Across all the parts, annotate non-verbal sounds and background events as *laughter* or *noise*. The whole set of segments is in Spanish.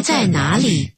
在哪里？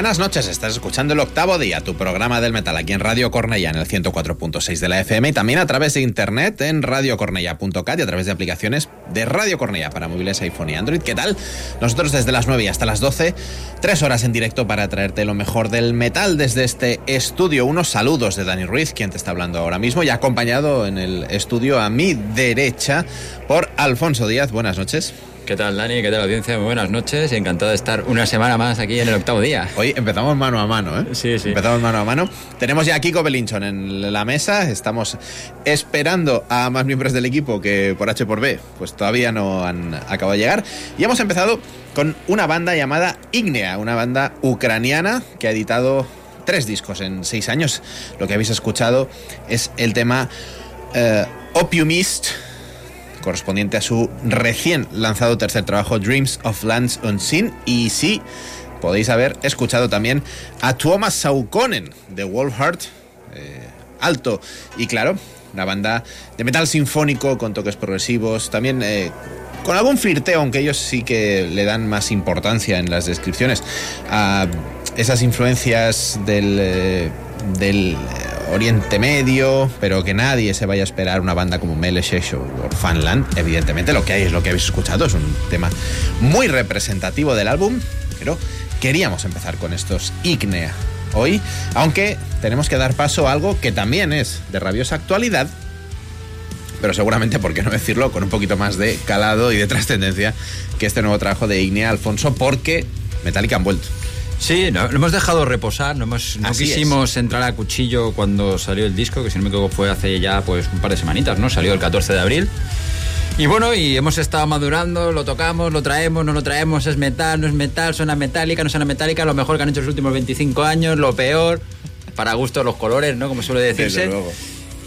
？Buenas noches, estás escuchando el octavo día, tu programa del metal aquí en Radio Cornella en el 104.6 de la FM y también a través de internet en radiocornella.cat y a través de aplicaciones de Radio Cornella para móviles iPhone y Android. ¿Qué tal? Nosotros desde las 9 hasta las 12, tres horas en directo para traerte lo mejor del metal desde este estudio. Unos saludos de Dani Ruiz, quien te está hablando ahora mismo, y acompañado en el estudio a mi derecha por Alfonso Díaz. Buenas noches. ¿Qué tal, Dani? ¿Qué tal, audiencia? Muy buenas noches encantado de estar una semana más aquí en el octavo día. Hoy empezamos mano a mano, ¿eh? Sí, sí. Empezamos mano a mano. Tenemos ya a Kiko Belinchon en la mesa. Estamos esperando a más miembros del equipo que por H por B, pues todavía no han acabado de llegar. Y hemos empezado con una banda llamada Ignea, una banda ucraniana que ha editado tres discos en seis años. Lo que habéis escuchado es el tema uh, Opiumist correspondiente a su recién lanzado tercer trabajo Dreams of Lands Unseen y sí, podéis haber escuchado también a Tuomas Saukonen de Wolfheart, eh, alto y claro, una banda de metal sinfónico con toques progresivos, también eh, con algún flirteo, aunque ellos sí que le dan más importancia en las descripciones a esas influencias del, eh, del Oriente Medio, pero que nadie se vaya a esperar una banda como Meleshesh o Fanland. Evidentemente lo que hay es lo que habéis escuchado, es un tema muy representativo del álbum, pero queríamos empezar con estos Ignea hoy, aunque tenemos que dar paso a algo que también es de rabiosa actualidad, pero seguramente, por qué no decirlo, con un poquito más de calado y de trascendencia que este nuevo trabajo de Ignea Alfonso, porque Metallica han vuelto. Sí, no, lo hemos dejado reposar, no, hemos, no quisimos entrar a cuchillo cuando salió el disco, que si no me equivoco fue hace ya pues un par de semanitas, ¿no? Salió el 14 de abril. Y bueno, y hemos estado madurando, lo tocamos, lo traemos, no lo traemos, es metal, no es metal, suena metálica, no suena metálica, lo mejor que han hecho los últimos 25 años, lo peor para gusto los colores, ¿no? Como suele decirse.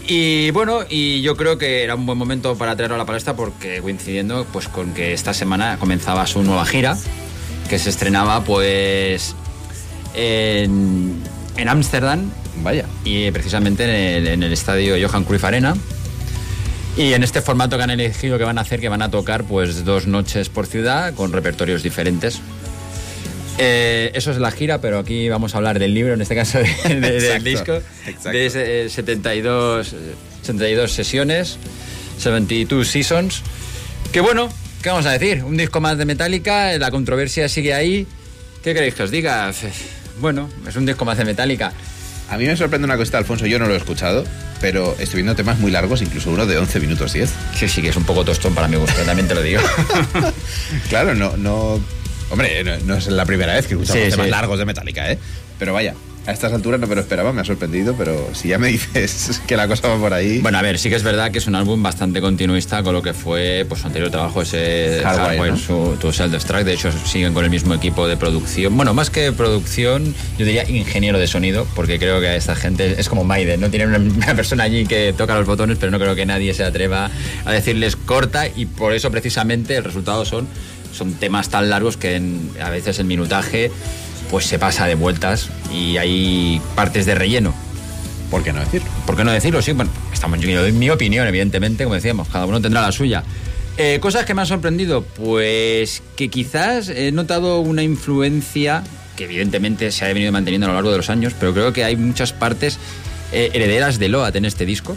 Y bueno, y yo creo que era un buen momento para traerlo a la palestra porque coincidiendo pues con que esta semana comenzaba su nueva gira, que se estrenaba pues en Ámsterdam. Vaya. Y precisamente en el, en el estadio Johan Cruyff Arena. Y en este formato que han elegido que van a hacer, que van a tocar pues dos noches por ciudad con repertorios diferentes. Eh, eso es la gira, pero aquí vamos a hablar del libro, en este caso *laughs* del disco, de 72, 72 sesiones, 72 seasons. Que bueno, ¿qué vamos a decir? Un disco más de Metallica, la controversia sigue ahí. ¿Qué queréis que os diga? Bueno, es un disco más de Metallica. A mí me sorprende una cosita, Alfonso, yo no lo he escuchado, pero estoy viendo temas muy largos, incluso uno de 11 minutos 10. Sí, sí, que es un poco tostón para mi gusto, también te lo digo. *laughs* claro, no, no... Hombre, no, es la primera vez que escuchamos temas largos de Metallica, ¿eh? Pero vaya, a estas alturas no me lo esperaba, me ha sorprendido, pero si ya me *laughs* dices que la cosa va por ahí. Bueno, a ver, sí que es verdad que es un álbum bastante continuista con lo que fue pues, su anterior trabajo, ese Hardware, su, Self-Destruct. De hecho, siguen con el mismo equipo de producción. Bueno, más que producción, yo diría ingeniero de sonido, porque creo que a esta gente es como Maiden, ¿no? Tienen una, persona allí que toca los botones, pero no creo que nadie se atreva a decirles corta, y por eso precisamente el resultado son, son temas tan largos que a veces el minutaje pues se pasa de vueltas y hay partes de relleno. ¿Por qué no decirlo? ¿Por qué no decirlo? Sí, bueno, estamos, yo doy mi opinión, evidentemente, como decíamos, cada uno tendrá la suya. Eh, cosas que me han sorprendido, pues que quizás he notado una influencia que evidentemente se ha venido manteniendo a lo largo de los años, pero creo que hay muchas partes eh, herederas de Loat en este disco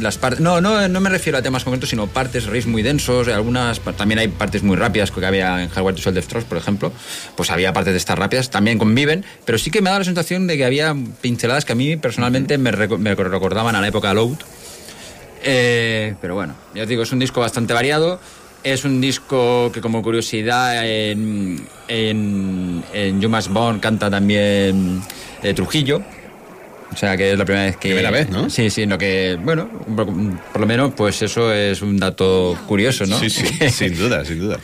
las. No, no, no me refiero a temas concretos, sino partes, riffs muy densos, algunas. También hay partes muy rápidas que había en Hardware to Soul Death por ejemplo. Pues había partes de estas rápidas, también conviven, pero sí que me da la sensación de que había pinceladas que a mí personalmente me, recordaban a la época de Load. Eh, pero bueno, ya os digo, es un disco bastante variado. Es un disco que, como curiosidad, en, en, en canta también eh, Trujillo o sea, que es la primera vez que... Primera vez, ¿no? Sí, sí, no que, bueno, por, lo menos, pues eso es un dato curioso, ¿no? Sí, sí, *laughs* *laughs* sin duda, sin duda.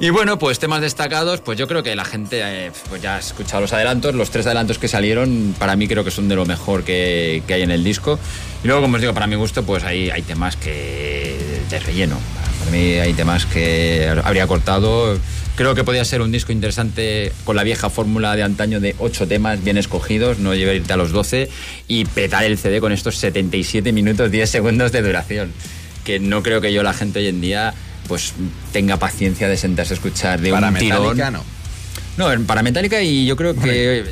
Y bueno, pues temas destacados, pues yo creo que la gente eh, pues ya ha escuchado los adelantos. Los tres adelantos que salieron, para mí creo que son de lo mejor que, que hay en el disco. Y luego, como os digo, para mi gusto, pues hay, hay temas que de relleno. Para mí hay temas que habría cortado Creo que podía ser un disco interesante con la vieja fórmula de antaño de 8 temas bien escogidos, no llevar irte a los 12 y petar el CD con estos 77 minutos 10 segundos de duración. Que no creo que yo la gente hoy en día pues tenga paciencia de sentarse a escuchar de para un tirón. no. No, para Metallica y yo creo que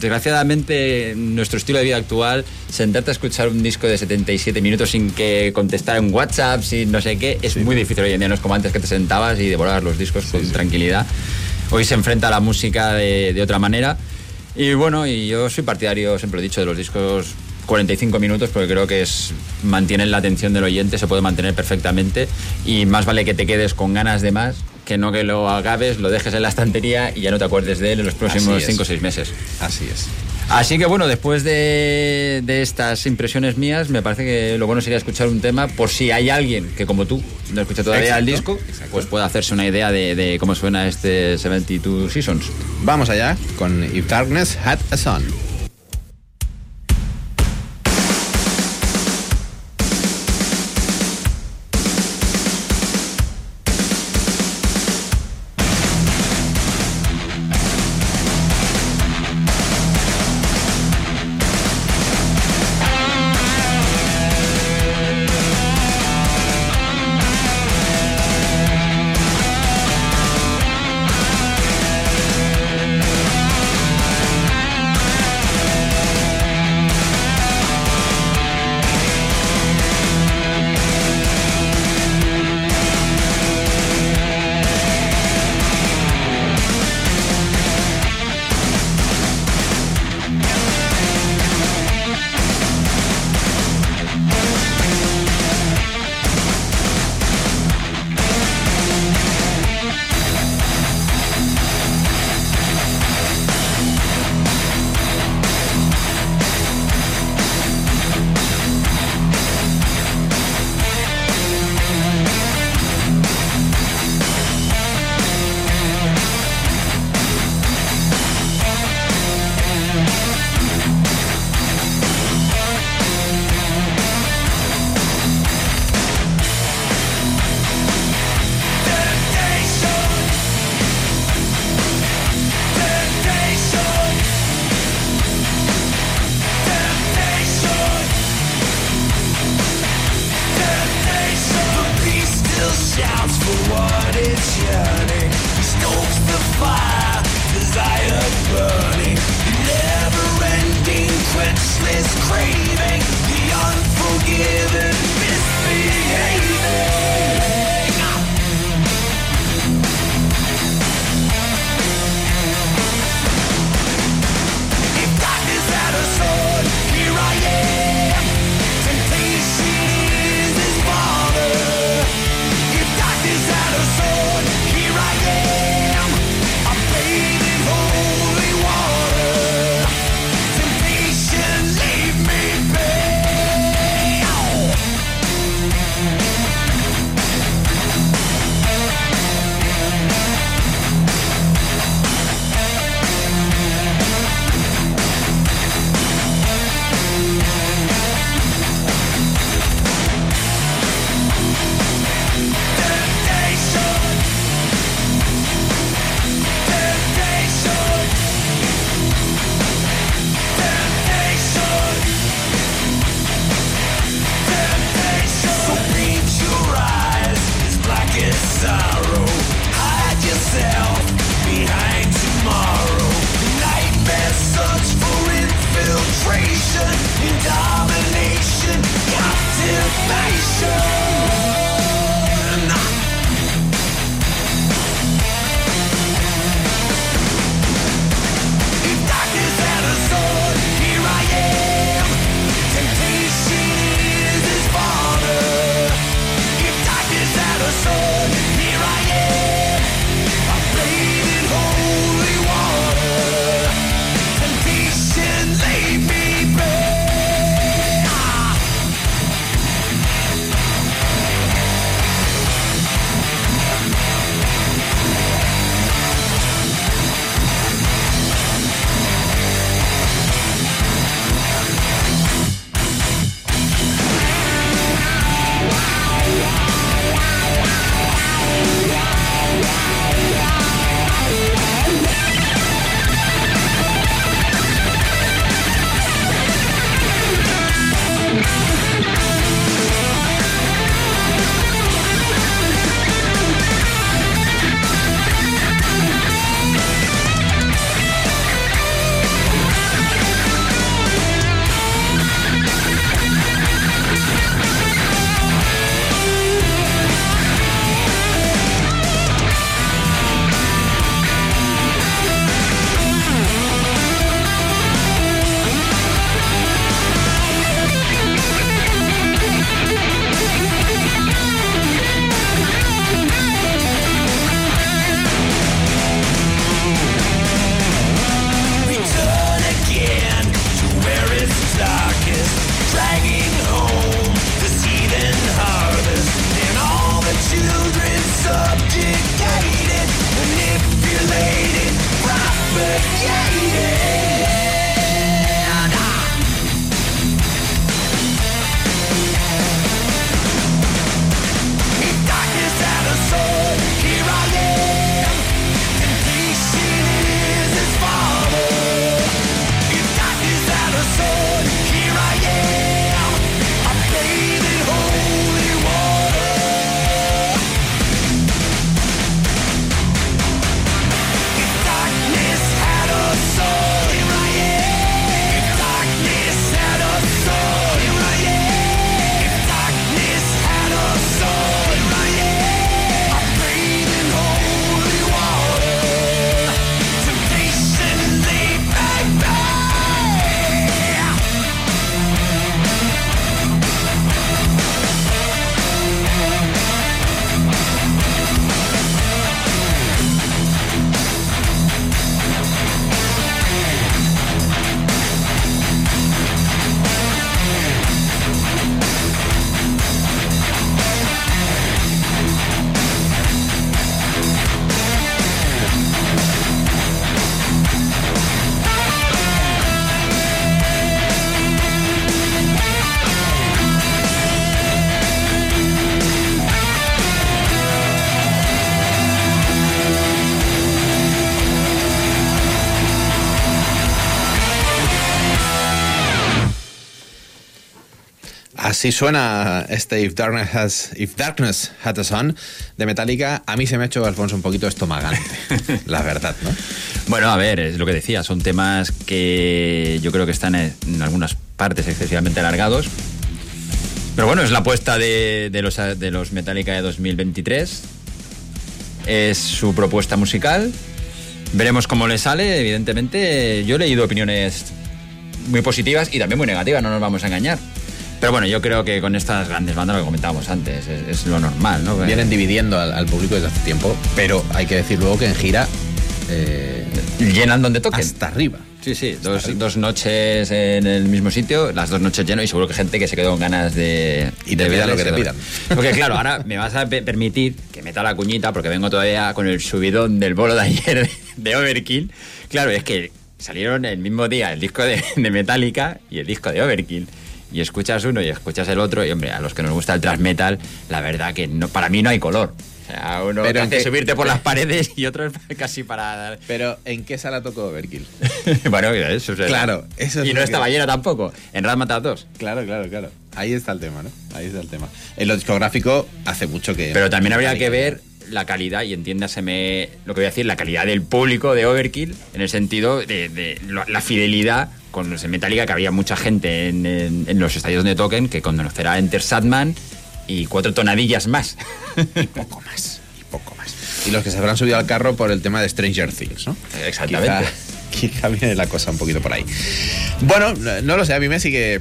desgraciadamente, nuestro estilo de vida actual, sentarte a escuchar un disco de 77 minutos sin que contestar en WhatsApp, sin no sé qué, es muy difícil hoy en día. No es como antes que te sentabas y devorabas los discos con tranquilidad. Hoy se enfrenta a la música de, de otra manera. Y bueno, y yo soy partidario, siempre he dicho, de los discos 45 minutos porque creo que es mantienen la atención del oyente, se puede mantener perfectamente y más vale que te quedes con ganas de más que no que lo acabes, lo dejes en la estantería y ya no te acuerdes de él en los próximos 5 o 6 meses. Así es. Así que bueno, después de, de, estas impresiones mías, me parece que lo bueno sería escuchar un tema por si hay alguien que como tú no escucha todavía el disco, pues pueda hacerse una idea de, de, cómo suena este 72 Seasons. Vamos allá con If Darkness Had a Sun. Así suena este If Darkness, Has, If Darkness Had a Sun de Metallica. A mí se me ha hecho, Alfonso, un poquito estomagante, *laughs* la verdad, ¿no? Bueno, a ver, es lo que decía, son temas que yo creo que están en algunas partes excesivamente alargados. Pero bueno, es la apuesta de, los, de los Metallica de 2023. Es su propuesta musical. Veremos cómo le sale, evidentemente. Yo he leído opiniones muy positivas y también muy negativas, no nos vamos a engañar. Pero bueno, yo creo que con estas grandes bandas, lo que comentábamos antes, es, lo normal, ¿no? Vienen dividiendo al, público desde hace tiempo, pero hay que decir luego que en gira... Eh, Llenan donde toquen. Hasta arriba. Sí, sí, dos, noches en el mismo sitio, las dos noches lleno y seguro que gente que se quedó con ganas de... Y te pidan lo que te pidan. *laughs* Porque claro, *laughs* ahora me vas a permitir que meta la cuñita porque vengo todavía con el subidón del bolo de ayer de Overkill. Claro, es que salieron el mismo día el disco de, de Metallica y el disco de Overkill y escuchas uno y escuchas el otro, y hombre, a los que nos gusta el thrash metal, la verdad que no, para mí no hay color. O sea, uno Pero hace subirte por *laughs* las paredes y otro es *laughs* casi para... Pero, ¿en qué sala tocó Overkill? *laughs* bueno, eso es Claro, eso Y no estaba llena tampoco, en Razmataz 2. Claro, claro, claro. Ahí está el tema, ¿no? Ahí está el tema. En lo discográfico hace mucho que... Pero también habría que ver la calidad, y entiéndaseme lo que voy a decir, la calidad del público de Overkill, en el sentido de, la fidelidad con los Metallica, que había mucha gente en, los estadios de token que conocerá Enter Sadman y cuatro tonadillas más. y poco más, y poco más. Y los que se habrán subido al carro por el tema de Stranger Things, ¿no? Exactamente. Quizá, *laughs* viene la cosa un poquito por ahí. Bueno, no lo sé, a mí me sigue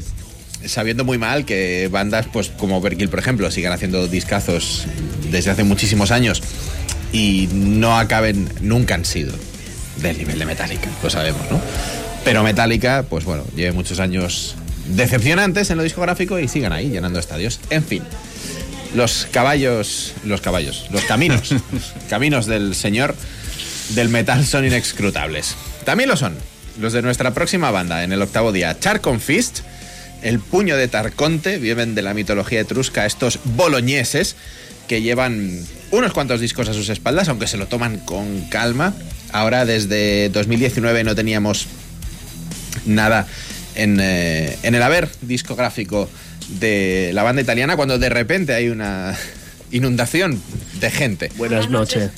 sabiendo muy mal que bandas pues como Overkill, por ejemplo, sigan haciendo discazos desde hace muchísimos años y no acaben, nunca han sido del nivel de Metallica, lo sabemos, ¿no? Pero Metallica, pues bueno, lleve muchos años decepcionantes en lo discográfico y sigan ahí llenando estadios. En fin, los caballos, los caballos, los caminos, *laughs* caminos del señor del metal son inescrutables. También lo son los de nuestra próxima banda en el octavo día, Charcon Fist el puño de Tarconte, viven de la mitología etrusca estos boloñeses que llevan unos cuantos discos a sus espaldas, aunque se lo toman con calma. Ahora desde 2019 no teníamos nada en, eh, en el haber discográfico de la banda italiana cuando de repente hay una *laughs* inundación de gente. Buenas noches.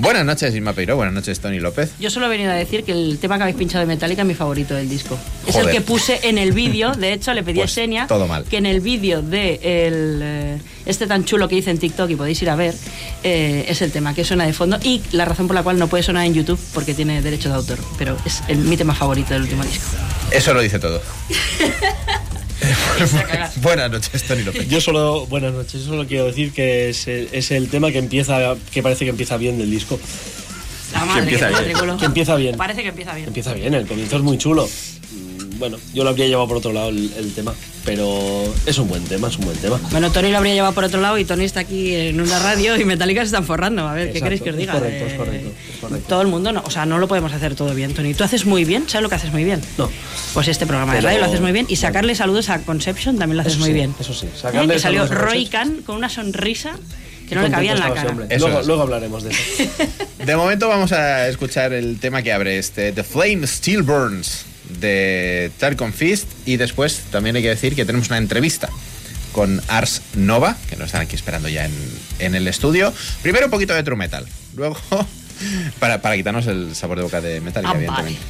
Buenas noches, Isma Peiro. Buenas noches, Tony López. Yo solo he venido a decir que el tema que habéis pinchado de Metallica es mi favorito del disco. Es el que puse en el vídeo. De hecho, le pedí a pues Xenia que en el vídeo de el, eh, este tan chulo que hice en TikTok y podéis ir a ver, eh, es el tema que suena de fondo y la razón por la cual no puede sonar en YouTube porque tiene derecho de autor. Pero es mi tema favorito del último disco. Eso lo dice todo. *laughs* *laughs* buenas noches, Tony López. Yo solo, buenas noches, solo quiero decir que es, es, el tema que empieza, que parece que empieza bien del disco. La madre, que, empieza bien. que empieza bien. Parece que empieza bien. Empieza bien, el comienzo es muy chulo bueno, yo lo habría llevado por otro lado el, tema, pero es un buen tema, es un buen tema. Bueno, Tony lo habría llevado por otro lado y Tony está aquí en una radio y Metallica se están forrando. A ver, ¿qué queréis que os diga? correcto, es correcto, correcto, Todo el mundo, no, o sea, no lo podemos hacer todo bien, Tony. ¿Tú haces muy bien? ¿Sabes lo que haces muy bien? No. Pues este programa de radio lo haces muy bien y sacarle saludos a Conception también lo haces muy bien. Eso sí, sacarle Que salió Roy Khan con una sonrisa que no le cabía en la cara. Luego, luego, hablaremos de eso. *laughs* De momento vamos a escuchar el tema que abre este The Flame Still Burns de Tarkon Fist y después también hay que decir que tenemos una entrevista con Ars Nova, que nos están aquí esperando ya en, el estudio. Primero un poquito de true metal, luego para, para quitarnos el sabor de boca de metal, ah, evidentemente.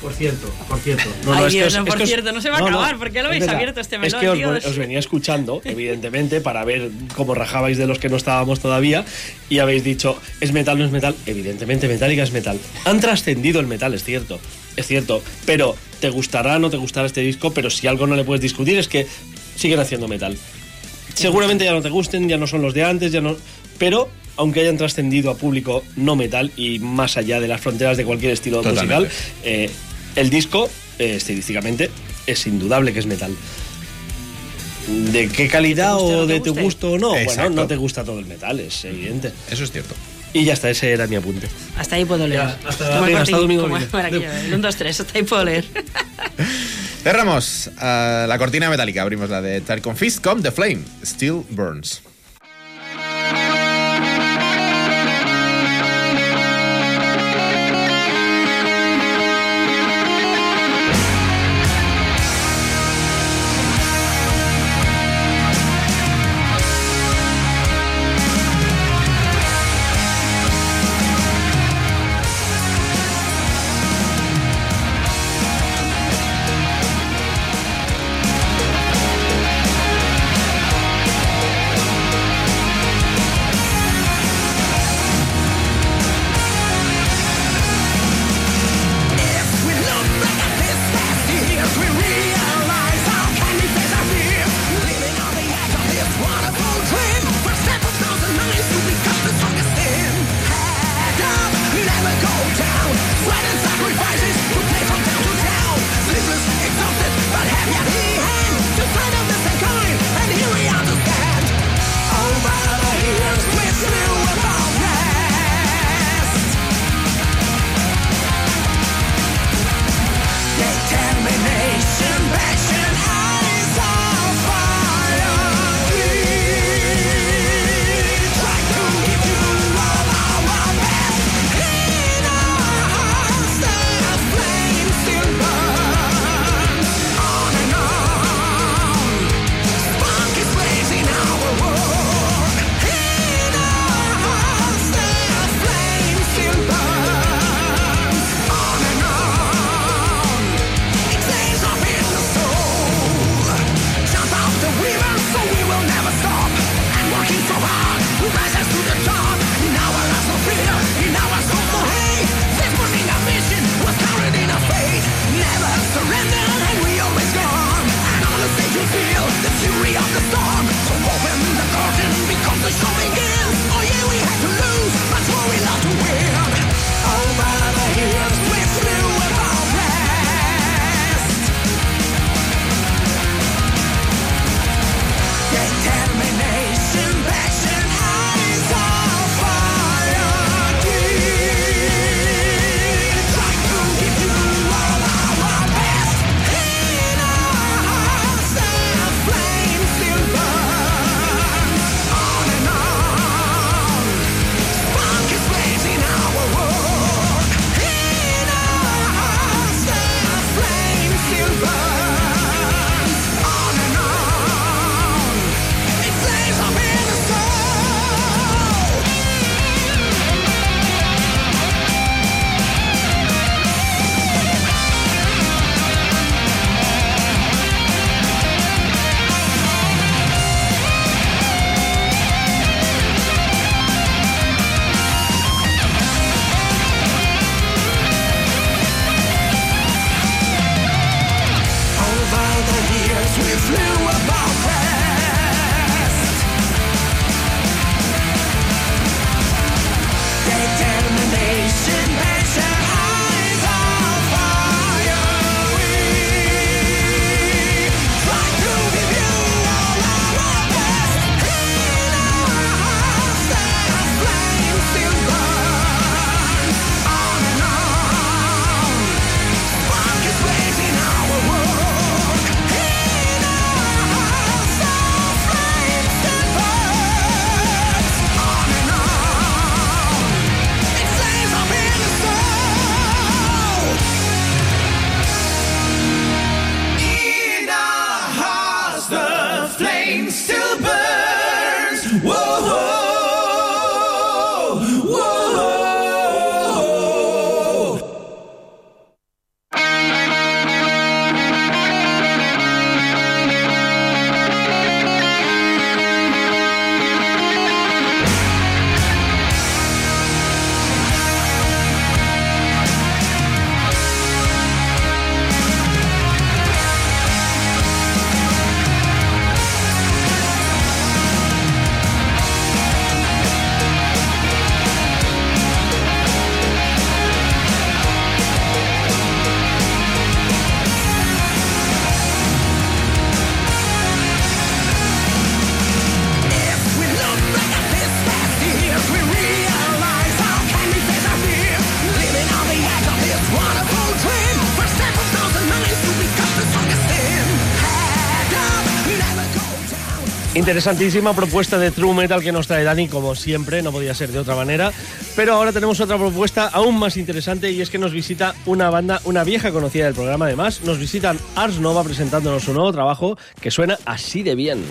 Por cierto, por cierto. *laughs* No, Ay, Dios, no, por cierto, no se va a acabar. ¿Por qué lo habéis abierto este melón? Es que os, venía escuchando, *laughs* evidentemente, para ver cómo rajabais de los que no estábamos todavía y habéis dicho, ¿es metal no es metal? Evidentemente, Metallica es metal. Han trascendido el metal, es cierto. Es cierto, pero te gustará o no te gustará este disco, pero si algo no le puedes discutir es que siguen haciendo metal. Seguramente ya no te gusten, ya no son los de antes, ya no. Pero aunque hayan trascendido a público no metal y más allá de las fronteras de cualquier estilo musical, eh, el disco, eh, estilísticamente, es indudable que es metal. ¿De qué calidad o de tu gusto o no? Bueno, no te gusta todo el metal, es evidente. Eso es cierto. Y ya está, ese era mi apunte. Hasta ahí puedo leer. hasta, hasta domingo. 1, 2, 3, hasta ahí puedo leer. *laughs* Cerramos uh, la cortina metálica, abrimos la de Tarkon Fist con The Flame, Still Burns. Interesantísima propuesta de True Metal que nos trae Dani, como siempre, no podía ser de otra manera. Pero ahora tenemos otra propuesta aún más interesante y es que nos visita una banda, una vieja conocida del programa además. Nos visitan Ars Nova presentándonos su nuevo trabajo que suena así de bien.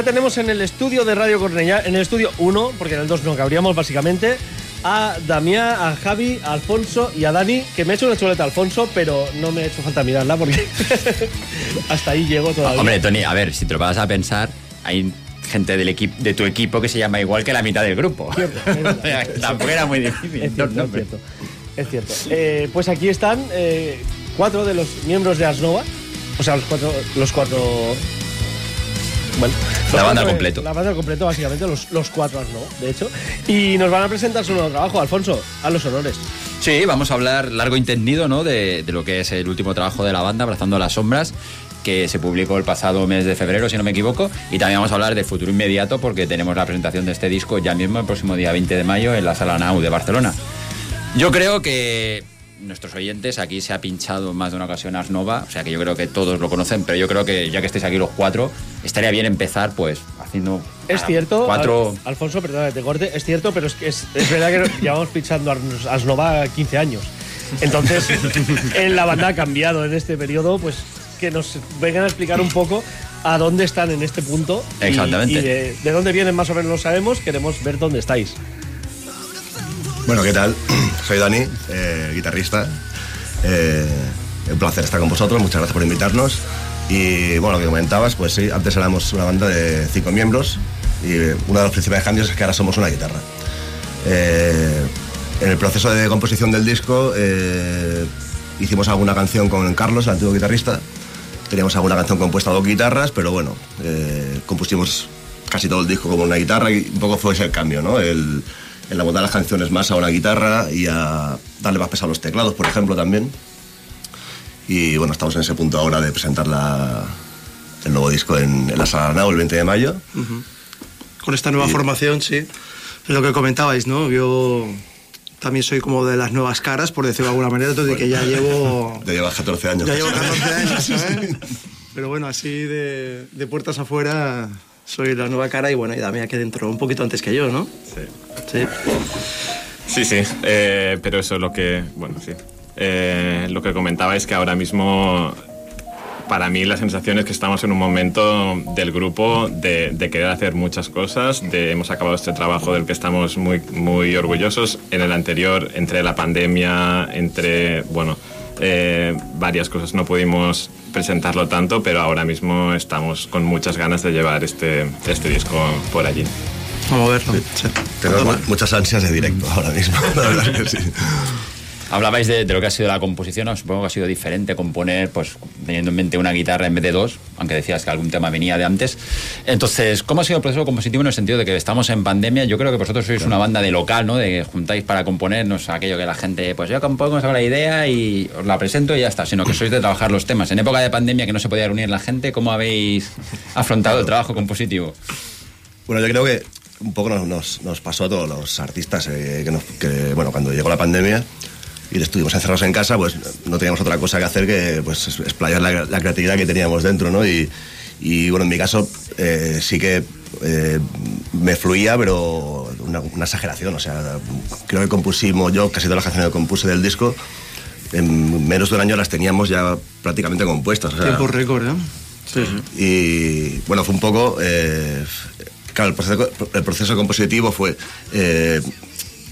Ya tenemos en el estudio de Radio Cornellá, en el estudio 1, porque en el 2 no cabríamos básicamente, a Damián, a Javi, a Alfonso y a Dani, que me ha hecho una chuleta Alfonso, pero no me ha hecho falta mirarla porque *laughs* hasta ahí llego todavía. Hombre, Tony, a ver, si te lo vas a pensar, hay gente del equipo de tu equipo que se llama igual que la mitad del grupo. *laughs* Tampoco era muy difícil. Es cierto, es cierto. Es cierto. Eh, pues aquí están eh, cuatro de los miembros de Asnova, o sea, los cuatro, los cuatro bueno, la banda al completo. La banda al completo, básicamente, los, los cuatro, ¿no? De hecho. Y nos van a presentar su nuevo trabajo. Alfonso, a los honores. Sí, vamos a hablar largo y entendido, ¿no? De, de lo que es el último trabajo de la banda, Abrazando las Sombras que se publicó el pasado mes de febrero, si no me equivoco, y también vamos a hablar del futuro inmediato porque tenemos la presentación de este disco ya mismo el próximo día 20 de mayo en la Sala Nau de Barcelona. Yo creo que nuestros oyentes, aquí se ha pinchado más de una ocasión Asnova, o sea que yo creo que todos lo conocen, pero yo creo que ya que estéis aquí los cuatro, estaría bien empezar pues haciendo... Es cierto, cuatro... Alfonso, perdona que te corte, es cierto, pero es, que es, verdad que *laughs* llevamos pinchando Asnova 15 años. Entonces, *laughs* en la banda ha cambiado en este periodo, pues que nos vengan a explicar un poco a dónde están en este punto. Exactamente. Y, de, de, dónde vienen más o menos lo sabemos, queremos ver dónde estáis. Bueno, ¿qué tal? *clears throat* Soy Dani, eh, guitarrista. Eh, un placer estar con vosotros, muchas gracias por invitarnos. Y bueno, lo que comentabas, pues sí, antes éramos una banda de cinco miembros y uno de los principales cambios es que ahora somos una guitarra. Eh, en el proceso de composición del disco hicimos alguna canción con Carlos, el antiguo guitarrista. Teníamos alguna canción compuesta a dos guitarras, pero bueno, compusimos casi todo el disco como una guitarra y un poco fue ese el cambio, ¿no? En la las canciones más a una guitarra y a darle más peso a los teclados, por ejemplo, también. Y bueno, estamos en ese punto ahora de presentar el nuevo disco en, la Sala Nau el 20 de mayo. Con esta nueva formación, sí. Es lo que comentabais, ¿no? Yo también soy como de las nuevas caras, por decirlo de alguna manera, entonces que ya llevo... *laughs* Ya llevas 14 años. Ya llevo 14 años, ¿sabes? *laughs* Pero bueno, así de, de puertas afuera soy la nueva cara y bueno, y Damián que dentro un poquito antes que yo, ¿no? Sí. Sí. Sí, sí, eh, pero eso es lo que, bueno, sí. Eh, lo que comentaba es que ahora mismo para mí la sensación es que estamos en un momento del grupo de, querer hacer muchas cosas. De, hemos acabado este trabajo del que estamos muy, muy orgullosos. En el anterior, entre la pandemia, entre, bueno, eh, varias cosas no pudimos presentarlo tanto, pero ahora mismo estamos con muchas ganas de llevar este, este disco por allí. Vamos a verlo. Tengo muchas ansias de directo ahora mismo, *laughs* la verdad que sí. Hablabais de, lo que ha sido la composición, supongo que ha sido diferente componer, pues teniendo en mente una guitarra en vez de dos, aunque decías que algún tema venía de antes. Entonces, ¿cómo ha sido el proceso compositivo en el sentido de que estamos en pandemia? Yo creo que vosotros sois una banda de local, ¿no? De que juntáis para componer, no es aquello que la gente, pues yo compongo, os hago la idea y os la presento y ya está, sino que sois de trabajar los temas. En época de pandemia que no se podía reunir la gente, ¿cómo habéis afrontado el trabajo compositivo? Bueno, yo creo que un poco nos, nos, pasó a todos los artistas eh, que, que, bueno, cuando llegó la pandemia y estuvimos encerrados en casa, pues no teníamos otra cosa que hacer que pues, explayar la, creatividad que teníamos dentro, ¿no? Y, y bueno, en mi caso eh, sí que eh, me fluía, pero una, exageración. O sea, creo que compusimos, yo casi todas las canciones que compuse del disco, en menos de un año las teníamos ya prácticamente compuestas. O Tiempo récord, ¿eh? Sí, sí. Y bueno, fue un poco... Eh, claro, el proceso, el proceso compositivo fue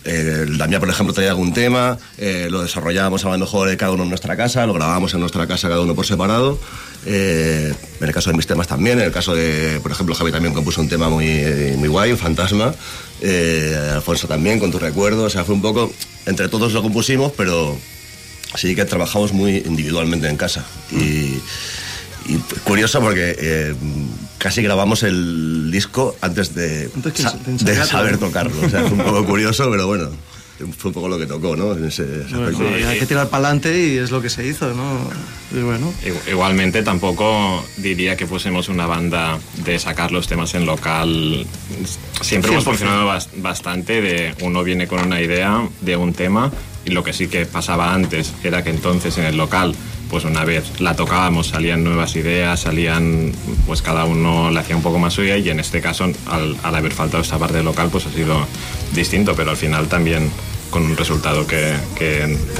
el Damián, por ejemplo, traía algún tema, eh, lo desarrollábamos a lo mejor cada uno en nuestra casa, lo grabábamos en nuestra casa cada uno por separado. Eh, en el caso de mis temas también, en el caso de, por ejemplo, Javi también compuso un tema muy, muy guay, fantasma. Eh, Alfonso también, con tu recuerdo. O sea, fue un poco, entre todos lo compusimos, pero sí que trabajamos muy individualmente en casa. Y y curioso porque eh, casi grabamos el disco antes de, de saber tocarlo. O sea, fue un poco *laughs* curioso, pero bueno, fue un poco lo que tocó, ¿no? En ese, hay que tirar para adelante y es lo que se hizo, ¿no? Y bueno. Igualmente tampoco diría que fuésemos una banda de sacar los temas en local. Siempre hemos funcionado bastante de uno viene con una idea de un tema y lo que sí que pasaba antes era que entonces en el local pues una vez la tocábamos salían nuevas ideas, salían, pues cada uno la hacía un poco más suya y en este caso al, haber faltado esta parte local pues ha sido distinto, pero al final también con un resultado que,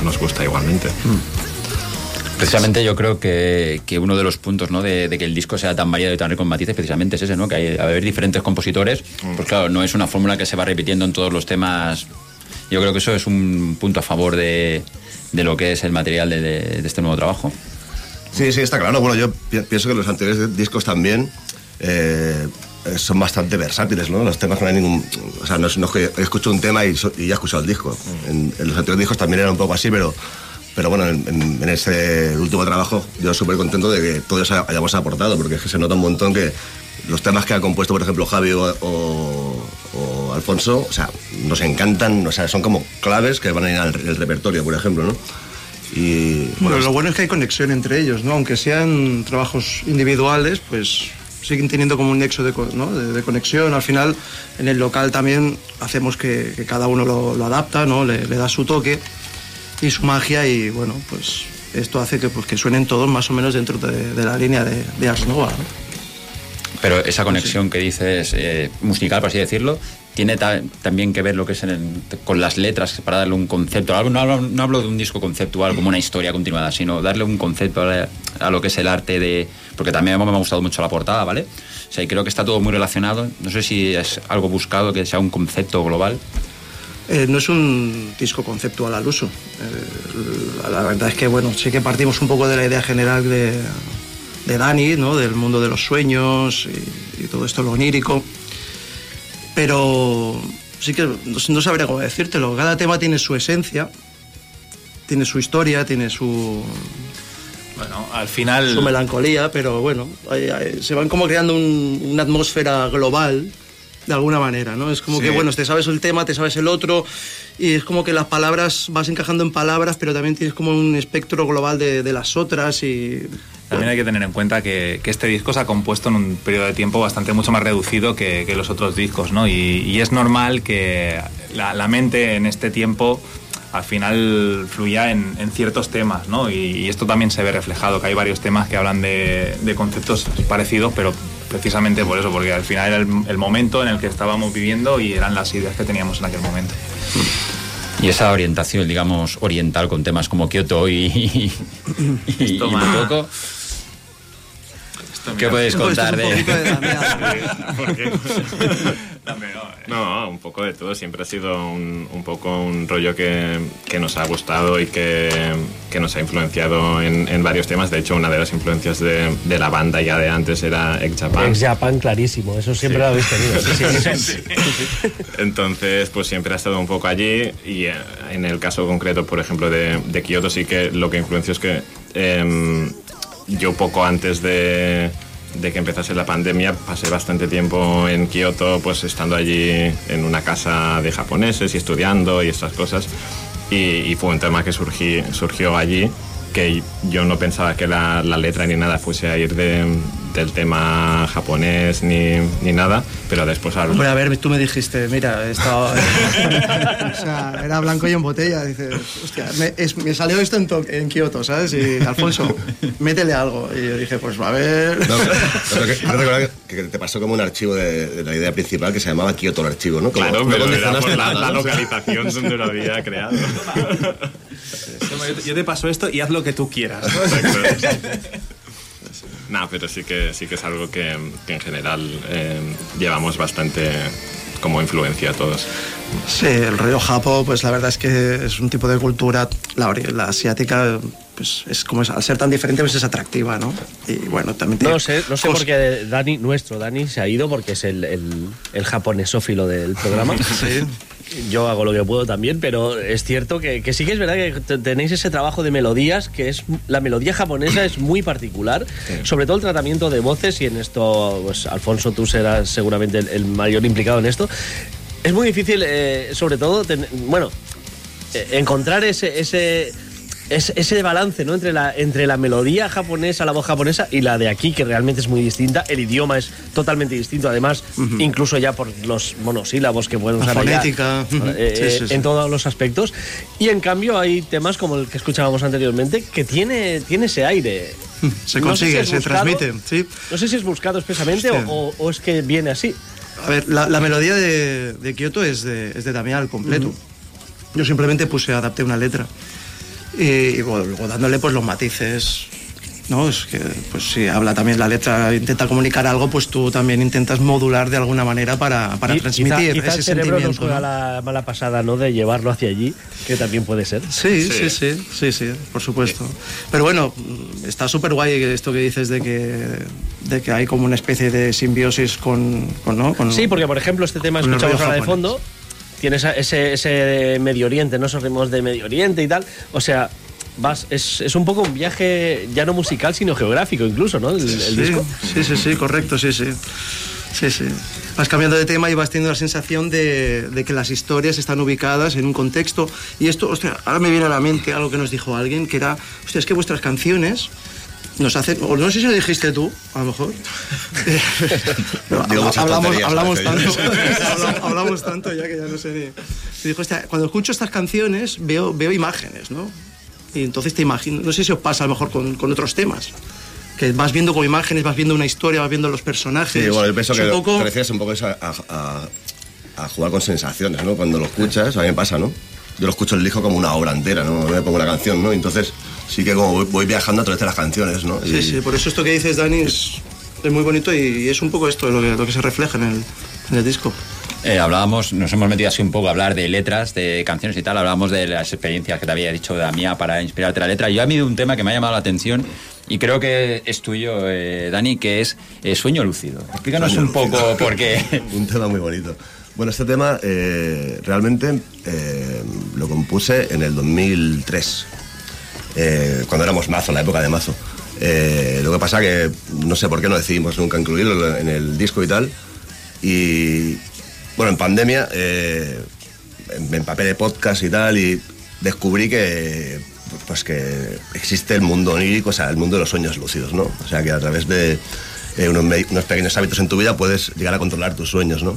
nos gusta igualmente. Mm. Precisamente yo creo que, uno de los puntos ¿no? de, que el disco sea tan variado y tan rico en matices precisamente es ese, ¿no? que hay a haber diferentes compositores, mm. pues claro, no es una fórmula que se va repitiendo en todos los temas. Yo creo que eso es un punto a favor de, de lo que es el material de, este nuevo trabajo. Sí, sí, está claro. Bueno, yo pienso que los anteriores discos también eh, son bastante versátiles, ¿no? Los temas no hay ningún... O sea, no es, que escucho un tema y, ya he escuchado el disco. Mm. En, los anteriores discos también era un poco así, pero... Pero bueno, en, en este último trabajo yo súper contento de que todos hayamos aportado, porque es que se nota un montón que los temas que ha compuesto, por ejemplo, Javi o, Alfonso, o sea, nos encantan, o sea, son como claves que van a ir al repertorio, por ejemplo, ¿no? Y, bueno, lo bueno es que hay conexión entre ellos, ¿no? Aunque sean trabajos individuales, pues siguen teniendo como un nexo de, de, conexión. Al final, en el local también hacemos que, cada uno lo, adapta, ¿no? Le, da su toque y su magia y bueno, pues esto hace que, pues, que suenen todos más o menos dentro de, la línea de, de Ars Nova. Pero esa conexión que dices, eh, musical, por así decirlo, tiene también que ver lo que es con las letras para darle un concepto. No hablo, no hablo de un disco conceptual como una historia continuada, sino darle un concepto a, lo que es el arte de. Porque también me ha gustado mucho la portada, ¿vale? O sea, y creo que está todo muy relacionado. No sé si es algo buscado que sea un concepto global. Eh, no es un disco conceptual al uso. Eh, la verdad es que, bueno, sí que partimos un poco de la idea general de, de Dani, ¿no? del mundo de los sueños y, todo esto, lo onírico. Pero sí que no, sabría cómo decírtelo. Cada tema tiene su esencia, tiene su historia, tiene su. Bueno, al final. Su melancolía, pero bueno, se van como creando una atmósfera global de alguna manera, ¿no? Es como que, bueno, te sabes el tema, te sabes el otro, y es como que las palabras vas encajando en palabras, pero también tienes como un espectro global de, de las otras y también hay que tener en cuenta que, este disco se ha compuesto en un periodo de tiempo bastante mucho más reducido que, los otros discos, ¿no? Y, es normal que la, mente en este tiempo al final fluya en, ciertos temas, ¿no? Y, esto también se ve reflejado, que hay varios temas que hablan de, conceptos parecidos, pero precisamente por eso, porque al final era el, momento en el que estábamos viviendo y eran las ideas que teníamos en aquel momento. Y esa orientación, digamos, oriental con temas como Kyoto y, y, y, ¿Qué puedes contar de.? no, un poco de todo. Siempre ha sido un, un poco un rollo que, que, nos ha gustado y que, que nos ha influenciado en, en, varios temas. De hecho, una de las influencias de, de la banda ya de antes era Ex Japan. Ex Japan, clarísimo. Eso siempre lo habéis tenido. *laughs* Entonces, pues siempre ha estado un poco allí. Y eh, en el caso concreto, por ejemplo, de, de Kyoto, sí que lo que influenció es que. Eh, yo poco antes de, que empezase la pandemia pasé bastante tiempo en Kioto, pues estando allí en una casa de japoneses y estudiando y estas cosas. Y, fue un tema que surgió allí que yo no pensaba que la, letra ni nada fuese a ir del tema japonés ni, ni, nada, pero después al... a ver, tú me dijiste, mira, estaba... *laughs* o sea, era blanco y en botella, dices, hostia, me, salió esto en, en, Kioto, ¿sabes? Y Alfonso, métele algo. Y yo dije, pues a ver... No, que, que, te pasó como un archivo de, la idea principal que se llamaba Kioto el archivo, ¿no? claro, pero era la, la, localización donde lo había creado. *laughs* yo te paso esto y haz lo que tú quieras. ¿no? Pero sí que, sí que es algo que, en general eh, llevamos bastante como influencia a todos. Sí, el río Japo, pues la verdad es que es un tipo de cultura, la, la asiática, pues es como al ser tan diferente, pues es atractiva, ¿no? Y bueno, también No sé, no sé por qué Dani, nuestro Dani, se ha ido porque es el, el, el japonesófilo del programa. *laughs* sí yo hago lo que puedo también, pero es cierto que, sí que es verdad que tenéis ese trabajo de melodías, que es la melodía japonesa es muy particular, sobre todo el tratamiento de voces, y en esto, pues Alfonso, tú serás seguramente el, mayor implicado en esto. Es muy difícil, eh, sobre todo, bueno, eh, encontrar ese, ese es, ese balance ¿no? entre, la, entre la melodía japonesa, la voz japonesa y la de aquí, que realmente es muy distinta. El idioma es totalmente distinto, además, incluso ya por los monosílabos que pueden usar fonética. Eh, en todos los aspectos. Y en cambio hay temas como el que escuchábamos anteriormente que tiene, tiene ese aire. *laughs* Se consigue, se transmite. ¿sí? No sé si es buscado expresamente o, es que viene así. A ver, la, melodía de, de, Kyoto es de, es de Damián al completo. Yo simplemente puse, adapté una letra y, luego dándole pues los matices ¿no? Es que, pues si habla también la letra, intenta comunicar algo, pues tú también intentas modular de alguna manera para, para transmitir ese sentimiento. ¿no? la mala pasada, ¿no? De llevarlo hacia allí, que también puede ser. Sí, sí, sí, sí, sí, por supuesto. Pero bueno, está súper guay esto que dices de que, de que hay como una especie de simbiosis con, con ¿no? Con, sí, porque por ejemplo este tema escuchamos ahora de fondo tienes ese, ese Medio Oriente, ¿no? Esos ritmos de Medio Oriente y tal. O sea, vas, es, es, un poco un viaje ya no musical, sino geográfico incluso, ¿no? El, sí, disco. Sí, sí, sí, correcto, sí, sí. Sí, sí. Vas cambiando de tema y vas teniendo la sensación de, de, que las historias están ubicadas en un contexto. Y esto, hostia, ahora me viene a la mente algo que nos dijo alguien, que era, hostia, es que vuestras canciones nos hacen, o no sé si lo dijiste tú, a lo mejor. *laughs* hablamos, hablamos tanto, *laughs* hablamos, tanto ya que ya no sé ni. Dijo, cuando escucho estas canciones veo, veo imágenes, ¿no? Y entonces te imagino, no sé si os pasa a lo mejor con, con otros temas que vas viendo como imágenes, vas viendo una historia, vas viendo los personajes. Sí, bueno, yo pienso que un poco... te un poco a, a, a, jugar con sensaciones, ¿no? Cuando lo escuchas, a mí me pasa, ¿no? Yo lo escucho el disco como una obra entera, ¿no? me pongo una canción, ¿no? Entonces sí que como voy, viajando a través de las canciones, ¿no? Sí, sí, por eso esto que dices, Dani, es, es muy bonito y, es un poco esto lo que, lo que se refleja en el, en el disco. Eh, hablábamos, nos hemos metido así un poco a hablar de letras, de canciones y tal, hablábamos de las experiencias que te había dicho de la mía para inspirarte la letra. Yo a mí un tema que me ha llamado la atención y creo que es tuyo, eh, Dani, que es eh, Sueño Lúcido. Explícanos un poco por qué. *laughs* un tema muy bonito. Bueno, este tema realmente lo compuse en el 2003, cuando éramos mazo, la época de mazo. lo que pasa que no sé por qué no decidimos nunca incluirlo en el disco y tal. Y, bueno, en pandemia eh, me empapé de podcast y tal y descubrí que pues que existe el mundo onírico, o sea, el mundo de los sueños lúcidos, ¿no? O sea, que a través de eh, unos, pequeños hábitos en tu vida puedes llegar a controlar tus sueños, ¿no?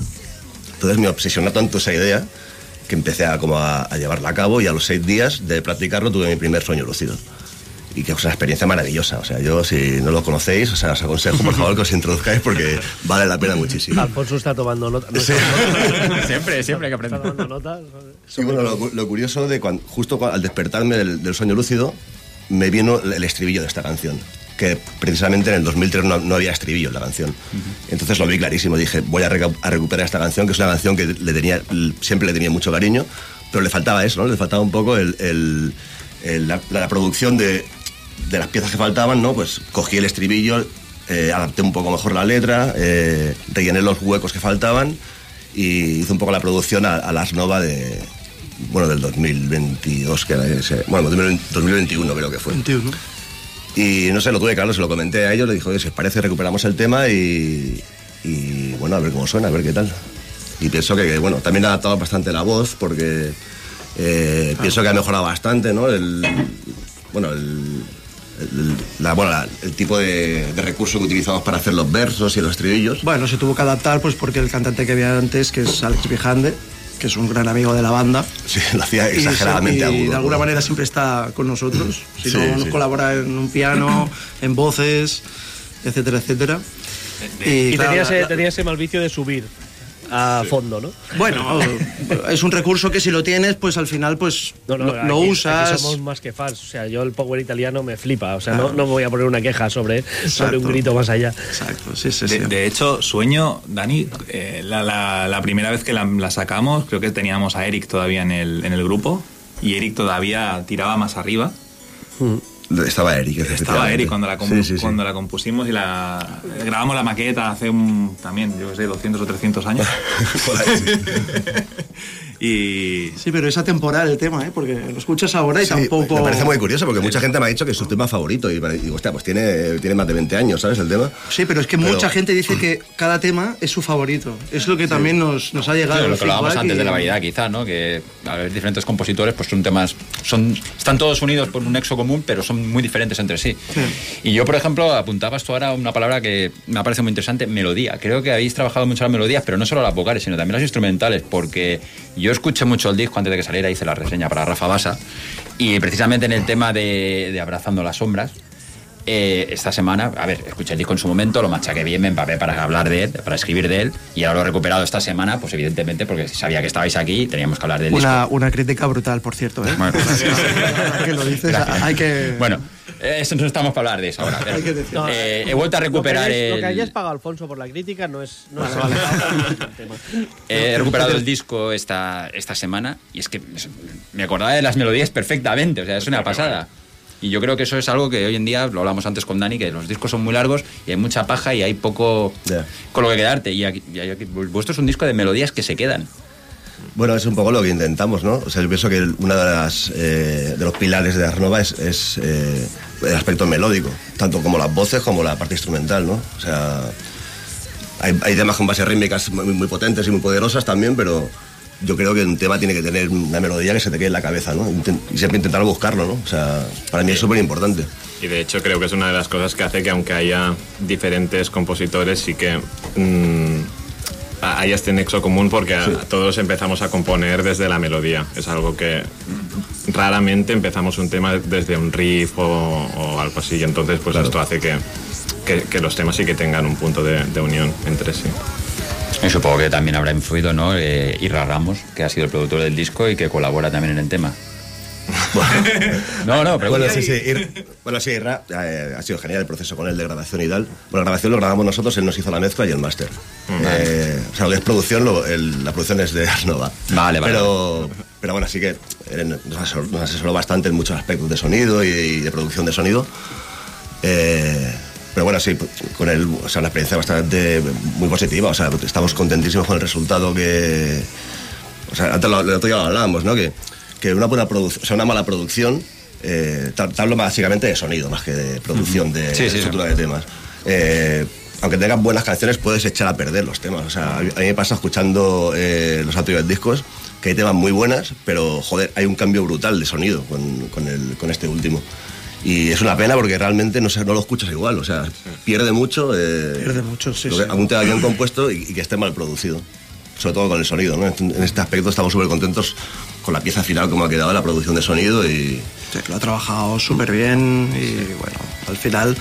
Entonces me obsesionó tanto esa idea que empecé a, como a llevarla a cabo y a los seis días de practicarlo tuve mi primer sueño lúcido y que es una experiencia maravillosa. O sea, yo si no lo conocéis, o sea, os aconsejo por favor que os introduzcáis porque vale la pena muchísimo. Alfonso está tomando notas. *laughs* siempre, siempre hay que aprender. Está tomando notas. Sí, bueno, lo, curioso de cuando, justo al despertarme del, sueño lúcido, me vino el estribillo de esta canción. Que precisamente en el 2003 no, había estribillo en la canción. Entonces lo vi clarísimo. Dije, voy a, recuperar esta canción, que es una canción que le tenía, siempre le tenía mucho cariño, pero le faltaba eso, ¿no? Le faltaba un poco el, la, producción de de las piezas que faltaban, ¿no? Pues cogí el estribillo, eh, adapté un poco mejor la letra, eh, rellené los huecos que faltaban y hice un poco la producción a, las Nova de, bueno, del 2022, que era ese, bueno, 2021 creo que fue. 21. Y no sé, lo tuve claro, se lo comenté a ellos, le dijo, si os parece recuperamos el tema y, bueno, a ver cómo suena, a ver qué tal. Y pienso que, bueno, también ha adaptado bastante la voz porque eh, pienso que ha mejorado bastante, ¿no? El, bueno, el, bueno, el tipo de, recurso que utilizamos para hacer los versos y los estribillos. Bueno, se tuvo que adaptar pues porque el cantante que había antes, que es Alex Vijande, que es un gran amigo de la banda. Sí, *laughs* lo hacía exageradamente y, de alguna manera siempre está con nosotros. Si no, nos colabora en un piano, *laughs* en voces, etcétera, etcétera. Y, tenía, ese, tenía ese mal vicio de subir a fondo, ¿no? Bueno, es un recurso que si lo tienes, pues al final pues lo, usas. somos más que fans, o sea, yo el power italiano me flipa, o sea, no, no, voy a poner una queja sobre, sobre un grito más allá. Exacto, sí, sí, de, sí. De hecho, Sueño, Dani, eh, la, la, primera vez que la, sacamos, creo que teníamos a Eric todavía en el, en el grupo y Eric todavía tiraba más arriba. Mm. Estaba Eric. Estaba Eric cuando la, cuando la compusimos y la grabamos la maqueta hace un, también, yo sé, 200 o 300 años. *laughs* *laughs* Y... Sí, pero es atemporal el tema, ¿eh? porque lo escuchas ahora y tampoco... Me parece muy curioso porque mucha gente me ha dicho que es su tema favorito y digo, hostia, pues tiene, tiene más de 20 años, ¿sabes? El tema. Sí, pero es que mucha gente dice *clears throat* que cada tema es su favorito. Es lo que también nos, nos ha llegado. Sí, lo que hablábamos antes de la variedad, quizá, ¿no? Que a ver, diferentes compositores, pues son temas. Son, están todos unidos por un nexo común, pero son muy diferentes entre sí. Y yo, por ejemplo, apuntaba esto ahora una palabra que me parece muy interesante: melodía. Creo que habéis trabajado mucho las melodías, pero no solo las vocales, sino también las instrumentales, porque yo yo escuché mucho el disco antes de que saliera, hice la reseña para Rafa Basa. Y precisamente en el tema de, Abrazando las Sombras, eh, esta semana, a ver, escuché el disco en su momento, lo machaqué bien, me empapé para hablar de él, para escribir de él, y ahora lo he recuperado esta semana, pues evidentemente, porque sabía que estabais aquí, teníamos que hablar del una, disco. Una crítica brutal, por cierto, ¿eh? Bueno, *laughs* que lo dices, hay que... Bueno, eso no estamos para hablar de eso ahora. *laughs* Eh, he vuelto a recuperar lo que, el... Lo que hayas pagado Alfonso por la crítica no es... No he recuperado el disco esta, esta semana y es que me acordaba de las melodías perfectamente, o sea, es una pasada. Y yo creo que eso es algo que hoy en día, lo hablamos antes con Dani, que los discos son muy largos y hay mucha paja y hay poco con lo que quedarte. Y, aquí, vuestro es un disco de melodías que se quedan. Bueno, es un poco lo que intentamos, ¿no? O sea, yo pienso que uno de, eh, de los pilares de Arnova es, eh, el aspecto melódico, tanto como las voces como la parte instrumental, ¿no? O sea, hay, hay temas con bases rítmicas muy, potentes y muy poderosas también, pero yo creo que un tema tiene que tener una melodía que se te quede en la cabeza, ¿no? Y siempre intentar buscarlo, ¿no? O sea, para mí es súper importante. Y de hecho creo que es una de las cosas que hace que aunque haya diferentes compositores, sí que mmm, haya este nexo común porque todos empezamos a componer desde la melodía. Es algo que raramente empezamos un tema desde un riff o, algo así. Y entonces pues esto hace que, que, los temas sí que tengan un punto de, unión entre sí. Y supongo que también habrá influido, ¿no? Eh, Irra Ramos, que ha sido el productor del disco y que colabora también en el tema. No, no, pero bueno, sí, sí. bueno, sí, Irra, eh, ha sido genial el proceso con él de grabación y tal. Bueno, la grabación lo grabamos nosotros, él nos hizo la mezcla y el máster. Eh, o sea, lo que es producción, la producción es de *laughs* Arnova. Vale, vale. Pero, pero bueno, sí que nos asesoró, bastante en muchos aspectos de sonido y, de producción de sonido. Eh, pero bueno, sí, con él, o sea, una experiencia bastante muy positiva. O sea, estamos contentísimos con el resultado que. O sea, antes lo, lo, ya lo hablábamos, ¿no? Que que una buena producción, o sea, una mala producción, eh, te, hablo básicamente de sonido más que de producción, de, estructura de temas. Eh, aunque tengas buenas canciones, puedes echar a perder los temas. O sea, a mí me pasa escuchando eh, los anteriores discos que hay temas muy buenas, pero joder, hay un cambio brutal de sonido con, con, el, con este último. Y es una pena porque realmente no, no lo escuchas igual, o sea, pierde mucho. Eh, pierde mucho, sí. sí. Algún tema bien compuesto y, y, que esté mal producido. Sobre todo con el sonido, ¿no? En este aspecto estamos súper contentos con la pieza final como ha quedado la producción de sonido y... Sí, lo ha trabajado súper bien y bueno, al final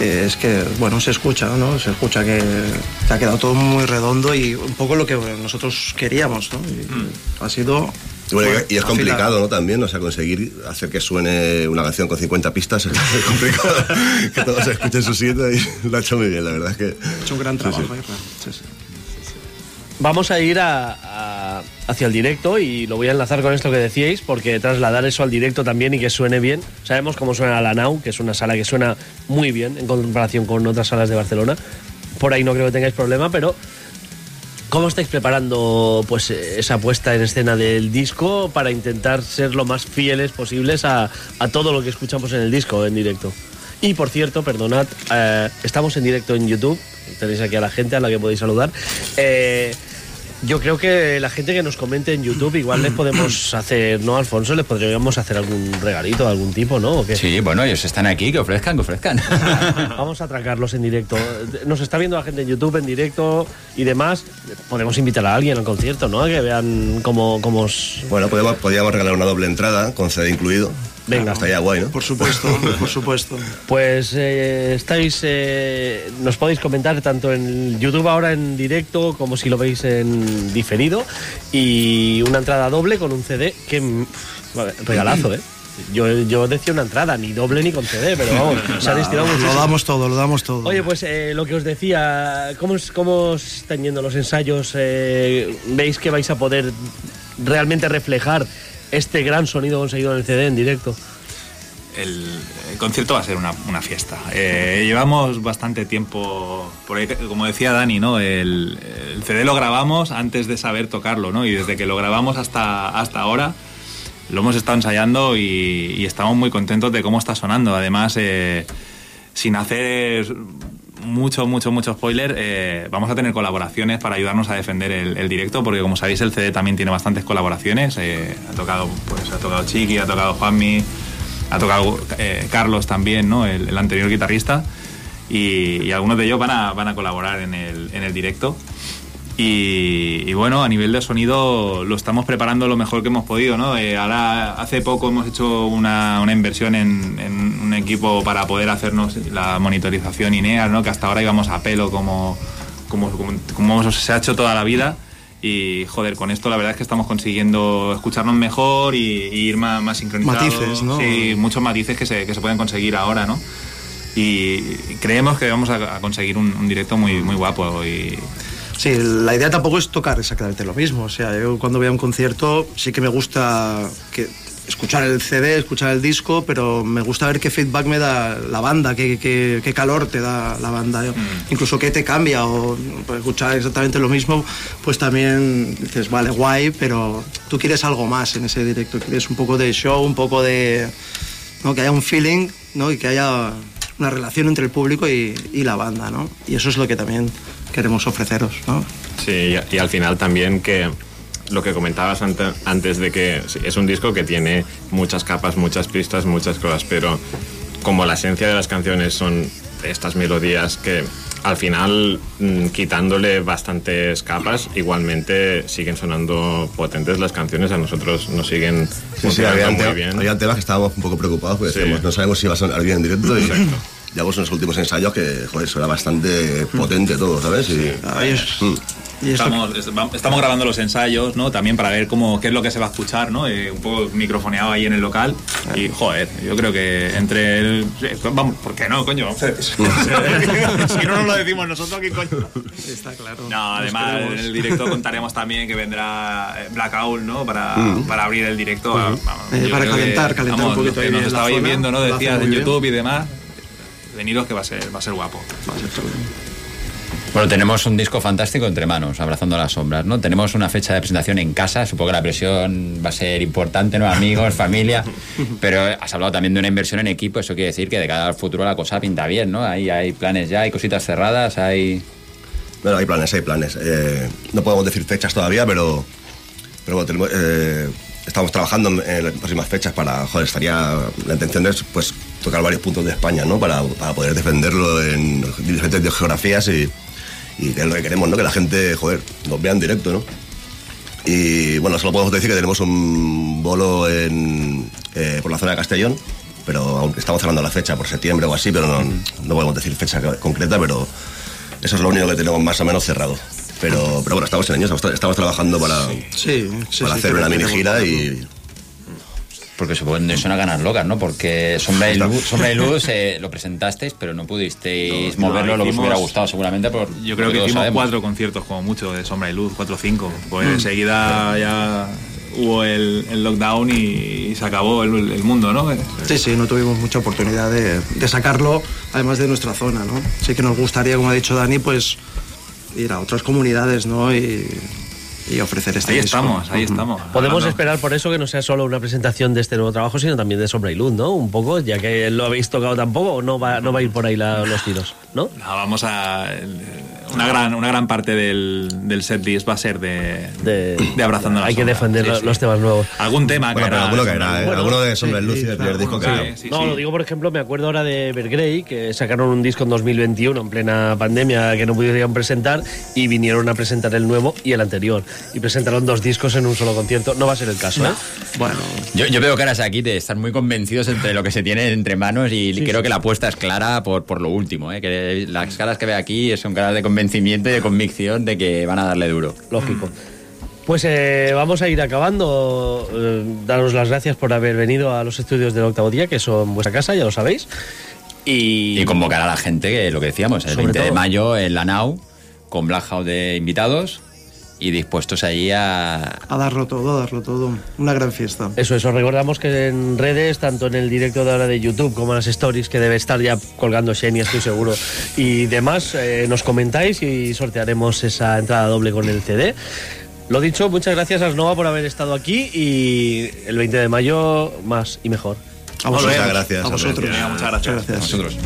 eh, es que, bueno, se escucha, ¿no? Se escucha que, ha quedado todo muy redondo y un poco lo que nosotros queríamos, ¿no? Y mm. Ha sido y, es complicado, ¿no? También, o sea, conseguir hacer que suene una canción con 50 pistas es *laughs* complicado. *laughs* que todos escuchen su sitio y *laughs* lo ha hecho muy bien, la verdad es que... Ha hecho un gran trabajo, sí, sí vamos a ir hacia el directo y lo voy a enlazar con esto que decíais, porque trasladar eso al directo también y que suene bien. Sabemos cómo suena la Nau, que es una sala que suena muy bien en comparación con otras salas de Barcelona. Por ahí no creo que tengáis problema, pero ¿cómo estáis preparando pues esa puesta en escena del disco para intentar ser lo más fieles posibles a, todo lo que escuchamos en el disco en directo? Y por cierto, perdonad, eh, estamos en directo en YouTube, tenéis aquí a la gente a la que podéis saludar. Eh, yo creo que la gente que nos comente en YouTube, igual les podemos *clears throat* hacer, ¿no, Alfonso? Les podríamos hacer algún regalito de algún tipo, ¿no? Sí, bueno, ellos están aquí, que ofrezcan, que ofrezcan. *laughs* Vamos a atracarlos en directo. Nos está viendo la gente en YouTube en directo y demás. Podemos invitar a alguien al concierto, ¿no? A que vean cómo. cómo Bueno, podríamos, podríamos regalar una doble entrada con CD incluido. Venga. Hasta ya guay, ¿no? Por supuesto, por supuesto. Pues eh, estáis, eh, nos podéis comentar tanto en YouTube ahora en directo como si lo veis en diferido y una entrada doble con un CD que regalazo, ¿eh? Yo, yo, decía una entrada, ni doble ni con CD, pero vamos, *laughs* se ha estirado mucho. Lo damos todo, lo damos todo. Oye, pues eh, lo que os decía, ¿cómo, cómo están yendo los ensayos? ¿Veis que vais a poder realmente reflejar este gran sonido conseguido en el CD en directo? El, concierto va a ser una, fiesta. Eh, llevamos bastante tiempo, por como decía Dani, ¿no? El, CD lo grabamos antes de saber tocarlo, ¿no? Y desde que lo grabamos hasta, hasta ahora lo hemos estado ensayando y, estamos muy contentos de cómo está sonando. Además, eh, sin hacer mucho, mucho, mucho spoiler, eh, vamos a tener colaboraciones para ayudarnos a defender el, directo, porque como sabéis el CD también tiene bastantes colaboraciones. Eh, ha tocado, pues, ha tocado Chiqui, ha tocado Juanmi, ha tocado eh, Carlos también, ¿no? El, anterior guitarrista. Y, algunos de ellos van a, colaborar en el, en el directo. Y, bueno, a nivel de sonido lo estamos preparando lo mejor que hemos podido, ¿no? Eh, ahora, hace poco hemos hecho una, una inversión en, un equipo para poder hacernos la monitorización INEA, ¿no? Que hasta ahora íbamos a pelo como, como, como, se ha hecho toda la vida. Y joder, con esto la verdad es que estamos consiguiendo escucharnos mejor y, ir más, más sincronizados. Matices, ¿no? Sí, muchos matices que se, que se pueden conseguir ahora, ¿no? Y creemos que vamos a, conseguir un, un directo muy, muy guapo y Sí, la idea tampoco es tocar exactamente lo mismo. O sea, yo cuando voy a un concierto sí que me gusta que escuchar el CD, escuchar el disco, pero me gusta ver qué feedback me da la banda, qué, qué, calor te da la banda, mm. incluso qué te cambia o pues, escuchar exactamente lo mismo, pues también dices, vale, guay, pero tú quieres algo más en ese directo, quieres un poco de show, un poco de... ¿no? que haya un feeling ¿no? y que haya una relación entre el público y, y la banda, ¿no? Y eso es lo que también queremos ofreceros. ¿no? Sí, y, al final también que lo que comentabas antes de que es un disco que tiene muchas capas, muchas pistas, muchas cosas, pero como la esencia de las canciones son estas melodías que al final, mm, quitándole bastantes capas, igualmente siguen sonando potentes las canciones, a nosotros nos siguen sí, sí, había, muy bien. Había temas que estábamos un poco preocupados porque no sabemos si va a sonar bien en directo y ya vos en los últimos ensayos que, joder, eso era bastante potente todo, ¿sabes? Y, mm. Estamos, estamos, grabando los ensayos, ¿no? También para ver cómo, qué es lo que se va a escuchar, ¿no? Eh, un poco microfoneado ahí en el local. Y, joder, yo creo que entre el... Vamos, ¿por qué no, coño? *laughs* si no nos lo decimos nosotros, ¿qué coño? Está claro. No, además, en el directo contaremos también que vendrá eh, Blackout, ¿no? Para, mm. para abrir el directo. Eh, para calentar, calentar un poquito ahí. Nos estabais viendo, ¿no? Decías en YouTube y demás. Venidos que va a ser, va a ser guapo. Va a ser bueno, tenemos un disco fantástico entre manos, abrazando las sombras, ¿no? Tenemos una fecha de presentación en casa, supongo que la presión va a ser importante, ¿no? Amigos, familia, *laughs* pero has hablado también de una inversión en equipo, eso quiere decir que de cara al futuro la cosa pinta bien, ¿no? Ahí hay planes ya, hay cositas cerradas, hay... Bueno, hay planes, hay planes. Eh, no podemos decir fechas todavía, pero, pero bueno, tenemos, eh, estamos trabajando en las próximas fechas para, joder, estaría, la intención es pues tocar varios puntos de España, ¿no? Para, para poder defenderlo en diferentes geografías y y que es lo que queremos, ¿no? Que la gente, joder, nos vea en directo, ¿no? Y bueno, solo podemos decir que tenemos un bolo en, eh, por la zona de Castellón, pero aunque estamos cerrando la fecha por septiembre o así, pero no, no podemos decir fecha concreta, pero eso es lo único que tenemos más o menos cerrado. Pero, pero bueno, estamos en ello, estamos, trabajando para, sí, para hacer una mini gira y porque supongo son a ganas locas, ¿no? Porque Sombra y Luz, Sombra y Luz eh, lo presentasteis, pero no pudisteis moverlo lo que os hubiera gustado seguramente. Por, yo creo que hicimos cuatro conciertos como mucho de Sombra y Luz, cuatro o cinco. Pues mm. enseguida ya hubo el, lockdown y, se acabó el, mundo, ¿no? Sí, sí, no tuvimos mucha oportunidad de, de, sacarlo, además de nuestra zona, ¿no? Sí que nos gustaría, como ha dicho Dani, pues ir a otras comunidades, ¿no? Y y ofrecer este Ahí estamos, ahí estamos. Podemos esperar por eso que no sea solo una presentación de este nuevo trabajo, sino también de Sombra y Luz, ¿no? Un poco, ya que lo habéis tocado tampoco, ¿o no va, no va a ir por ahí los tiros, ¿no? vamos a... Una gran, una gran parte del, del set list va a ser de, de, Abrazando Hay que defender los temas nuevos. Algún tema bueno, pero alguno caerá, ¿eh? alguno de Sombra y Luz y del primer disco que No, lo digo, por ejemplo, me acuerdo ahora de Evergrey, que sacaron un disco en 2021, en plena pandemia, que no pudieron presentar, y vinieron a presentar el nuevo y el anterior y presentaron dos discos en un solo concierto. No va a ser el caso, ¿eh? Bueno. Yo, yo, veo caras aquí de estar muy convencidos entre lo que se tiene entre manos y creo que la apuesta es clara por, por lo último, ¿eh? Que las caras que veo aquí son caras de convencimiento y de convicción de que van a darle duro. Lógico. Pues eh, vamos a ir acabando. Eh, daros las gracias por haber venido a los estudios del octavo día, que son vuestra casa, ya lo sabéis. Y, convocar a la gente, que lo que decíamos, el 20 de mayo en la NAU, con Black House de invitados y dispuestos allí a... A darlo todo, a darlo todo. Una gran fiesta. Eso, eso. Recordamos que en redes, tanto en el directo de ahora de YouTube como en las stories, que debe estar ya colgando Xenia, estoy seguro, y demás, eh, nos comentáis y sortearemos esa entrada doble con el CD. Lo dicho, muchas gracias a Nova por haber estado aquí y el 20 de mayo más y mejor. A vosotros. Muchas gracias. A vosotros. Muchas gracias. A vosotros.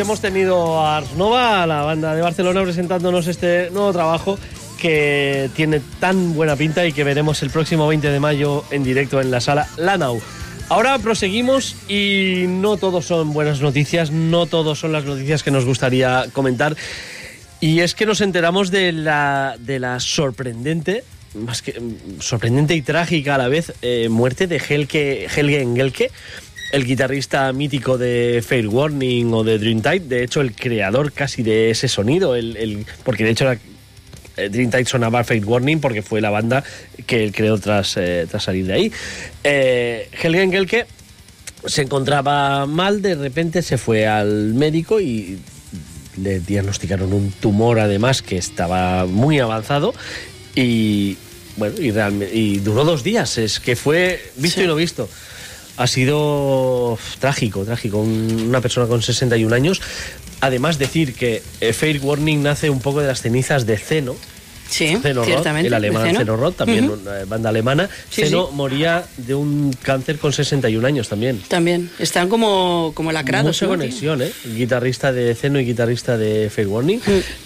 Hemos tenido a Ars Nova, la banda de Barcelona, presentándonos este nuevo trabajo que tiene tan buena pinta y que veremos el próximo 20 de mayo en directo en la sala Lanau. Ahora proseguimos y no todos son buenas noticias, no todos son las noticias que nos gustaría comentar. Y es que nos enteramos de la, de la sorprendente, más que sorprendente y trágica a la vez, eh, muerte de Helge, Helge Engelke, el guitarrista mítico de Fair Warning o de Dreamtime, de hecho el creador casi de ese sonido, el, porque de hecho era, eh, Dreamtime sonaba Fair Warning porque fue la banda que él creó tras, eh, tras salir de ahí. Eh, Helge Engelke se encontraba mal, de repente se fue al médico y le diagnosticaron un tumor además que estaba muy avanzado y bueno y, y duró dos días es que fue visto y no visto ha sido trágico trágico. Una persona con 61 años. Además decir que Fair Warning nace un poco de las cenizas de Ceno Sí, ciertamente. el alemán Zeno Roth, también una banda alemana. Zeno moría de un cáncer con 61 años también. También. Están como, como lacrados. Mucha conexión, ¿eh? Guitarrista de Zeno y guitarrista de Fair Warning.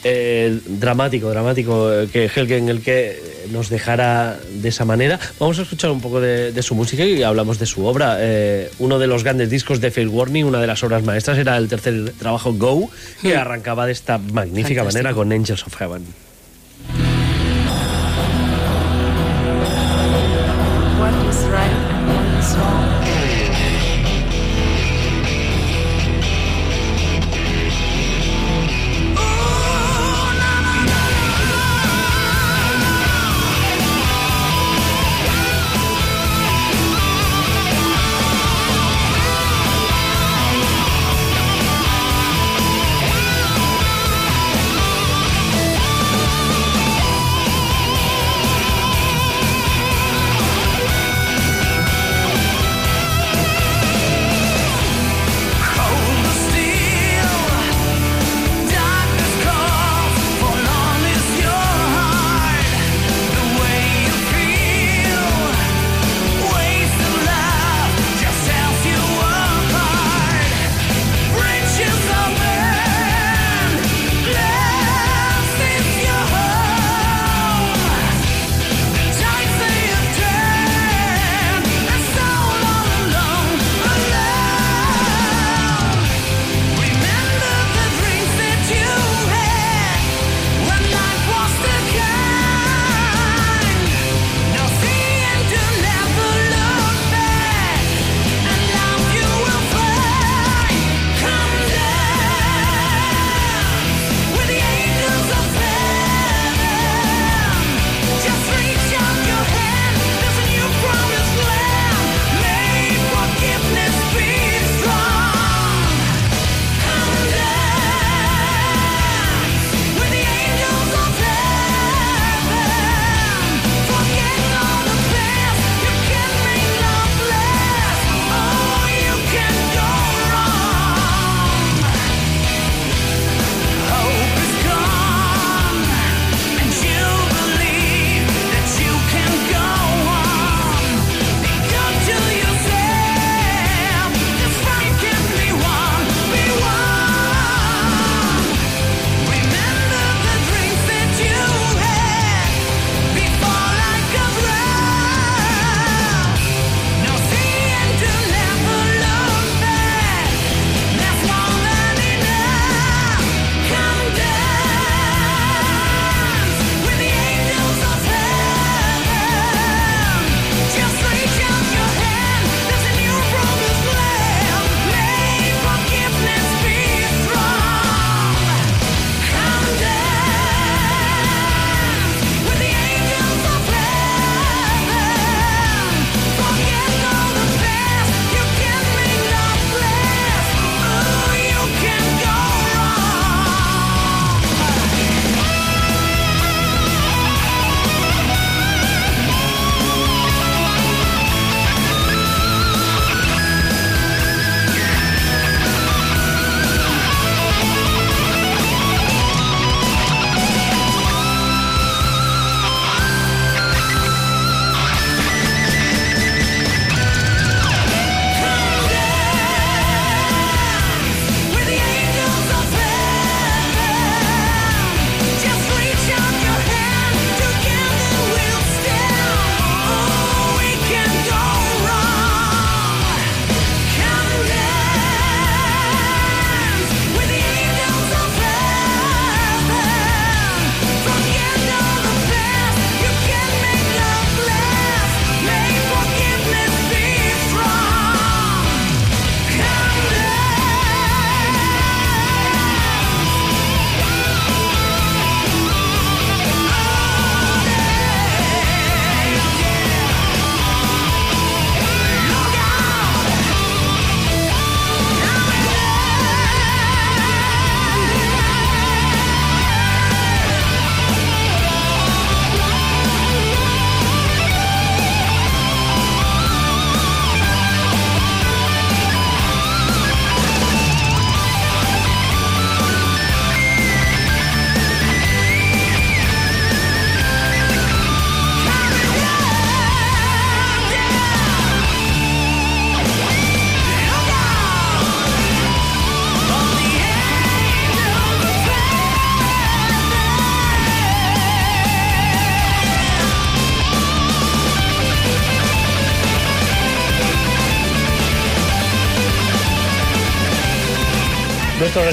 Eh, dramático, dramático eh, que Helgen el que nos dejara de esa manera. Vamos a escuchar un poco de, su música y hablamos de su obra. Eh, uno de los grandes discos de Fair Warning, una de las obras maestras, era el tercer trabajo Go, que arrancaba de esta magnífica manera con Angels of Heaven.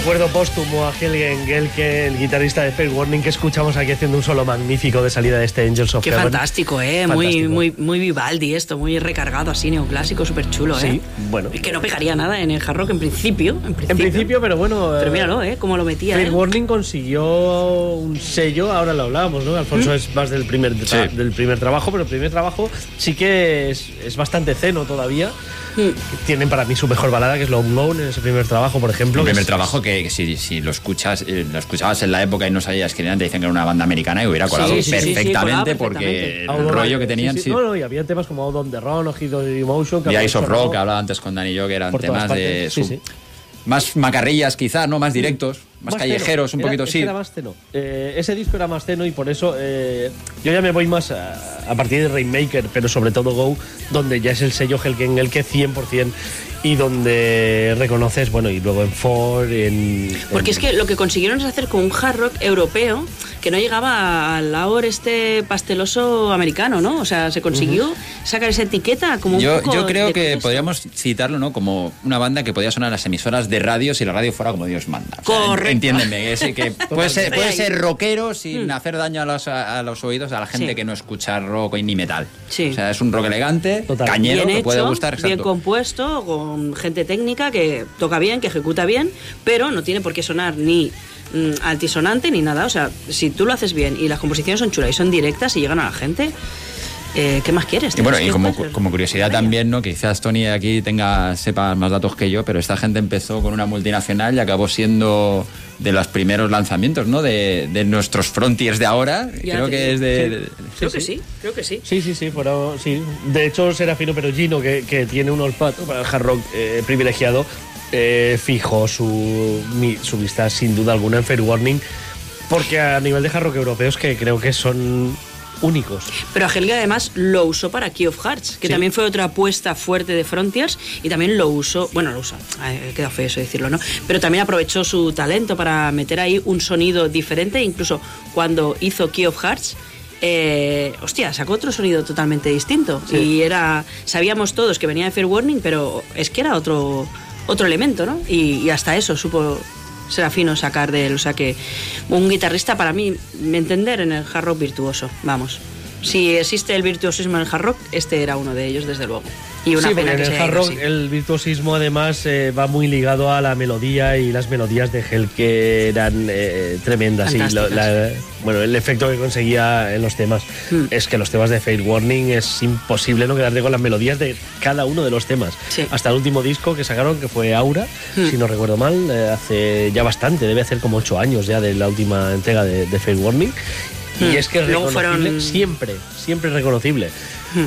Recuerdo póstumo a Helgen Gelke, el guitarrista de Fair Warning, que escuchamos aquí haciendo un solo magnífico de salida de este Angels of Qué fantástico, ¿eh? Muy, muy, muy Vivaldi esto, muy recargado así, neoclásico, súper chulo, ¿eh? Sí, bueno. Y que no pegaría nada en el hard rock en principio. En principio, en principio pero bueno... Pero míralo, ¿eh? Cómo lo metía, Fair ¿eh? Warning consiguió un sello, ahora lo hablábamos, ¿no? Alfonso es más del primer, del primer trabajo, pero el primer trabajo sí que es, es bastante ceno todavía. Tienen para mí su mejor balada, que es Long Lone, en ese primer trabajo, por ejemplo. El primer es- trabajo que, si, si lo escuchas eh, lo escuchabas en la época y no sabías quién era, te dicen que era una banda americana y hubiera colado Sí, sí, sí, sí, perfectamente porque perfectamente. el rollo que tenían, sí, sí. sí. No, no, y había temas como Out on the Run o Hit of the Emotion. que han Eyes of Rock, que hablaba antes con Dani y yo, que eran temas de. su- sí. Más macarrillas, quizás, ¿no? Más directos, más, Más callejeros, un poquito Era- sí. Era más. Eh, ese disco era más ceno y por eso eh, yo ya me voy más a, a partir de Rainmaker, pero sobre todo Go, donde ya es el sello Helgen el que 100% y donde reconoces, bueno, y luego en Ford, en. Porque en- es que lo que consiguieron es hacer como un hard rock europeo que no llegaba al laor este pasteloso americano, ¿no? O sea, se consiguió sacar esa etiqueta como un Yo, poco yo creo que esto. podríamos citarlo, ¿no? Como una banda que podía sonar en las emisoras de radio si la radio fuera como Dios manda. O sea, Correcto. Entiéndeme, ese que puede ser, puede ser rockero sin hacer daño a los, a, los oídos a la gente Sí. que no escucha rock ni metal. Sí. O sea, es un rock elegante, cañero, bien que puede hecho, gustar. bien Exacto. compuesto, con gente técnica que toca bien, que ejecuta bien, pero no tiene por qué sonar ni mm, altisonante ni nada. O sea, si tú lo haces bien y las composiciones son chulas y son directas y llegan a la gente, eh, ¿qué más quieres? Y bueno, y como, curiosidad también, ¿no? Quizás Tony aquí tenga, sepa más datos que yo, pero esta gente empezó con una multinacional y acabó siendo de los primeros lanzamientos, ¿no? De, de nuestros frontiers de ahora. Ya Creo que digo. es de... Sí. de- Creo que sí, creo que sí. Sí, sí, sí, sí. De hecho, Serafino Perugino, que, que tiene un olfato para el hard rock eh, privilegiado, eh, fijó su, mi- su vista sin duda alguna en Fair Warning, porque a nivel de hard rock europeos que creo que son únicos. Pero Helga además lo usó para Key of Hearts, que Sí. también fue otra apuesta fuerte de Frontiers y también lo usó, bueno, lo usó, queda feo eso decirlo, ¿no? Pero también aprovechó su talento para meter ahí un sonido diferente, incluso cuando hizo Key of Hearts. eh, hostia, sacó otro sonido totalmente distinto. Sí. Y era. Sabíamos todos que venía de Fair Warning, pero es que era otro, otro elemento, ¿no? Y, y hasta eso supo Serafino sacar de él. O sea que un guitarrista, para mí, entender, en el hard rock virtuoso. Vamos. Si existe el virtuosismo en el hard rock, este era uno de ellos, desde luego. Y una sí, pena que en el hard rock el virtuosismo además eh, va muy ligado a la melodía y las melodías de Hell que eran eh, tremendas. Y lo- Fantásticas. la- bueno, el efecto que conseguía en los temas Hmm. es que los temas de Fair Warning es imposible no quedarte con las melodías de cada uno de los temas. Hasta el último disco que sacaron, que fue Aura, Hmm. si no recuerdo mal, eh, hace ya bastante, debe hacer como ocho años ya de la última entrega de, de Warning. Hmm. Y es que es Luego reconocible fueron- siempre, siempre reconocible. Hmm.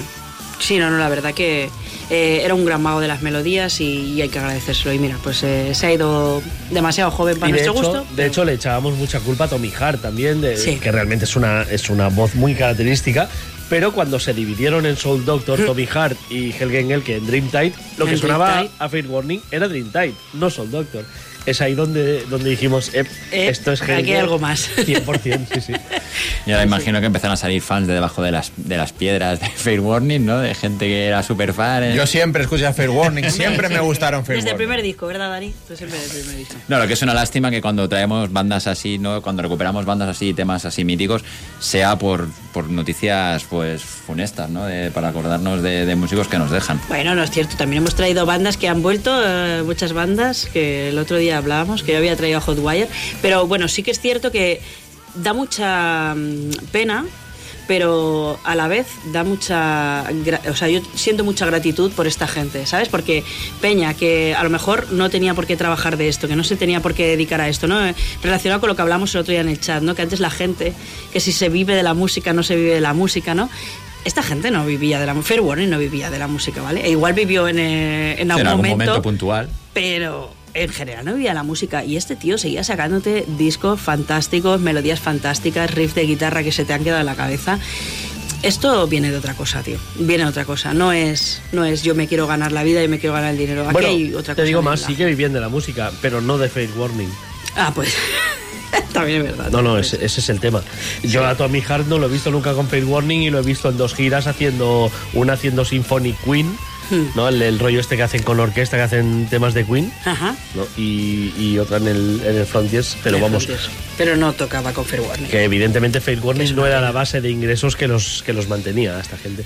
Sí, no, no, la verdad que eh, era un gran mago de las melodías y, y hay que agradecérselo. Y mira, pues eh, se ha ido demasiado joven para Y nuestro hecho, gusto. de hecho, le echábamos mucha culpa a Tommy Hart también, de, Sí. que realmente es una, es una voz muy característica. Pero cuando se dividieron en Soul Doctor, Tommy Hart y Helge Engel, que en Dreamtide, lo que sonaba a Fair Warning era Dreamtide, no Soul Doctor. Es ahí donde, donde dijimos, "Ep, Eh, esto es aquí hay algo más. *laughs* 100%, sí, sí. Y ahora imagino que empezaron a salir fans de debajo de las, de las piedras de Fair Warning, ¿no? De gente que era super fan. ¿eh? Yo siempre escuché a Fair Warning, siempre me gustaron Fair Desde el Warning. primer disco, ¿verdad, Dani? Tú siempre del primer disco. No, lo que es una lástima que cuando traemos bandas así, ¿no? Cuando recuperamos bandas así, temas así míticos, sea por, por noticias pues funestas, ¿no? De- para acordarnos de, de músicos que nos dejan. Bueno, no es cierto. También hemos traído bandas que han vuelto, eh, muchas bandas que el otro día hablábamos, que yo había traído a Hotwire. Pero bueno, sí que es cierto que da mucha mm, pena, pero a la vez da mucha. O sea, yo siento mucha gratitud por esta gente, ¿sabes? Porque Peña, que a lo mejor no tenía por qué trabajar de esto, que no se tenía por qué dedicar a esto, ¿no? Eh, Relacionado con lo que hablamos el otro día en el chat, ¿no? Que antes la gente, que si se vive de la música, no se vive de la música, ¿no? Esta gente no vivía de la música. Fair Warning no vivía de la música, ¿vale? E igual vivió en, eh, en algún, en algún momento, momento puntual. pero en general no vivía la música. Y este tío seguía sacándote discos fantásticos, melodías fantásticas, riffs de guitarra que se te han quedado en la cabeza. Esto viene de otra cosa, tío. Viene de otra cosa. No es, no es yo me quiero ganar la vida y me quiero ganar el dinero. Aquí Bueno, hay otra te cosa. digo de más, sí que vivían de la música, pero no de Fair Warning. Ah, pues. *laughs* También es verdad. No, no, ese, ese es el tema. Yo a Tommy Hart no lo he visto nunca con Fair Warning y lo he visto en dos giras haciendo una haciendo Symphony Queen Hmm. ¿no? El, rollo este que hacen con orquesta, que hacen temas de Queen. Ajá. Y, otra en el, en el Frontiers, pero vamos. Pero no tocaba con Fair Warning. Que evidentemente Fair Warning no era la base de ingresos que los, que los mantenía a esta gente.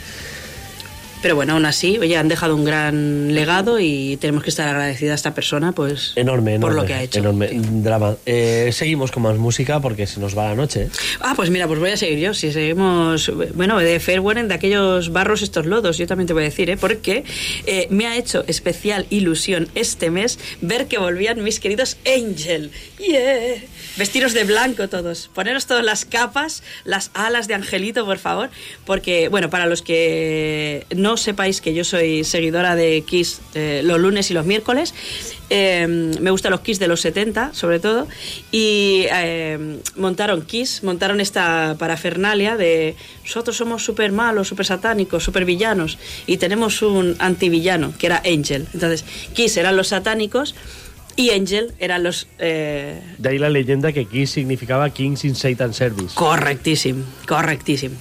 Pero bueno, aún así, oye, han dejado un gran legado y tenemos que estar agradecida a esta persona, pues. Enorme, Por lo que ha hecho. Enorme drama. Eh, seguimos con más música porque se nos va la noche. Ah, pues mira, pues voy a seguir yo. Si seguimos, bueno, de Fairweather, de aquellos barros, estos lodos, yo también te voy a decir, ¿eh? Porque eh, me ha hecho especial ilusión este mes ver que volvían mis queridos Angel. Yeah. Vestiros de blanco todos. Poneros todas las capas, las alas de Angelito, por favor. Porque, bueno, para los que no sepáis que yo soy seguidora de Kiss eh, los lunes y los miércoles, em, me gustan los Kiss de los 70, sobre todo. Y em, montaron Kiss, montaron esta parafernalia de nosotros somos súper malos, súper satánicos, súper villanos. Y tenemos un antivillano, que era Angel. Entonces, Kiss eran los satánicos y Angel eran los... Eh... De ahí la leyenda que Kiss significaba Kings in Satan Service. Correctísimo, correctísimo.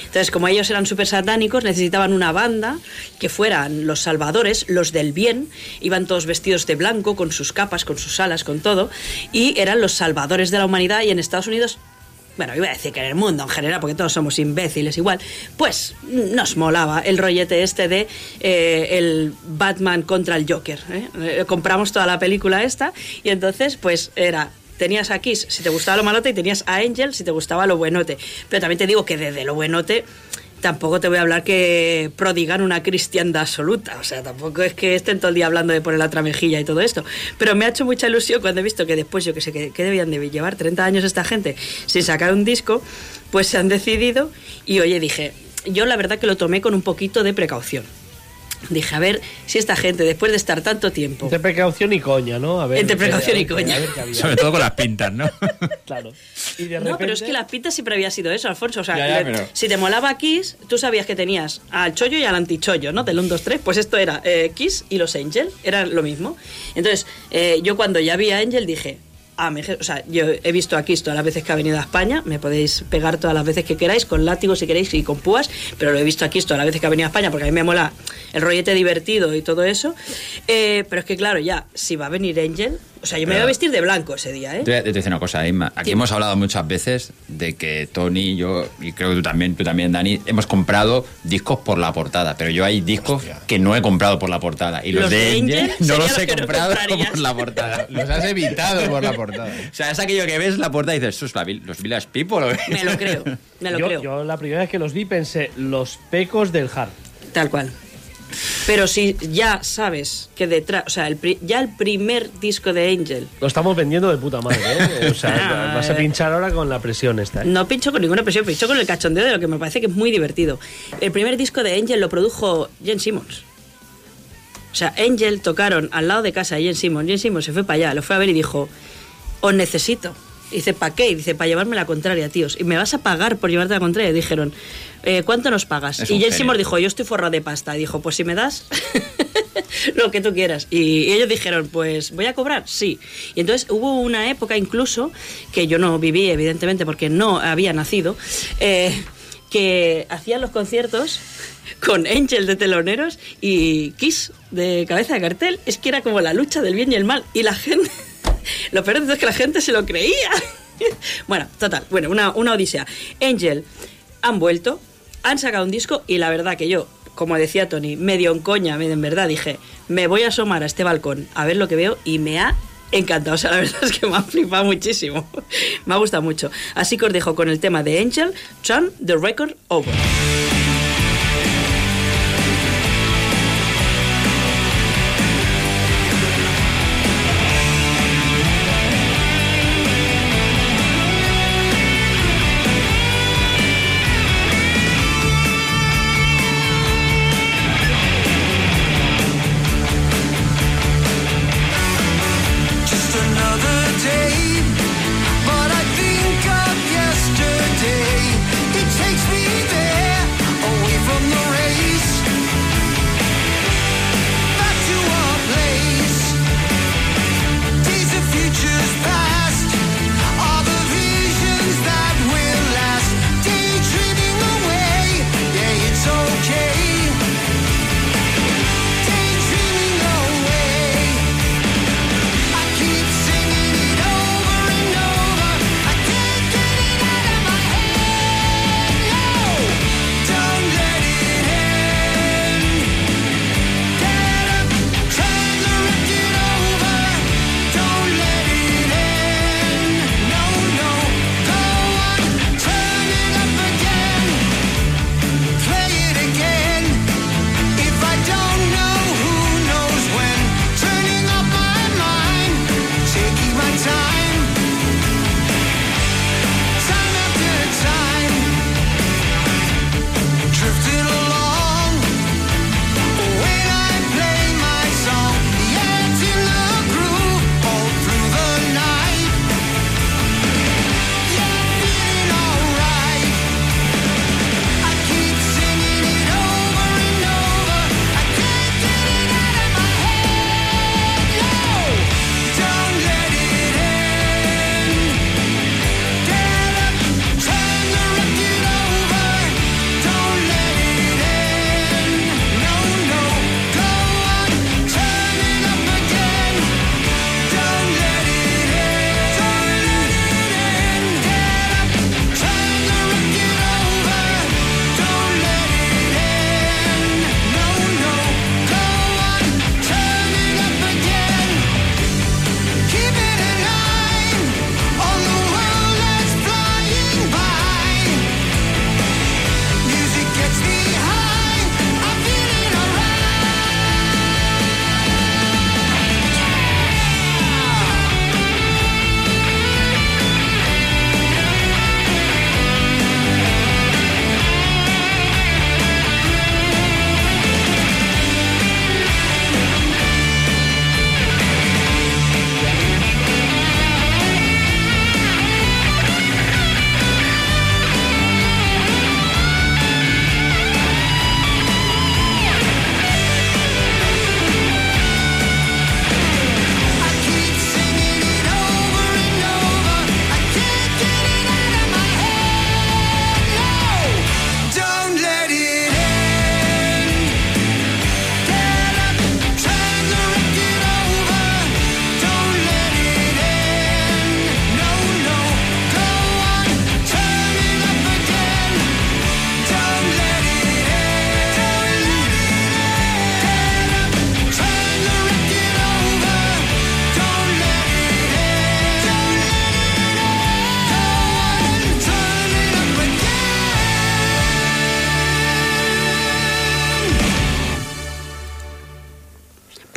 Entonces, como ellos eran súper satánicos, necesitaban una banda que fueran los salvadores, los del bien. Iban todos vestidos de blanco, con sus capas, con sus alas, con todo. Y eran los salvadores de la humanidad. Y en Estados Unidos bueno, iba a decir que en el mundo en general, porque todos somos imbéciles igual, pues nos molaba el rollete este de eh, el Batman contra el Joker. ¿eh? Eh, compramos toda la película esta y entonces pues era tenías a Kiss si te gustaba lo malote y tenías a Angel si te gustaba lo buenote. Pero también te digo que desde lo buenote tampoco te voy a hablar que prodigan una cristiandad absoluta. O sea, tampoco es que estén todo el día hablando de poner la tramejilla y todo esto. Pero me ha hecho mucha ilusión cuando he visto que después, yo que sé, que, debían de llevar 30 años esta gente sin sacar un disco, pues se han decidido y oye, dije, yo la verdad que lo tomé con un poquito de precaución. Dije, a ver si esta gente, después de estar tanto tiempo. Entre precaución y coña, ¿no? A ver, Entre precaución y coña. Sobre todo con las pintas, ¿no? *laughs* claro. No, pero es que las pintas siempre había sido eso, Alfonso. O sea, si te molaba Kiss, tú sabías que tenías al chollo y al antichollo, ¿no? Del 1, 2, 3. Pues esto era eh, Kiss y los Angel, era lo mismo. Entonces, eh, yo cuando ya vi a Angel dije, O sea, yo he visto a Kiss todas las veces que ha venido a España, me podéis pegar todas las veces que queráis, con látigos si queréis y con púas, pero lo he visto a Kiss todas las veces que ha venido a España porque a mí me mola el rollete divertido y todo eso. Eh, pero es que claro, ya, si va a venir Angel, o sea, yo me voy a vestir de blanco ese día, ¿eh? Te voy a decir una cosa, Inma. Aquí hemos hablado muchas veces de que Tony, yo, y creo que tú también, tú también, Dani, hemos comprado discos por la portada, pero yo hay discos que no he comprado por la portada. Y los, de Angel, *laughs* no los he comprado *laughs* por la portada. *laughs* los has evitado por la portada. o sea, es aquello que ves la portada y dices, los Village People? Me lo creo, me lo creo. Yo la primera vez que los vi pensé, los pecos del hard. Tal cual. Pero si ya sabes que detrás, o sea, ya el primer disco de Angel. Lo estamos vendiendo de puta madre, ¿eh? O sea, *laughs* vas a pinchar ahora con la presión esta. ¿eh? No pincho con ninguna presión, pincho con el cachondeo de lo que me parece que es muy divertido. El primer disco de Angel lo produjo Jen Simmons. O sea, Angel tocaron al lado de casa de Jen Simmons. Jen Simmons se fue para allá, lo fue a ver y dijo: Os necesito. Y dice, ¿para qué? Y dice, para llevarme la contraria, tíos. ¿Y me vas a pagar por llevarte la contraria? Y dijeron, eh, ¿cuánto nos pagas? y James Seymour dijo, yo estoy forrado de pasta. Y dijo, pues si me das *laughs* lo que tú quieras. Y, ellos dijeron, pues voy a cobrar, sí. Y entonces hubo una época incluso, que yo no viví evidentemente porque no había nacido, eh, que hacían los conciertos con Angel de teloneros y Kiss de cabeza de cartel. Es que era como la lucha del bien y el mal. Y la gente *laughs* lo peor es que la gente se lo creía. *laughs* bueno, total, bueno, una, una odisea. Angel han vuelto, han sacado un disco y la verdad que yo, como decía Tony, medio en coña, medio en verdad, dije, me voy a asomar a este balcón a ver lo que veo y me ha encantado. *laughs* O sea, la verdad es que me ha flipado muchísimo. me ha gustado mucho. Así que os dejo con el tema de Angel, Turn the Record Over.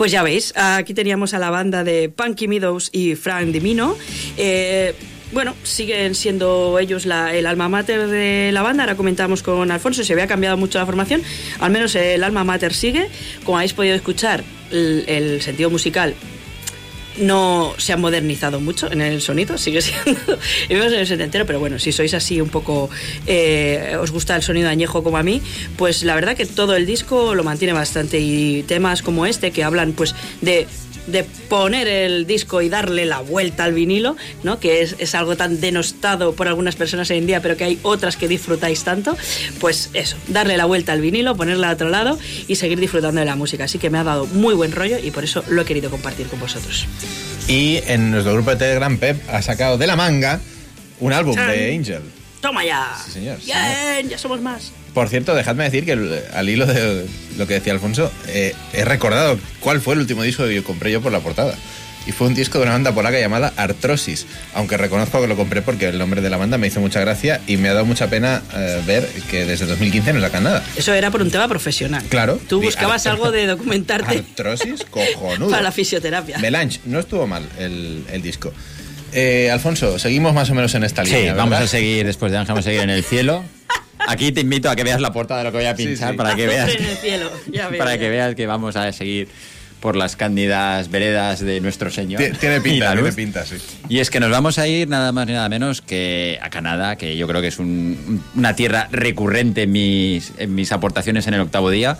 Pues ya veis, aquí teníamos a la banda de Punky Meadows y Frank Dimino. Eh, bueno, siguen siendo ellos el alma mater de la banda. Ahora comentábamos con Alfonso, se había cambiado mucho la formación. Al menos el alma mater sigue. Como habéis podido escuchar, el, sentido musical no se ha modernizado mucho en el sonido, sigue *laughs* siendo y vemos en el setentero, pero bueno, si sois así un poco, eh, os gusta el sonido añejo como a mí, pues la verdad que todo el disco lo mantiene bastante y temas como este que hablan pues de de poner el disco y darle la vuelta al vinilo, ¿no? que es, es, algo tan denostado por algunas personas hoy en día, pero que hay otras que disfrutáis tanto, pues eso, darle la vuelta al vinilo, ponerla a otro lado y seguir disfrutando de la música. Así que me ha dado muy buen rollo y por eso lo he querido compartir con vosotros. Y en nuestro grupo de Telegram, Pep ha sacado de la manga un álbum de Angel. ¡Toma ya! Sí, señor. Bien, ya somos más. Por cierto, dejadme decir que al hilo de lo que decía Alfonso, eh, he recordado cuál fue el último disco que yo compré yo por la portada. Y fue un disco de una banda polaca llamada Artrosis. Aunque reconozco que lo compré porque el nombre de la banda me hizo mucha gracia y me ha dado mucha pena eh, ver que desde 2015 no sacan nada. Eso era por un tema profesional. Claro. Tú buscabas algo de *laughs* documentarte. Artrosis, cojonudo. Para la fisioterapia. Melange, no estuvo mal el, el disco. Eh, Alfonso, seguimos más o menos en esta línea. Sí, vamos a seguir después de Ángel, vamos a seguir en el cielo. *laughs* Aquí te invito a que veas la portada de lo que voy a pinchar para que veas. para que veas que vamos a seguir por las cándidas veredas de nuestro Señor. Tiene pinta, tiene pinta, sí. Y es que nos vamos a ir nada más ni nada menos que a Canadá, que yo creo que es una tierra recurrente en mis, en mis aportaciones en el octavo día,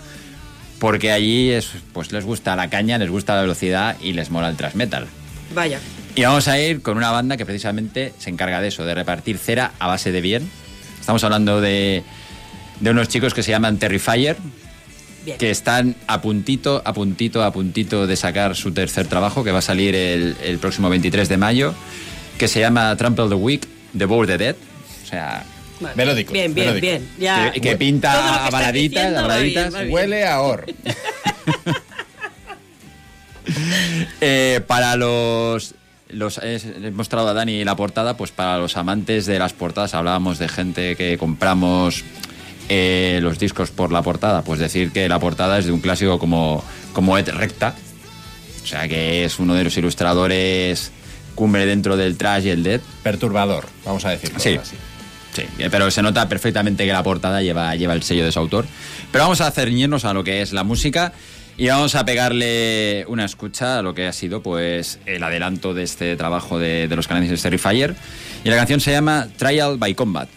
porque allí es, pues les gusta la caña, les gusta la velocidad y les mola el transmetal. Vaya. Y vamos a ir con una banda que precisamente se encarga de eso, de repartir cera a base de bien. Estamos hablando de, de unos chicos que se llaman Terrifier, que están a puntito, a puntito, a puntito de sacar su tercer trabajo, que va a salir el, el próximo 23 de mayo, que se llama Trample the Week, Devour the Dead. O sea, melódico. Bien, bien, bien. Ya. Que, pinta a baladitas, a baladitas. Huele a or. *laughs* *laughs* eh, para los los, he mostrado a Dani la portada, pues para los amantes de las portadas, hablábamos de gente que compramos eh, los discos por la portada, pues decir que la portada es de un clásico como, como Ed Recta, o sea que es uno de los ilustradores cumbre dentro del trash y el dead. Perturbador, vamos a decirlo sí. así. Sí, pero se nota perfectamente que la portada lleva, lleva el sello de su autor. Pero vamos a ceñirnos a lo que es la música y vamos a pegarle una escucha a lo que ha sido pues el adelanto de este trabajo de, los canadienses Terrifier. Y la canción se llama Trial by Combat.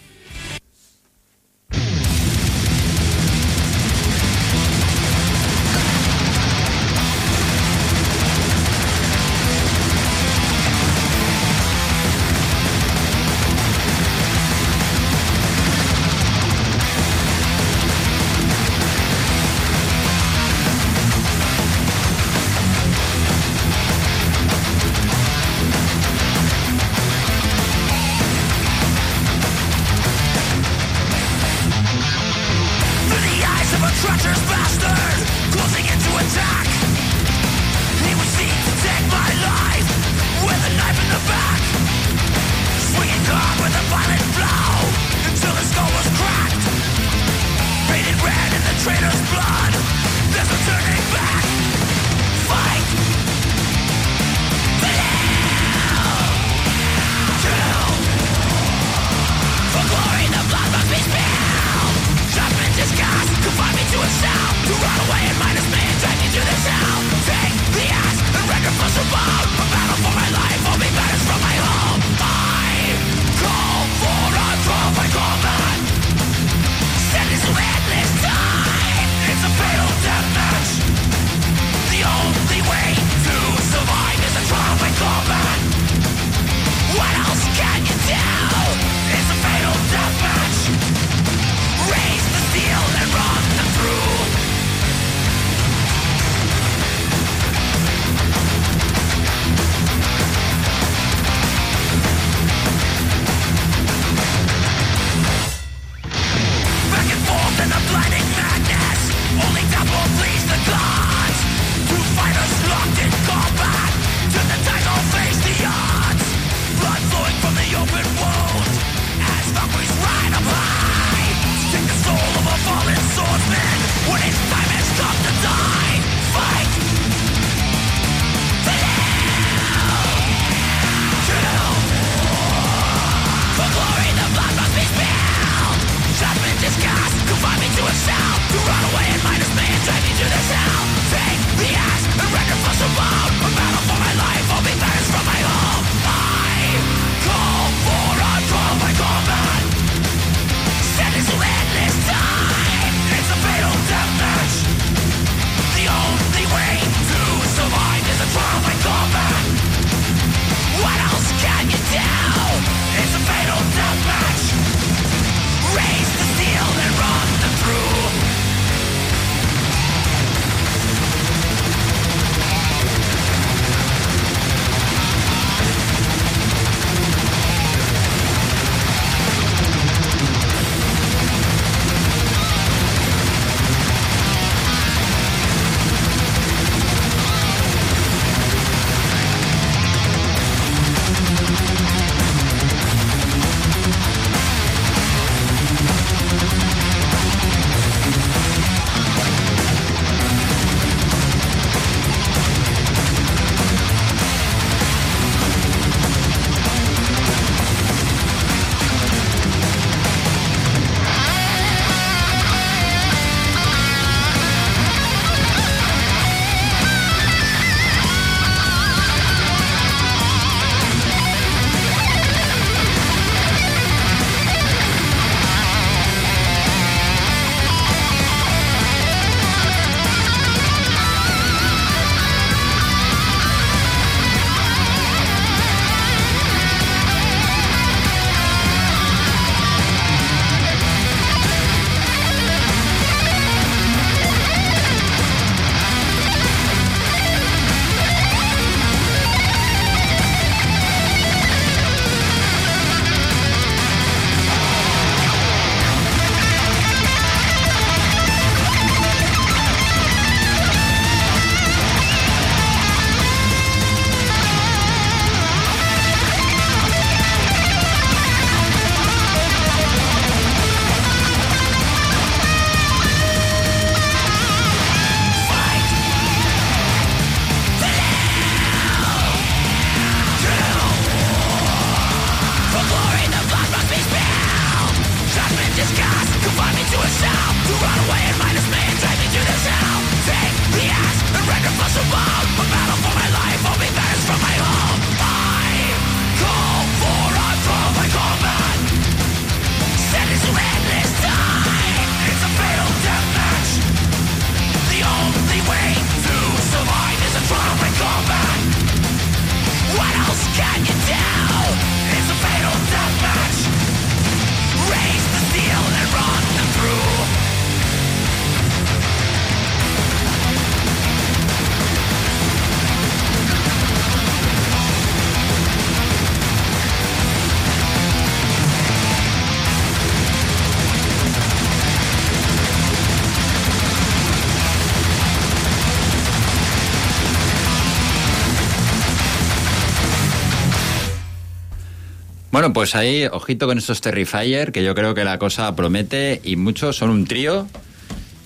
Bueno, pues ahí, ojito con estos Terrifier, que yo creo que la cosa promete y muchos son un trío.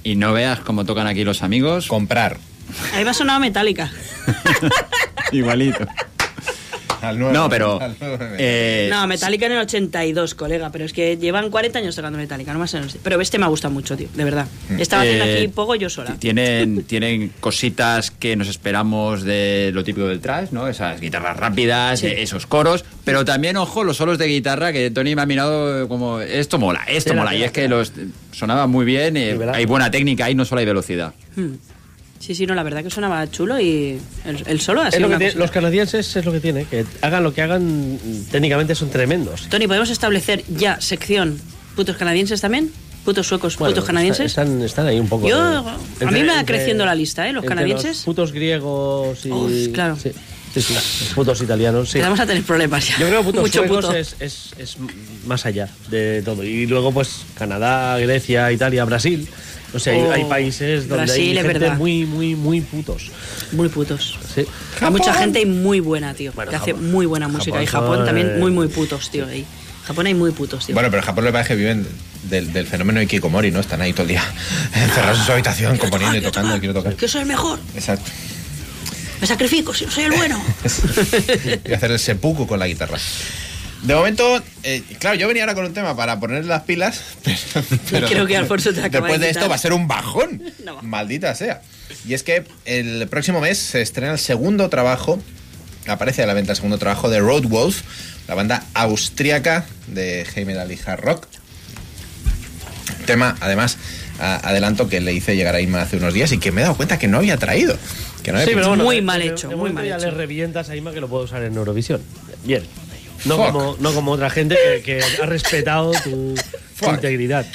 Y no veas cómo tocan aquí los amigos. Comprar. Ahí va sonado metálica. *laughs* Igualito no, pero. Eh, no, Metallica en el 82, colega, pero es que llevan 40 años tocando Metallica, no más en Pero este me ha gustado mucho, tío, de verdad. Mm. Estaba haciendo aquí eh, poco yo sola. Tienen, *laughs* tienen cositas que nos esperamos de lo típico del trash, ¿no? Esas guitarras rápidas, esos coros, pero también, ojo, los solos de guitarra que Tony me ha mirado como. Esto mola, esto mola. y es que los sonaba muy bien, eh, hay buena técnica ahí, no solo hay velocidad. Hmm. Sí, sí, no, la verdad que sonaba chulo y el, solo ha sido Los canadienses es lo que tiene, que hagan lo que hagan, técnicamente son tremendos. Tony, ¿podemos establecer ya sección putos canadienses también? ¿Putos suecos, putos canadienses? Están, están ahí un poco. Yo, a mí me va creciendo la lista, ¿eh? Los canadienses. putos griegos y. claro. Sí. Sí, putos italianos, sí. Vamos a tener problemas ya. Yo creo que putos suecos es, es, es, más allá de todo. Y luego, pues, Canadá, Grecia, Italia, Brasil. O sea, hay, oh, países donde hay gente muy, muy, muy putos. Muy putos. Sí. Hay mucha gente muy buena, tío. que hace muy buena música. y Japón también muy, muy putos, tío. Ahí. Japón hay muy putos, tío. Bueno, pero en Japón lo que pasa es que viven del, del fenómeno Ikikomori, ¿no? Están ahí todo el día *laughs* encerrados en su habitación, componiendo y tocando. quiero tocar. Que soy el mejor. Exacto. Me sacrifico, soy el bueno. *laughs* y hacer el seppuku con la guitarra. De momento, eh, claro, yo venía ahora con un tema para poner las pilas, *laughs* pero, creo que Alfonso te *laughs* después de, esto va a ser un bajón. *laughs* Maldita sea. Y es que el próximo mes se estrena el segundo trabajo, aparece a la venta el segundo trabajo de Road Wolf, la banda austríaca de Jaime Metal Hard Rock. Tema, además, adelanto que le hice llegar a Ima hace unos días y que me he dado cuenta que no había traído. Que no había muy mal hecho, muy mal ya hecho. le revientas a Ima que lo puedo usar en Eurovisión. Bien. No como, no como otra gente que, ha respetado tu, integridad.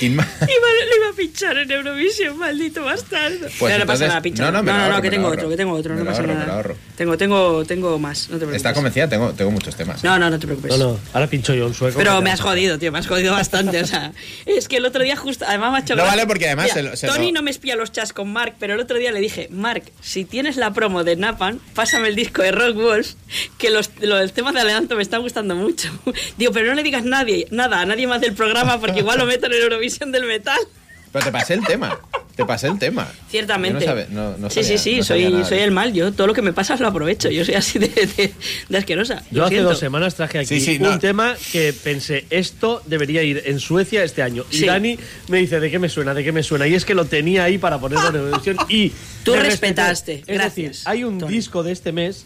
Y le *laughs* iba a pinchar en Eurovisión, maldito bastardo. Pues no, pasa nada, pincha. No, no, no, que tengo otro, que tengo otro, no pasa nada. Tengo, tengo, tengo más, no te Está convencida, tengo, tengo muchos temas. No, no, no te preocupes. No, no, ahora pincho yo un sueco. Pero me has jodido, tío, me has jodido bastante. o sea, es que el otro día justo, además me ha hecho No vale porque además Tony no me espía los chats con Mark, pero el otro día le dije, Mark, si tienes la promo de Napan, pásame el disco de Rock Wolf, que los, los temas de adelanto me están gustando mucho. *laughs* Digo, pero no le digas nadie, nada, a nadie más del programa, porque igual lo meto en el Eurovisión del metal. Pero te pasé el tema. Te pasé el tema. Ciertamente. sí, sí, sí, soy, soy el mal. Yo todo lo que me pasa lo aprovecho. Yo soy así de, asquerosa. Yo hace dos semanas traje aquí un tema que pensé, esto debería ir en Suecia este año. Y Dani me dice, ¿de qué me suena? ¿De qué me suena? Y es que lo tenía ahí para ponerlo en Eurovisión y... Tú respetaste. Gracias. hay un disco de este mes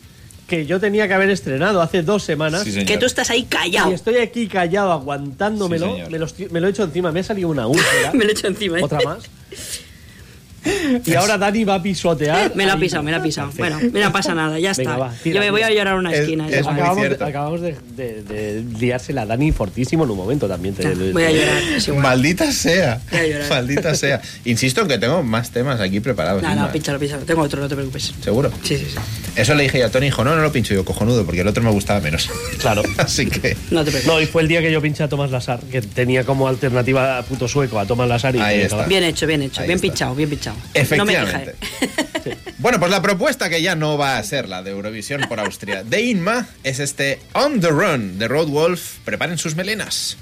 que yo tenía que haber estrenado hace dos semanas. que tú estás ahí callado. Y estoy aquí callado aguantándomelo. me, me, lo he hecho encima. Me ha salido una úlcera. *laughs* me lo he hecho encima. Otra más. *laughs* *laughs* Y ahora Dani va a pisotear. Me la ha pisado, me la ha pisado. Bueno, no pasa nada, ya está. Yo me voy a llorar a una esquina. acabamos, de, de, de, liarse la Dani fortísimo en un momento también. voy a llorar. Maldita sea. Maldita sea. Insisto en que tengo más temas aquí preparados. No, no, pínchalo, pínchalo. Tengo otro, no te preocupes. ¿Seguro? Sí, sí, sí. Eso le dije a Tony, dijo, no, no lo pincho yo, cojonudo, porque el otro me gustaba menos. *laughs* Claro. *laughs* Así que... No te preocupes. No, y fue el día que yo pinché a Tomás Lasar, que tenía como alternativa a puto sueco a Tomás Lasar. Y Ahí está. Bien hecho, bien hecho. bien pinchado, bien pinchado. Efectivamente. Bueno, pues la propuesta que ya no va a ser la de Eurovisión por Austria de Inma es este On the Run de Road Wolf. Preparen sus melenas.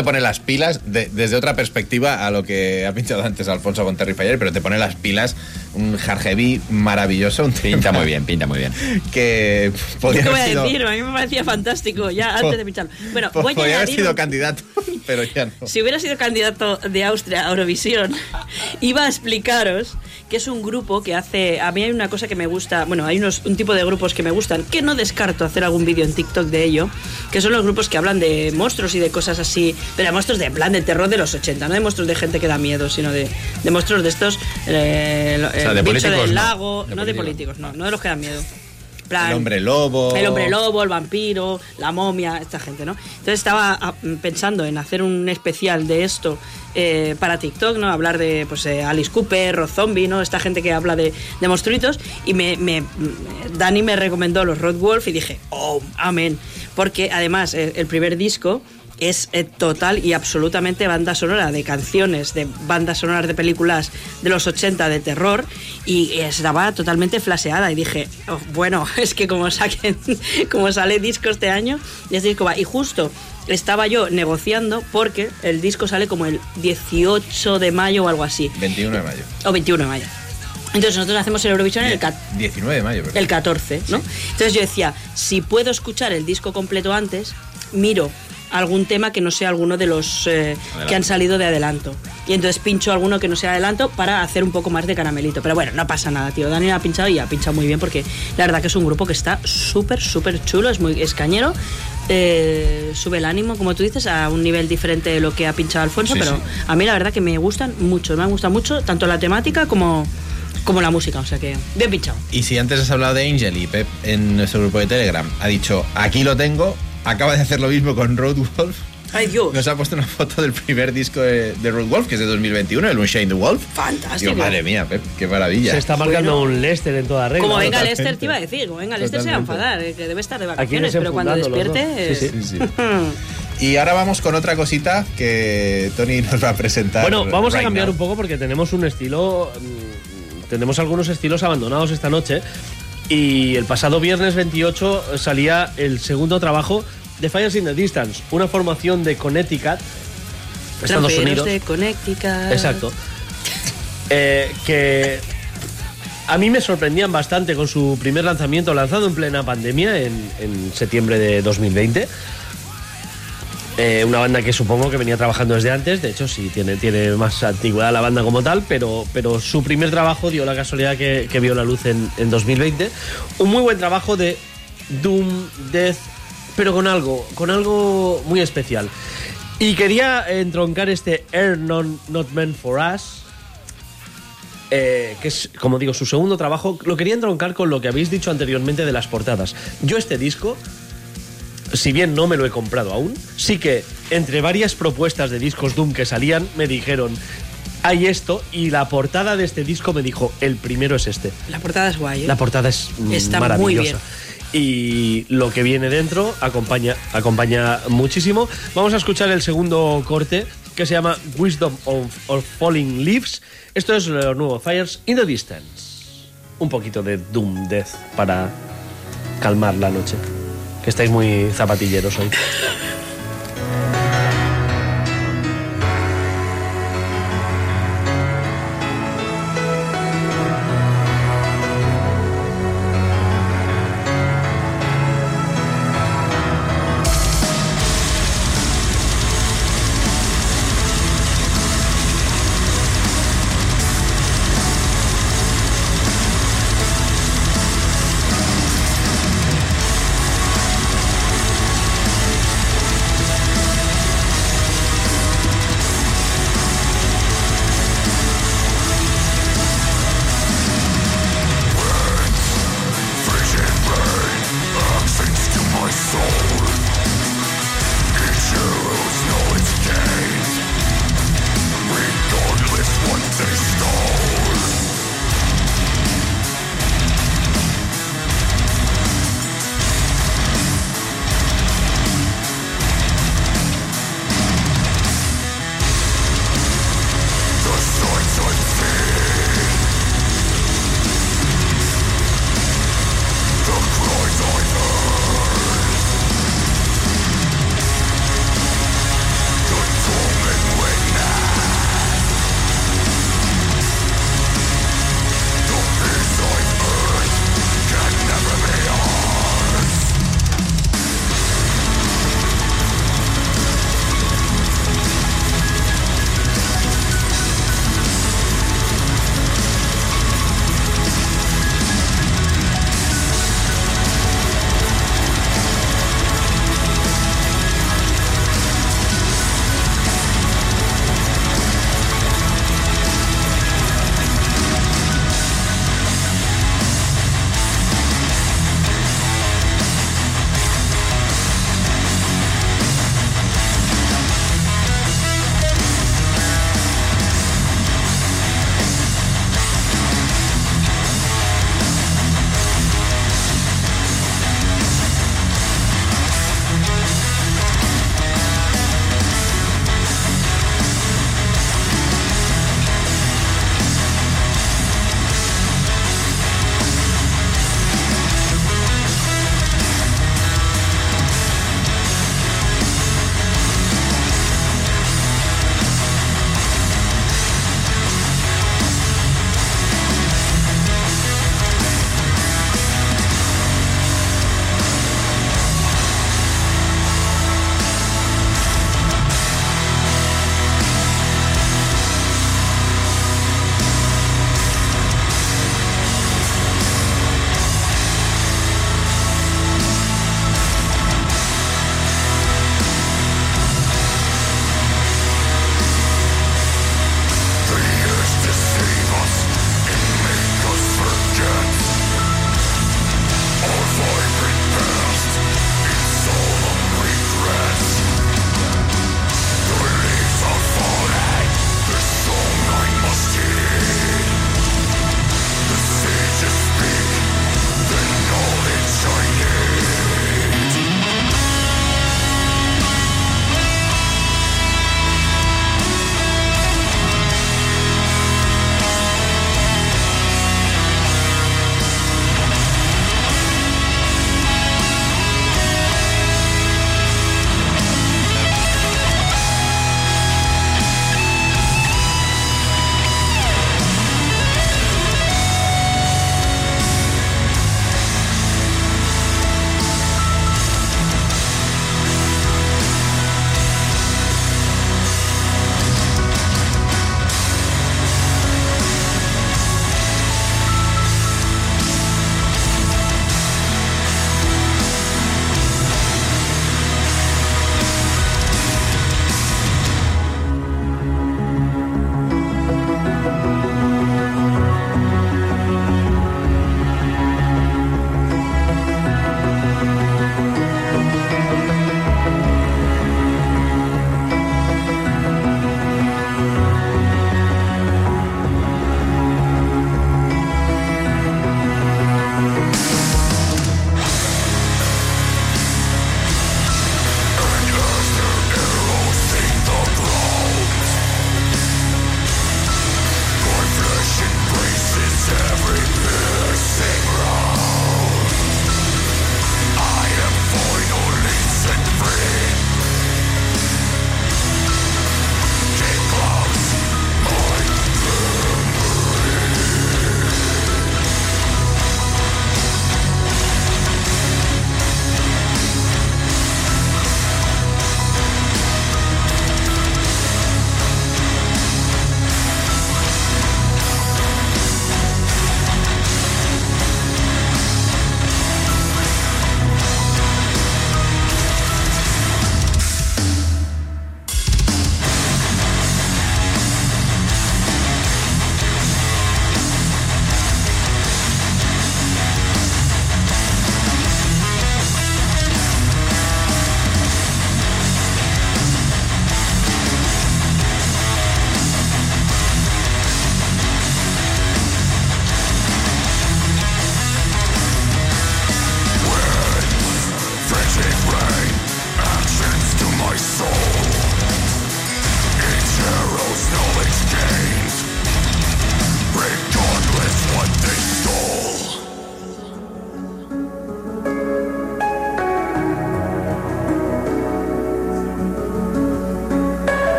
Te pone las pilas desde otra perspectiva a lo que ha pinchado antes Alfonso con Terry Fire, pero te pone las pilas un hard maravilloso. Un pinta muy bien, pinta muy bien. Que podría ¿Qué voy a decir? A mí me parecía fantástico, ya *laughs* antes de pincharlo. Bueno, voy podría haber sido candidato, pero ya no. Si hubiera sido candidato de Austria a Eurovisión, iba a explicaros que es un grupo que hace. A mí hay una cosa que me gusta. Bueno, hay unos, un tipo de grupos que me gustan, que no descarto hacer algún vídeo en TikTok de ello, que son los grupos que hablan de monstruos y de cosas así. Pero de monstruos de plan de terror de los 80, no de monstruos de gente que da miedo, sino de, de monstruos de estos. Eh, el bicho del lago. no de políticos, no, no de los que dan miedo el hombre lobo. El hombre lobo, el vampiro, la momia, esta gente, ¿no? Entonces estaba ah, pensando en hacer un especial de esto eh, para TikTok, ¿no? Hablar de pues, eh, Alice Cooper, Rob Zombie, ¿no? Esta gente que habla de, monstruitos. Y me, me, Dani me recomendó los Rod Wolf y dije, oh, amén. Porque además eh, el primer disco es total y absolutamente banda sonora de canciones, de bandas sonoras de películas de los 80 de terror y estaba totalmente flaseada y dije, oh, bueno, *laughs* es que como saquen, *laughs* como sale disco este año, y es disco va. Y justo estaba yo negociando porque el disco sale como el 18 de mayo o algo así. 21 de mayo. O 21 de mayo. Entonces nosotros hacemos el Eurovisión el 19 de mayo. El 14, ¿no? Entonces yo decía, si puedo escuchar el disco completo antes, miro algún tema que no sea alguno de los eh, que han salido de adelanto. Y entonces pincho alguno que no sea adelanto para hacer un poco más de caramelito. Pero bueno, no pasa nada, tío. Dani ha pinchado y ha pinchado muy bien porque la verdad que es un grupo que está súper, súper chulo, es muy escañero. Eh, sube el ánimo, como tú dices, a un nivel diferente de lo que ha pinchado Alfonso, pero a mí la verdad que me gustan mucho, me gusta mucho tanto la temática como, como la música, o sea que bien pinchado. Y si antes has hablado de Angel y Pep en nuestro grupo de Telegram, ha dicho, aquí lo tengo, acaba de hacer lo mismo con Road Wolf. Ay, Dios. Nos ha puesto una foto del primer disco de, Road Wolf, que es de 2021, el Unchained the Wolf. Fantástico. madre mía, Pep, qué maravilla. Se está marcando un Lester en toda regla. Como venga Lester, te iba a decir, como venga Lester se va a enfadar, eh, que debe estar de vacaciones, pero cuando despierte... Sí, sí, sí. *laughs* Y ahora vamos con otra cosita que Tony nos va a presentar. Bueno, vamos a cambiar un poco porque tenemos un estilo. Mm, tenemos algunos estilos abandonados esta noche. Y el pasado viernes 28 salía el segundo trabajo de Fires in the Distance, una formación de Connecticut, Estados Unidos. de Connecticut. Exacto. Eh, que a mí me sorprendían bastante con su primer lanzamiento, lanzado en plena pandemia en, en septiembre de 2020. Eh, una banda que supongo que venía trabajando desde antes, de hecho sí, tiene, tiene más antigüedad la banda como tal, pero, pero su primer trabajo dio la casualidad que, vio la luz en, 2020. Un muy buen trabajo de Doom, Death, pero con algo, con algo muy especial. Y quería entroncar este Air Not Meant For Us, eh, que es, como digo, su segundo trabajo, lo quería entroncar con lo que habéis dicho anteriormente de las portadas. Yo este disco si bien no me lo he comprado aún, sí que entre varias propuestas de discos Doom que salían, me dijeron, hay esto y la portada de este disco me dijo, el primero es este. La portada es guay. ¿eh? La portada es Está maravillosa. Muy bien. Y lo que viene dentro acompaña, acompaña muchísimo. Vamos a escuchar el segundo corte que se llama Wisdom of, Falling Leaves. Esto es lo nuevo, Fires in the Distance. Un poquito de Doom Death para calmar la noche que estáis muy zapatilleros hoy. *laughs*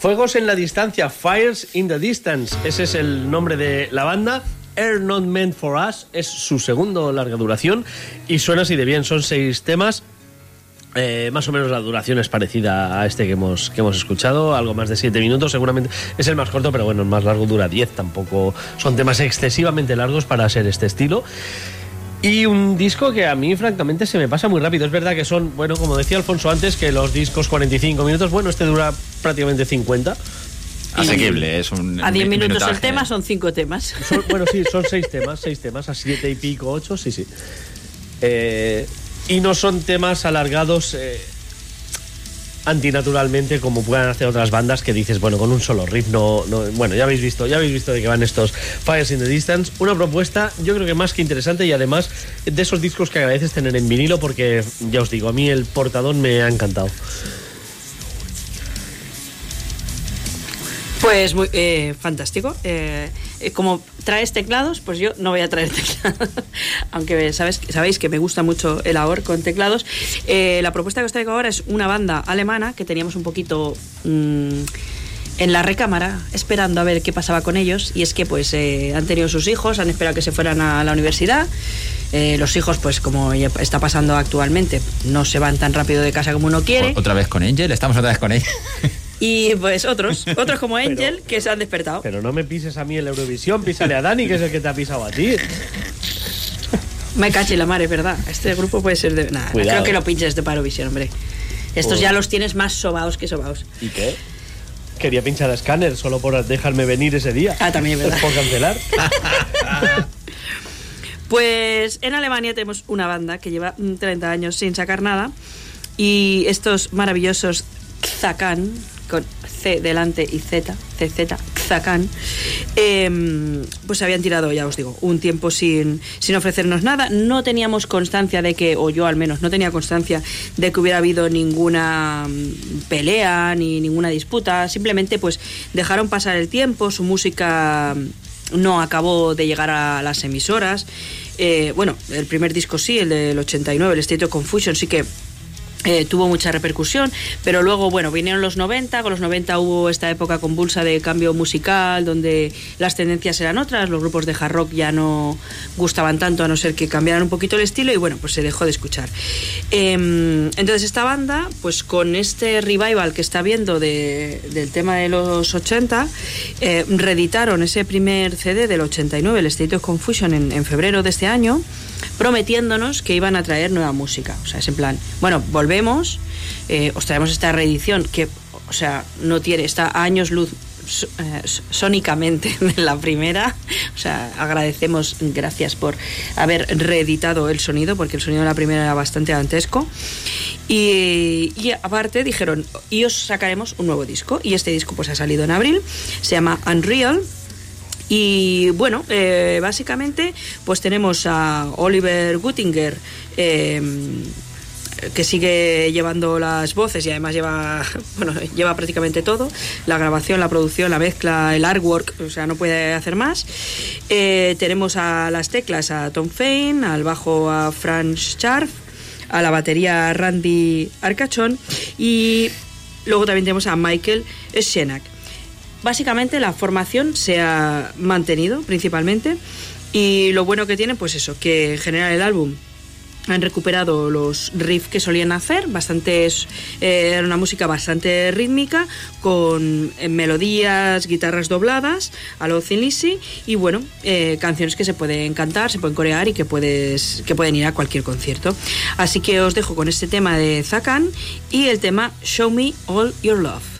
Fuegos en la distancia, Fires in the Distance. Ese es el nombre de la banda. Air Not Meant for Us es su segundo larga duración y suena así de bien. Son seis temas. Eh, más o menos la duración es parecida a este que hemos, que hemos escuchado, algo más de siete minutos, seguramente es el más corto, pero bueno, el más largo dura 10, tampoco son temas excesivamente largos para ser este estilo. Y un disco que a mí, francamente, se me pasa muy rápido. Es verdad que son, bueno, como decía Alfonso antes, que los discos 45 minutos, bueno, este dura prácticamente 50. Asequible, es un. A 10 minutos el tema son 5 temas. bueno, sí, son *laughs* 6 temas, 6 temas, a 7 y pico, 8, sí, sí. Eh, y no son temas alargados. Eh, antinaturalmente como puedan hacer otras bandas que dices, bueno, con un solo riff no, bueno, ya habéis visto, ya habéis visto de que van estos Fires in the Distance, una propuesta yo creo que más que interesante y además de esos discos que agradeces tener en vinilo porque ya os digo, a mí el portadón me ha encantado. Pues muy eh, fantástico. Eh, eh, como traes teclados, pues yo no voy a traer *laughs* teclados. Aunque sabes, sabéis que me gusta mucho el AOR con teclados. la propuesta que os traigo ahora es una banda alemana que teníamos un poquito mm, en la recámara esperando a ver qué pasaba con ellos. Y es que pues han tenido sus hijos, han esperado que se fueran a la universidad. los hijos, pues como está pasando actualmente, no se van tan rápido de casa como uno quiere. Otra vez con Angel, estamos otra vez con Angel. *laughs* Y pues otros, otros como *laughs* Angel, que se han despertado. Pero no me pises a mí en la Eurovisión, písale a Dani, que es el que te ha pisado a ti. Me caché la madre, verdad. Este grupo puede ser de. Nada, creo que lo pinches de Eurovisión, hombre. Estos ya los tienes más sobaos que sobaos. ¿Y qué? Quería pinchar a Scanner solo por dejarme venir ese día. Ah, también, ¿verdad? Por cancelar. *laughs* pues en Alemania tenemos una banda que lleva 30 años sin sacar nada. Y estos maravillosos Zakan, con C delante y Z, CZ, Zakan, em, pues habían tirado, ya os digo, un tiempo sin, sin ofrecernos nada. No teníamos constancia de que, o yo al menos, no tenía constancia de que hubiera habido ninguna mm, pelea ni ninguna disputa. Simplemente, pues dejaron pasar el tiempo, su música no acabó de llegar a las emisoras. Eh, bueno, el primer disco sí, el del 89, el State of Confusion, sí que eh, tuvo mucha repercusión, pero luego, bueno, vinieron los 90, con los 90 hubo esta época convulsa de cambio musical, donde las tendencias eran otras, los grupos de hard rock ya no gustaban tanto, a no ser que cambiaran un poquito el estilo, y bueno, pues se dejó de escuchar. Em, entonces esta banda, pues con este revival que está viendo del tema de los 80, eh, reeditaron ese primer CD del 89, el State of Confusion, en, en febrero de este año, prometiéndonos que iban a traer nueva música. O sea, es en plan, bueno, volvemos, eh, os traemos esta reedición que, o sea, no tiene, está a años luz eh, sónicamente *laughs* de la primera. O sea, agradecemos, gracias por haber reeditado el sonido, porque el sonido de la primera era bastante dantesco. Y, y, aparte dijeron, y os sacaremos un nuevo disco. Y este disco pues ha salido en abril, se llama Unreal y bueno, eh, básicamente pues tenemos a Oliver Guttinger. Em, que sigue llevando las voces y además lleva *laughs* bueno lleva prácticamente todo la grabación la producción la mezcla el artwork o sea no puede hacer más eh, tenemos a las teclas a Tom Fain al bajo a Franz Scharf a la batería a Randy Arcachón y luego también tenemos a Michael Schenak Básicamente la formación se ha mantenido principalmente y lo bueno que tiene pues eso, que en general el álbum han recuperado los riffs que solían hacer, bastante, eh, era una música bastante rítmica, con eh, melodías, guitarras dobladas, a lo Thin y bueno, eh, canciones que se pueden cantar, se pueden corear y que, puedes, que pueden ir a cualquier concierto. Así que os dejo con este tema de Zakan y el tema Show Me All Your Love.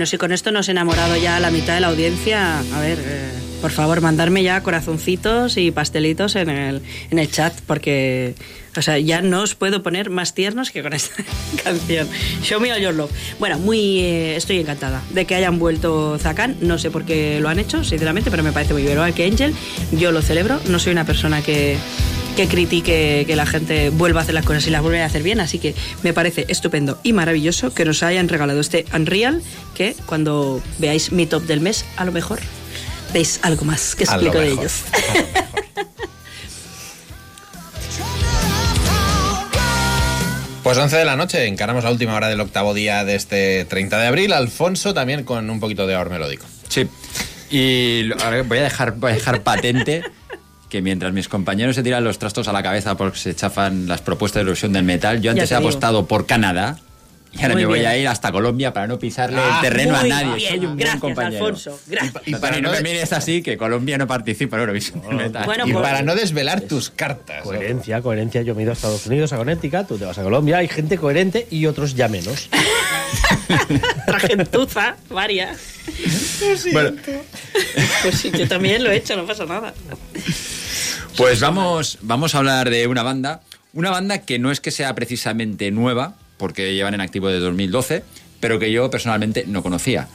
Bueno, si con esto nos he enamorado ya la mitad de la audiencia, a ver, eh, por favor, mandarme ya corazoncitos y pastelitos en el, en el chat, porque, o sea, ya no os puedo poner más tiernos que con esta *laughs* canción. Show me all your love. Bueno, muy, eh, estoy encantada de que hayan vuelto Zakan. No sé por qué lo han hecho, sinceramente, pero me parece muy bien. que Angel, yo lo celebro. No soy una persona que que critique que la gente vuelva a hacer las cosas y las vuelva a hacer bien. Así que me parece estupendo y maravilloso que nos hayan regalado este Unreal, que cuando veáis mi top del mes, a lo mejor veis algo más que explico de ellos. Pues 11 de la noche, encaramos la última hora del octavo día de este 30 de abril. Alfonso también con un poquito de ahora melódico. Sí. Y voy a dejar, voy a dejar patente que mientras mis compañeros se tiran los trastos a la cabeza porque se chafan las propuestas de erosión del metal, yo antes he apostado por Canadá. Y ahora me voy a ir hasta Colombia para no pisarle el ah, terreno a nadie. Soy un Gracias, compañero. Alfonso. Gracias. Y, para no me mires así, que Colombia no participa en Eurovisión del *laughs* Metal. y para no desvelar tus cartas. Coherencia, coherencia. Yo me he ido a Estados Unidos, a Connecticut, tú te vas a Colombia. Hay gente coherente y otros ya menos. *laughs* Tragentuza, varias. Bueno. Pues sí, yo también lo he hecho, no pasa nada. Pues vamos, vamos a hablar de una banda. Una banda que no es que sea precisamente nueva, porque llevan en activo desde 2012, pero que yo personalmente no conocía.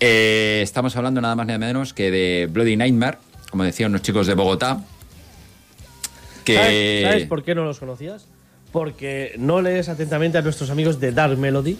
Eh, estamos hablando nada más ni nada menos que de Bloody Nightmare, como decían los chicos de Bogotá. Que... ¿Sabes, por qué no los conocías? Porque no lees atentamente a nuestros amigos de Dark Melody.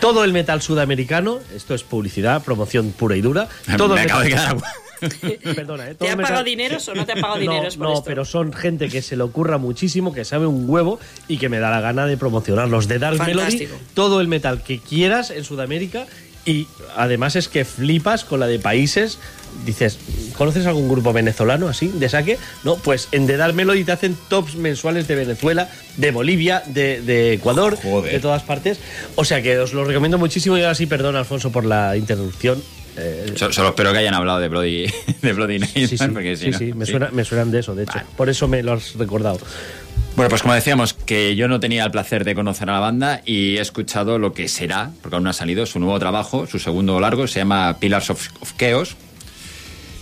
Todo el metal sudamericano, esto es publicidad, promoción pura y dura. *laughs* Todo Me acabo de quedar *laughs* Perdona, ¿eh? ¿Te han pagado dinero o no te han pagado dinero? *laughs* No, pero son gente que se le ocurra muchísimo, que sabe un huevo y que me da la gana de promocionarlos, de dar Melody, todo el metal que quieras en Sudamérica y además es que flipas con la de países. Dices, ¿conoces algún grupo venezolano así, de saque? No, pues en The Dark Melody te hacen tops mensuales de Venezuela, de Bolivia, de, Ecuador, de todas partes. O sea que os lo recomiendo muchísimo y ahora sí, perdón, Alfonso, por la interrupción. Eh, solo, espero que hayan hablado de Bloody, *laughs* de Bloody Sí, sí, sí, me, suenan de eso, de hecho. Por eso me lo has recordado. Bueno, pues como decíamos, que yo no tenía el placer de conocer a la banda y he escuchado lo que será, porque aún no ha salido, su nuevo trabajo, su segundo largo, se llama Pillars of, of Chaos.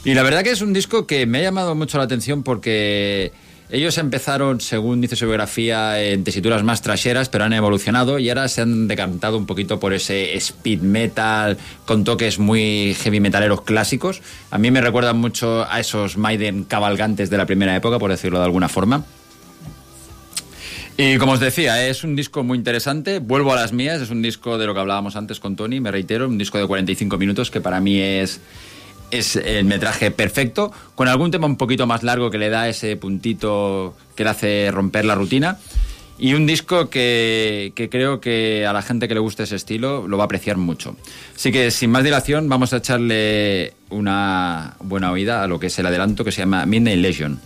Y la verdad que es un disco que me ha llamado mucho la atención porque ellos empezaron, según dice su biografía, en tesituras más trasheras, pero han evolucionado y ahora se han decantado un poquito por ese speed metal con toques muy heavy metaleros clásicos. A mí me recuerdan mucho a esos Maiden cabalgantes de la primera época, por decirlo de alguna forma. Y como os decía, es un disco muy interesante. Vuelvo a las mías, es un disco de lo que hablábamos antes con Tony, me reitero, un disco de 45 minutos que para mí es es el metraje perfecto, con algún tema un poquito más largo que le da ese puntito que le hace romper la rutina. Y un disco que, que, creo que a la gente que le guste ese estilo lo va a apreciar mucho. Así que sin más dilación vamos a echarle una buena oída a lo que es el adelanto que se llama Midnight Legion.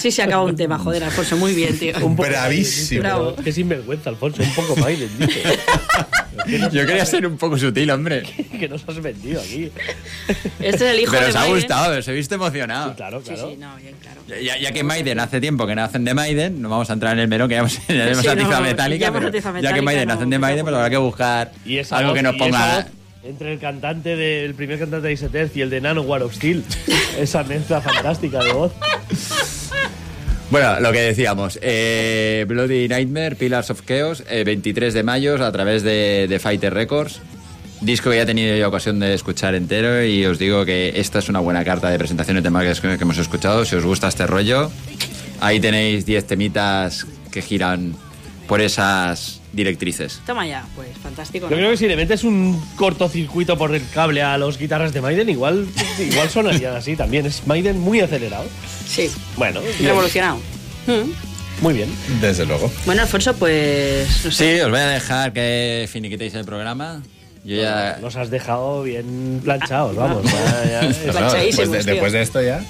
Así se acaba un tema, joder, Alfonso, muy bien, tío. Un Bravísimo. Bravo. Qué sinvergüenza, Alfonso, un poco Maiden, dice. *laughs* Yo quería ser un poco sutil, hombre. *laughs* que nos has vendido aquí. Este es el hijo Pero de os ha gustado, os he visto emocionado. claro, Sí, sí, no, bien claro. Ya, ya que Maiden hace tiempo que no hacen de Maiden, no vamos a entrar en el menú que ya hemos, ya hemos Sí, no, atizado ya pero que Maiden no, hacen de Maiden, pues habrá que buscar Y esa algo voz- que nos y esa ponga... entre el cantante del primer cantante de Iseterz y el de Nano War of Steel. *laughs* Esa mezcla fantástica de voz. Bueno, lo que decíamos, eh, Bloody Nightmare, Pillars of Chaos, eh, 23 de mayo a través de, de Fighter Records. Disco que ya he tenido yo ocasión de escuchar entero y os digo que esta es una buena carta de presentación de temas que, que hemos escuchado. Si os gusta este rollo, ahí tenéis 10 temitas que giran por esas directrices. Toma ya, pues fantástico. Yo creo que si le metes un cortocircuito por el cable a los guitarras de Maiden, igual, igual sonarían así también. Es Maiden muy acelerado. Sí, Bueno, revolucionado. Mm. Muy bien. Desde luego. Bueno, Alfonso, pues. no sé. Sí, os voy a dejar que finiquitéis el programa. Yo ya... Nos has dejado bien planchados, vamos. ya- ya- *laughs* No, no, después, de, después de esto ya.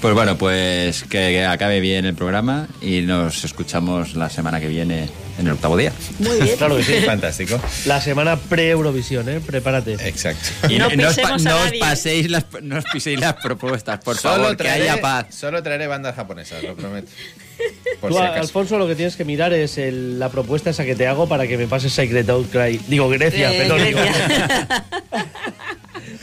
Pues bueno, pues que, que acabe bien el programa y nos escuchamos la semana que viene en el octavo día. Muy bien. Claro que sí. *laughs* Fantástico. La semana pre-Eurovisión, ¿eh? Prepárate. Exacto. Y No no, os, pa- pisemos a no os nadie. paséis las, no os piséis las propuestas, por Solo favor, que traeré- haya paz. Solo traeré bandas japonesas, lo prometo. *laughs* Por Tú, si acaso. Alfonso, lo que tienes que mirar es el- la propuesta esa que te hago para que me pases Sacred Outcry. Digo, Grecia, Eh, perdón. digo- Grecia. *laughs*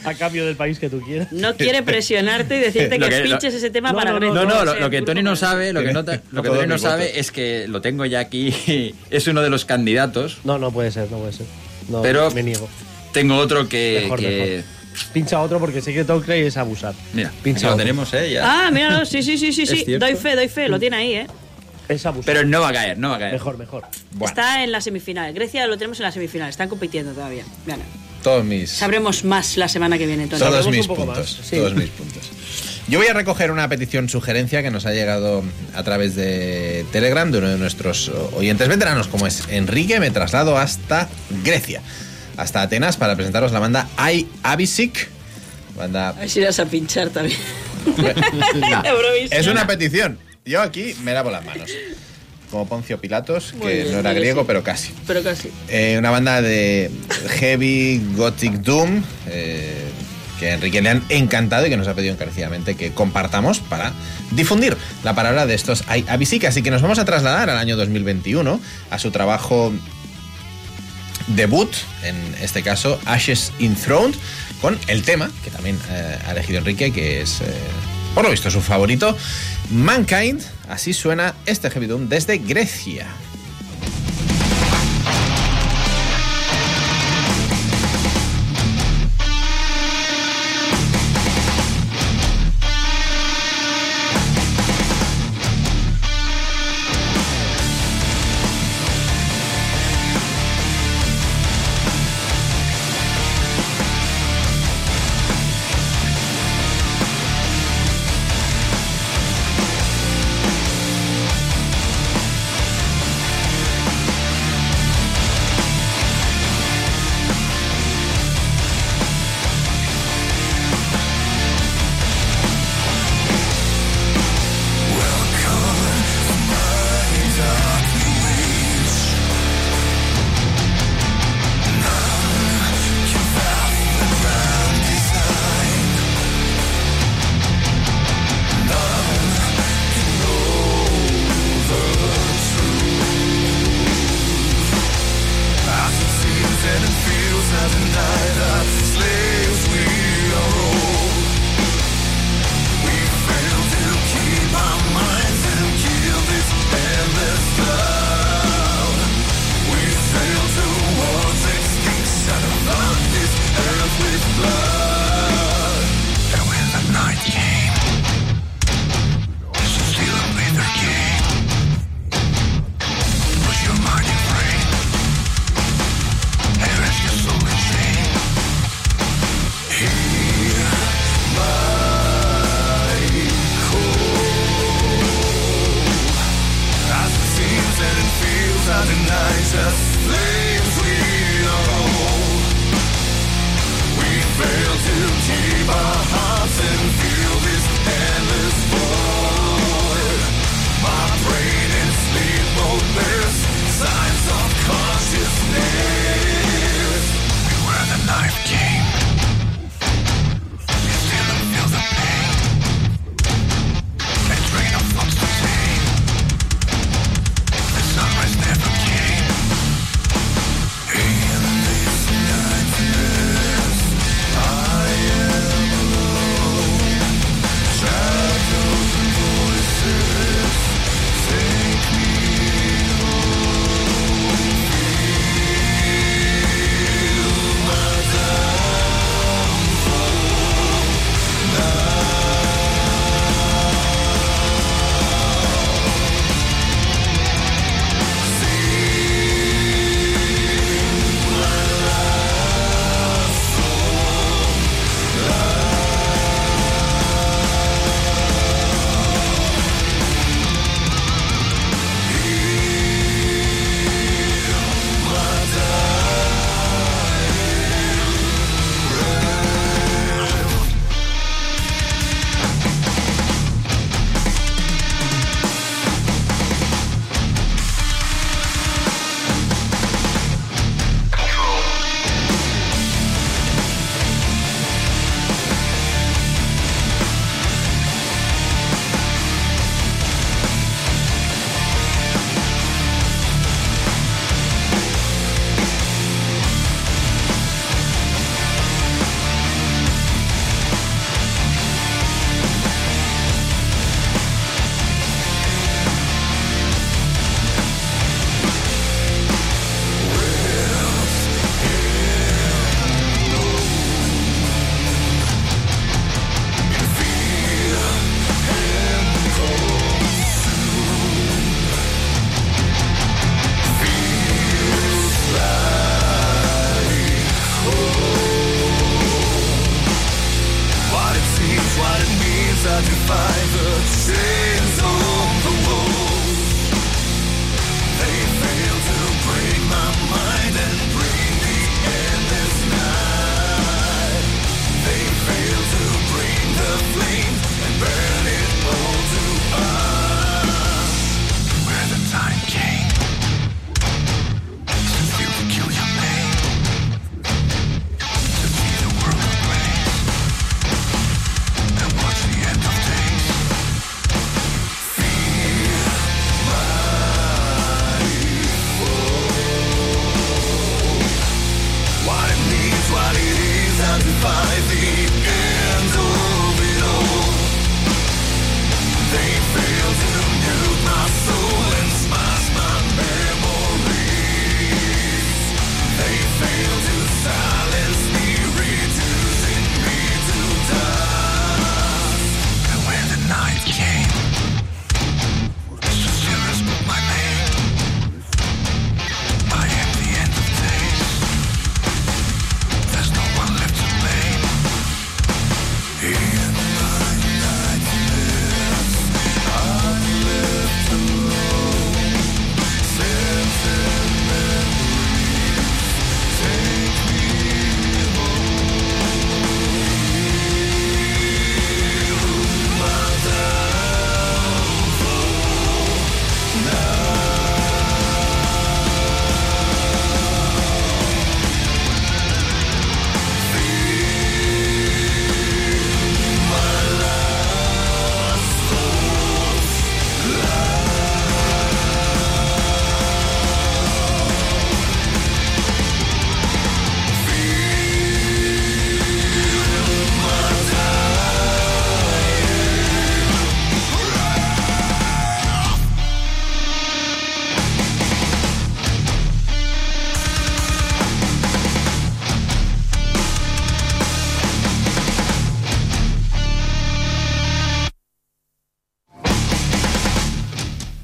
a cambio del país que tú quieras. No quiere presionarte y decirte *laughs* que, que- lo- pinches ese tema No, para no, Grecia. No, no, O lo, que Tony no sabe, lo que, no, lo que Tony no sabe es que lo tengo ya aquí, *laughs* es uno de los candidatos. No, no puede ser, no puede ser. No, Pero- me niego. Tengo otro que... Mejor, que- Pincha otro porque Sacred Outcry es abusar. Mira, Pincha lo otro. tenemos, ¿eh? Ya. Ah, mira, sí, sí, sí, sí, *laughs* ¿Es sí. Doy fe, doy fe, lo tiene ahí, ¿eh? Es abusar. Pero no va a caer, no va a caer. Mejor, mejor. Bueno, Está en la semifinal. Grecia lo tenemos en la semifinal. Están compitiendo todavía. Bueno, todos mis, sabremos más la semana que viene, Tony. todos mis un poco puntos. más, sí. Todos mis puntos. Yo voy a recoger una petición sugerencia que nos ha llegado a través de Telegram de uno de nuestros oyentes veteranos, como es Enrique. Me traslado hasta Grecia, hasta Atenas, para presentaros la banda I Abisic. Banda A ver si irás a pinchar también. *laughs* Eurovisión. Es una petición. Yo aquí me lavo las manos. Como Poncio Pilatos, Muy que bien, no era griego, sí. pero casi. Pero casi. Eh, una banda de heavy gothic doom eh, que a Enrique le han encantado y que nos ha pedido encarecidamente que compartamos para difundir la palabra de estos Ai- Abisic. Así que nos vamos a trasladar al año 2021 a su trabajo debut, en este caso Ashes Enthroned, con el tema que también eh, ha elegido Enrique, que es, por lo visto, su favorito, Mankind. Así suena este heavy doom desde Grecia.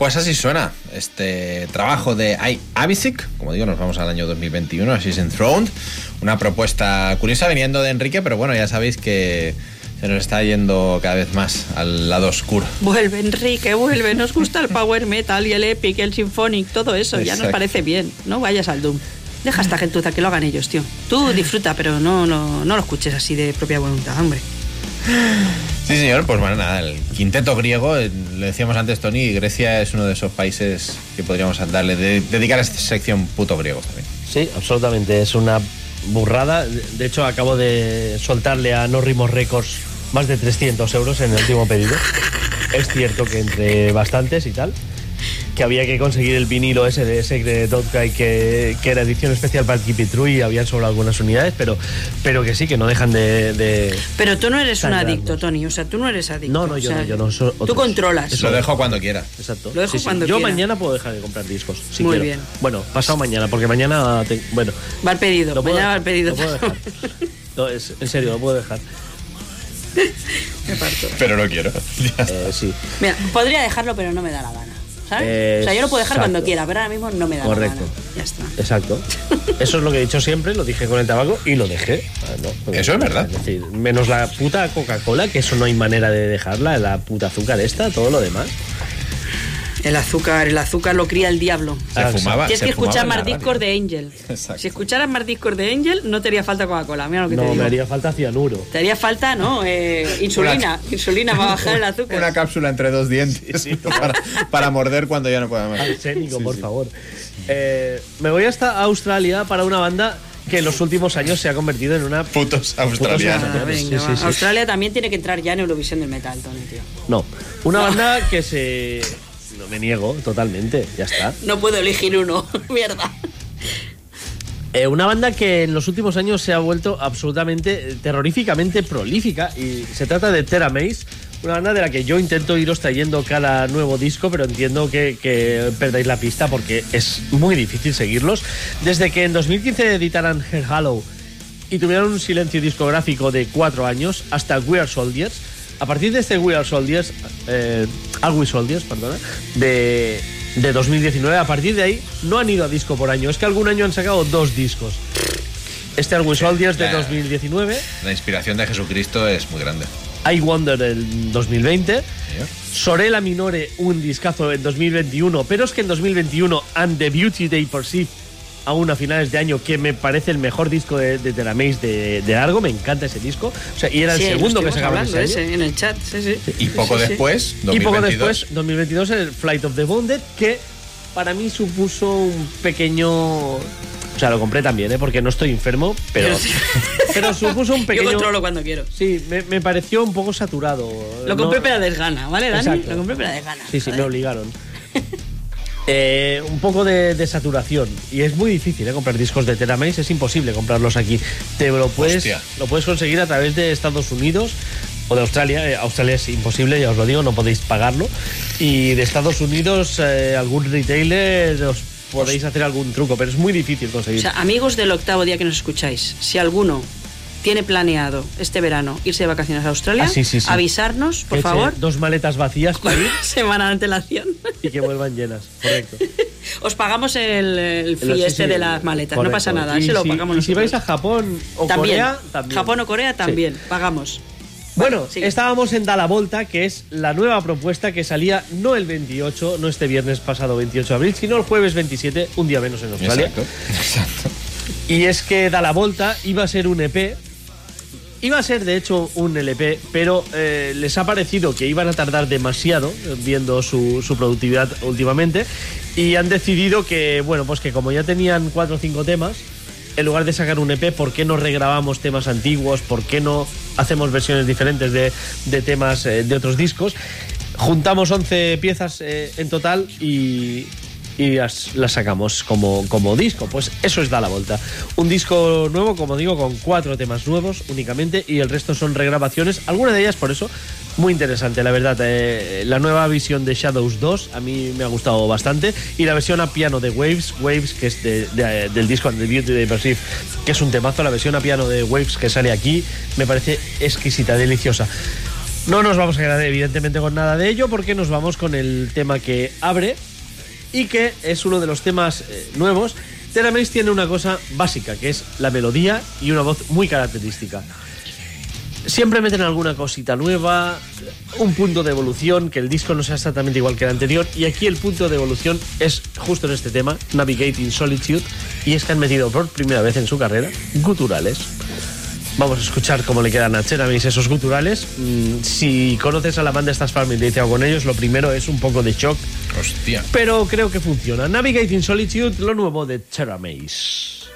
Pues así suena este trabajo de I Avisic. Como digo, nos vamos al año 2021, así es Enthroned. Una propuesta curiosa viniendo de Enrique, pero bueno, ya sabéis que se nos está yendo cada vez más al lado oscuro. Vuelve, Enrique, vuelve. Nos gusta el power metal y el epic, el symphonic, todo eso. Ya nos parece bien. No vayas al Doom. Deja a esta gentuza que lo hagan ellos, tío. Tú disfruta, pero no, no, no lo escuches así de propia voluntad, hombre. Sí, señor, pues bueno, nada, el quinteto griego, le decíamos antes, Tony, Grecia es uno de esos países que podríamos darle, de, dedicar a esta sección puto griego también. Sí, absolutamente, es una burrada. De hecho, acabo de soltarle a No Rimos Records más de 300 euros en el último pedido. Es cierto que entre bastantes y tal que había que conseguir el vinilo ese de Secret Dotkai que, que era edición especial para el Keep It True y habían solo algunas unidades, pero, pero que sí, que no dejan de. pero tú no eres un adicto, Tony, o sea, tú no eres adicto. No, no, yo, no, yo no soy. Tú controlas. Eso. Lo dejo cuando quiera. Exacto. Lo dejo cuando yo quiera. mañana puedo dejar de comprar discos. Si Muy quiero. bien. Bueno, pasado mañana, porque mañana. te- bueno. Va al pedido, Lo puedo- mañana va al pedido. lo puedo dejar. *laughs* No, es- en serio, lo puedo dejar. Me parto. Pero no quiero. *laughs* Eh, sí. Mira, podría dejarlo, pero no me da la gana. ¿Sabes? Eh, o sea, yo lo puedo dejar cuando quiera, pero ahora mismo no me da Correcto. la gana. Ya está. Exacto. *laughs* Eso es lo que he dicho siempre, lo dije con el tabaco y lo dejé. Ah, no, Eso es verdad. Es decir, menos la puta Coca-Cola, que eso no hay manera de dejarla, la puta azúcar esta, todo lo demás. El azúcar, el azúcar lo cría el diablo. Se fumaba. Tienes se que escuchar más discos de Angel. Exacto. Si escucharas más discos de Angel, no te haría falta Coca-Cola. Mira lo que te No, digo. me haría falta cianuro. Te haría falta, ¿no? Eh, insulina. Insulina para bajar el azúcar. Una cápsula entre dos dientes *laughs* para, para morder cuando ya no pueda más. Arsénico, por favor. Eh, me voy hasta Australia para una banda que en los últimos años se ha convertido en una... Putos Ah, venga, Sí, sí, sí. Australia también tiene que entrar ya en Eurovisión del metal, Tony, tío. No, una banda que se... No me niego totalmente, ya está. No puedo elegir uno. *laughs* Mierda. Eh, una banda que en los últimos años se ha vuelto absolutamente, eh, terroríficamente prolífica y se trata de Terra Maze, una banda de la que yo intento iros trayendo cada nuevo disco, pero entiendo que, que perdáis la pista porque es muy difícil seguirlos. Desde que en 2015 editaran Her Hollow y tuvieron un silencio discográfico de cuatro años hasta We Are Soldiers, a partir de este We Are Soldiers, eh, Are We Soldiers, perdona, de, de 2019, a partir de ahí no han ido a disco por año. Es que algún año han sacado dos discos. Este Are We Soldiers de Ya. 2019, La inspiración de Jesucristo es muy grande. I Wonder del 2020, Señor. Sorella Minore, un discazo en 2021, pero es que en 2021 And the Beauty They Perceive, aún a finales de año, que me parece el mejor disco de, de Maze de, de largo, me encanta ese disco. O sea, y era el Sí, segundo que sacaban hablando ese año. ese, en el chat. Sí, sí. Y poco Sí, sí. después, Y poco 2022, después, 2022, el Flight of the Wounded, que para mí supuso un pequeño. O sea, lo compré también, ¿eh? porque no estoy enfermo, pero, *laughs* pero supuso un pequeño. Yo controlo cuando quiero. Sí, me, me pareció un poco saturado. Lo No- compré pero a desgana, ¿vale, Dani? Exacto. Lo compré pero a desgana. Sí, sí, me obligaron. Eh, un poco de, saturación. Y es muy difícil ¿eh? comprar discos de Teramace, es imposible comprarlos aquí. Te lo puedes, lo puedes conseguir a través de Estados Unidos o de Australia. Eh, Australia es imposible, ya os lo digo, no podéis pagarlo. Y de Estados Unidos, algún retailer os podéis hacer algún truco, pero es muy difícil conseguir. O sea, amigos del octavo día que nos escucháis, si alguno tiene planeado este verano irse de vacaciones a Australia, ah, avisarnos, por favor. Dos maletas vacías para ir. *laughs* Semana de antelación. Y que vuelvan llenas, correcto. *laughs* Os pagamos el, el fee este de las maletas, no pasa nada, se lo pagamos Y si vais a Japón o Corea, también. Japón o Corea también, pagamos. Bueno, estábamos en Dala Volta, que es la nueva propuesta que salía no el 28, no este viernes pasado 28 de abril, sino el jueves 27, un día menos en Australia. Exacto, *laughs* exacto. Y es que Dala Volta iba a ser un EP Iba a ser de hecho un LP, pero eh, les ha parecido que iban a tardar demasiado eh, viendo su, productividad últimamente y han decidido que, bueno, pues que como ya tenían cuatro o cinco temas, en lugar de sacar un EP, ¿por qué no regrabamos temas antiguos? ¿Por qué no hacemos versiones diferentes de, temas eh, de otros discos? Juntamos 11 piezas en total y, y las, sacamos como, como disco. Pues eso es Da la Vuelta. Un disco nuevo, como digo, con cuatro temas nuevos únicamente y el resto son regrabaciones. Algunas de ellas, por eso, muy interesante, la verdad. Eh, la nueva visión de Shadows 2 a mí me ha gustado bastante. Y la versión a piano de Waves, Waves que es del disco The Beauty de Perceive, que es un temazo. La versión a piano de Waves que sale aquí me parece exquisita, deliciosa. No nos vamos a quedar evidentemente con nada de ello porque nos vamos con el tema que abre, y que es uno de los temas eh, nuevos. Terra tiene una cosa básica, que es la melodía y una voz muy característica. Siempre meten alguna cosita nueva, un punto de evolución, que el disco no sea exactamente igual que el anterior, y aquí el punto de evolución es justo en este tema, Navigating Solitude, y es que han metido por primera vez en su carrera guturales. Vamos a escuchar cómo le quedan a Cheramis esos guturales. Mm, si conoces a la banda, estás familiarizado con ellos, lo primero es un poco de shock. Hostia. Pero creo que funciona. Navigating Solitude, lo nuevo de Cheramis.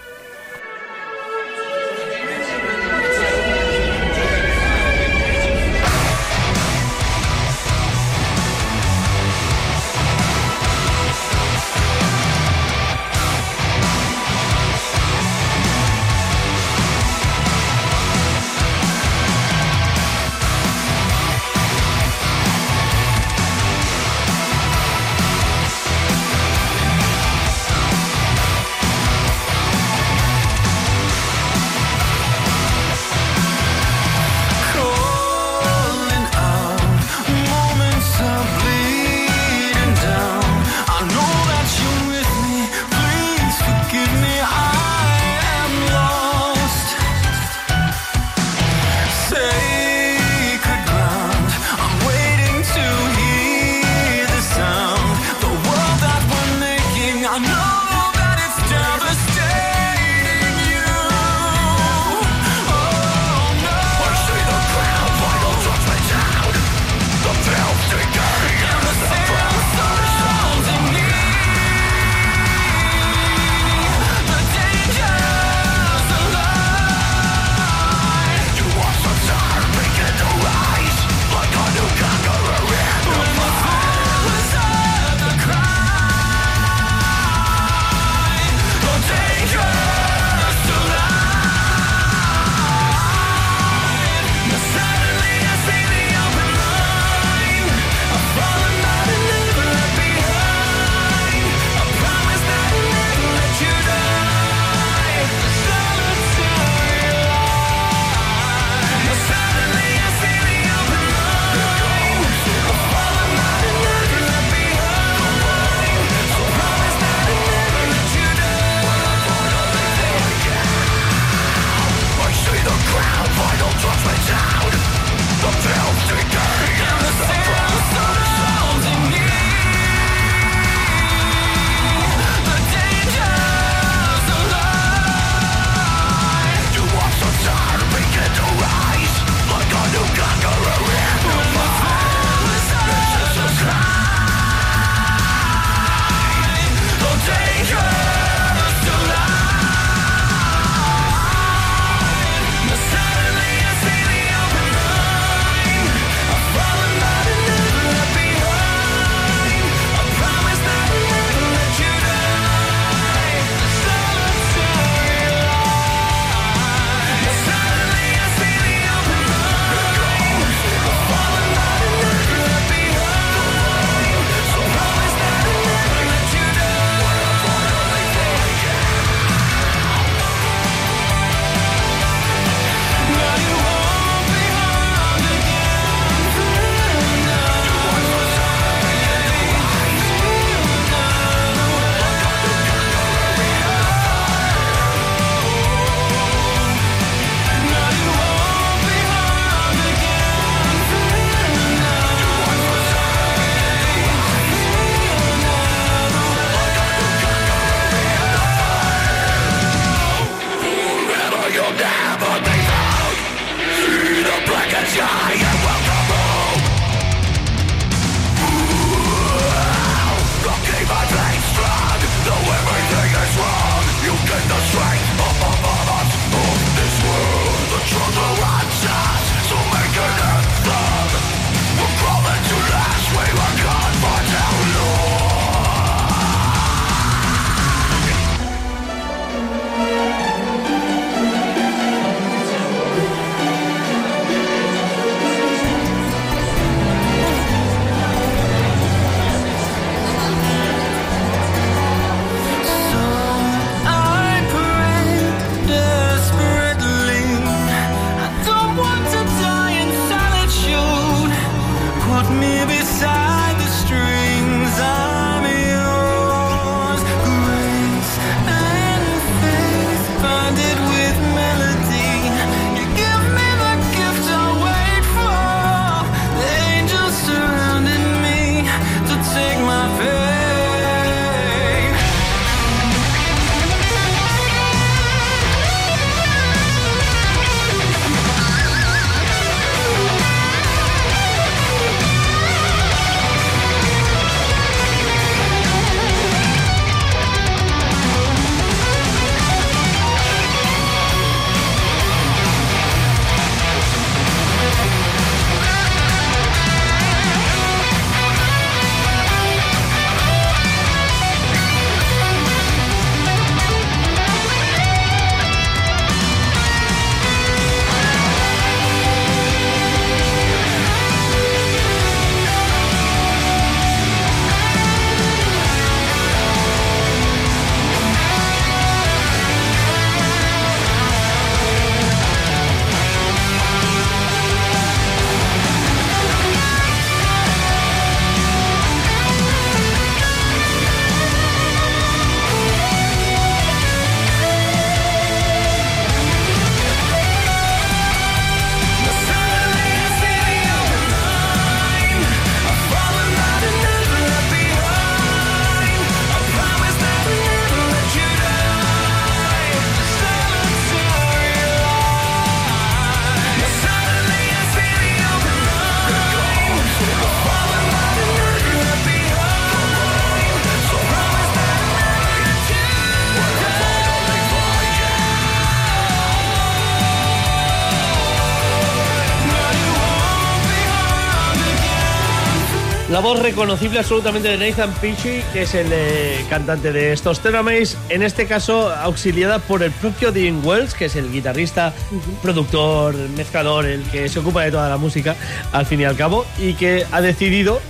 Voz reconocible absolutamente de Nathan Pichi, que es el eh, cantante de estos Teramace, en este caso auxiliada por el propio Dean Wells, que es el guitarrista, productor, mezclador, el que se ocupa de toda la música, al fin y al cabo, y que ha decidido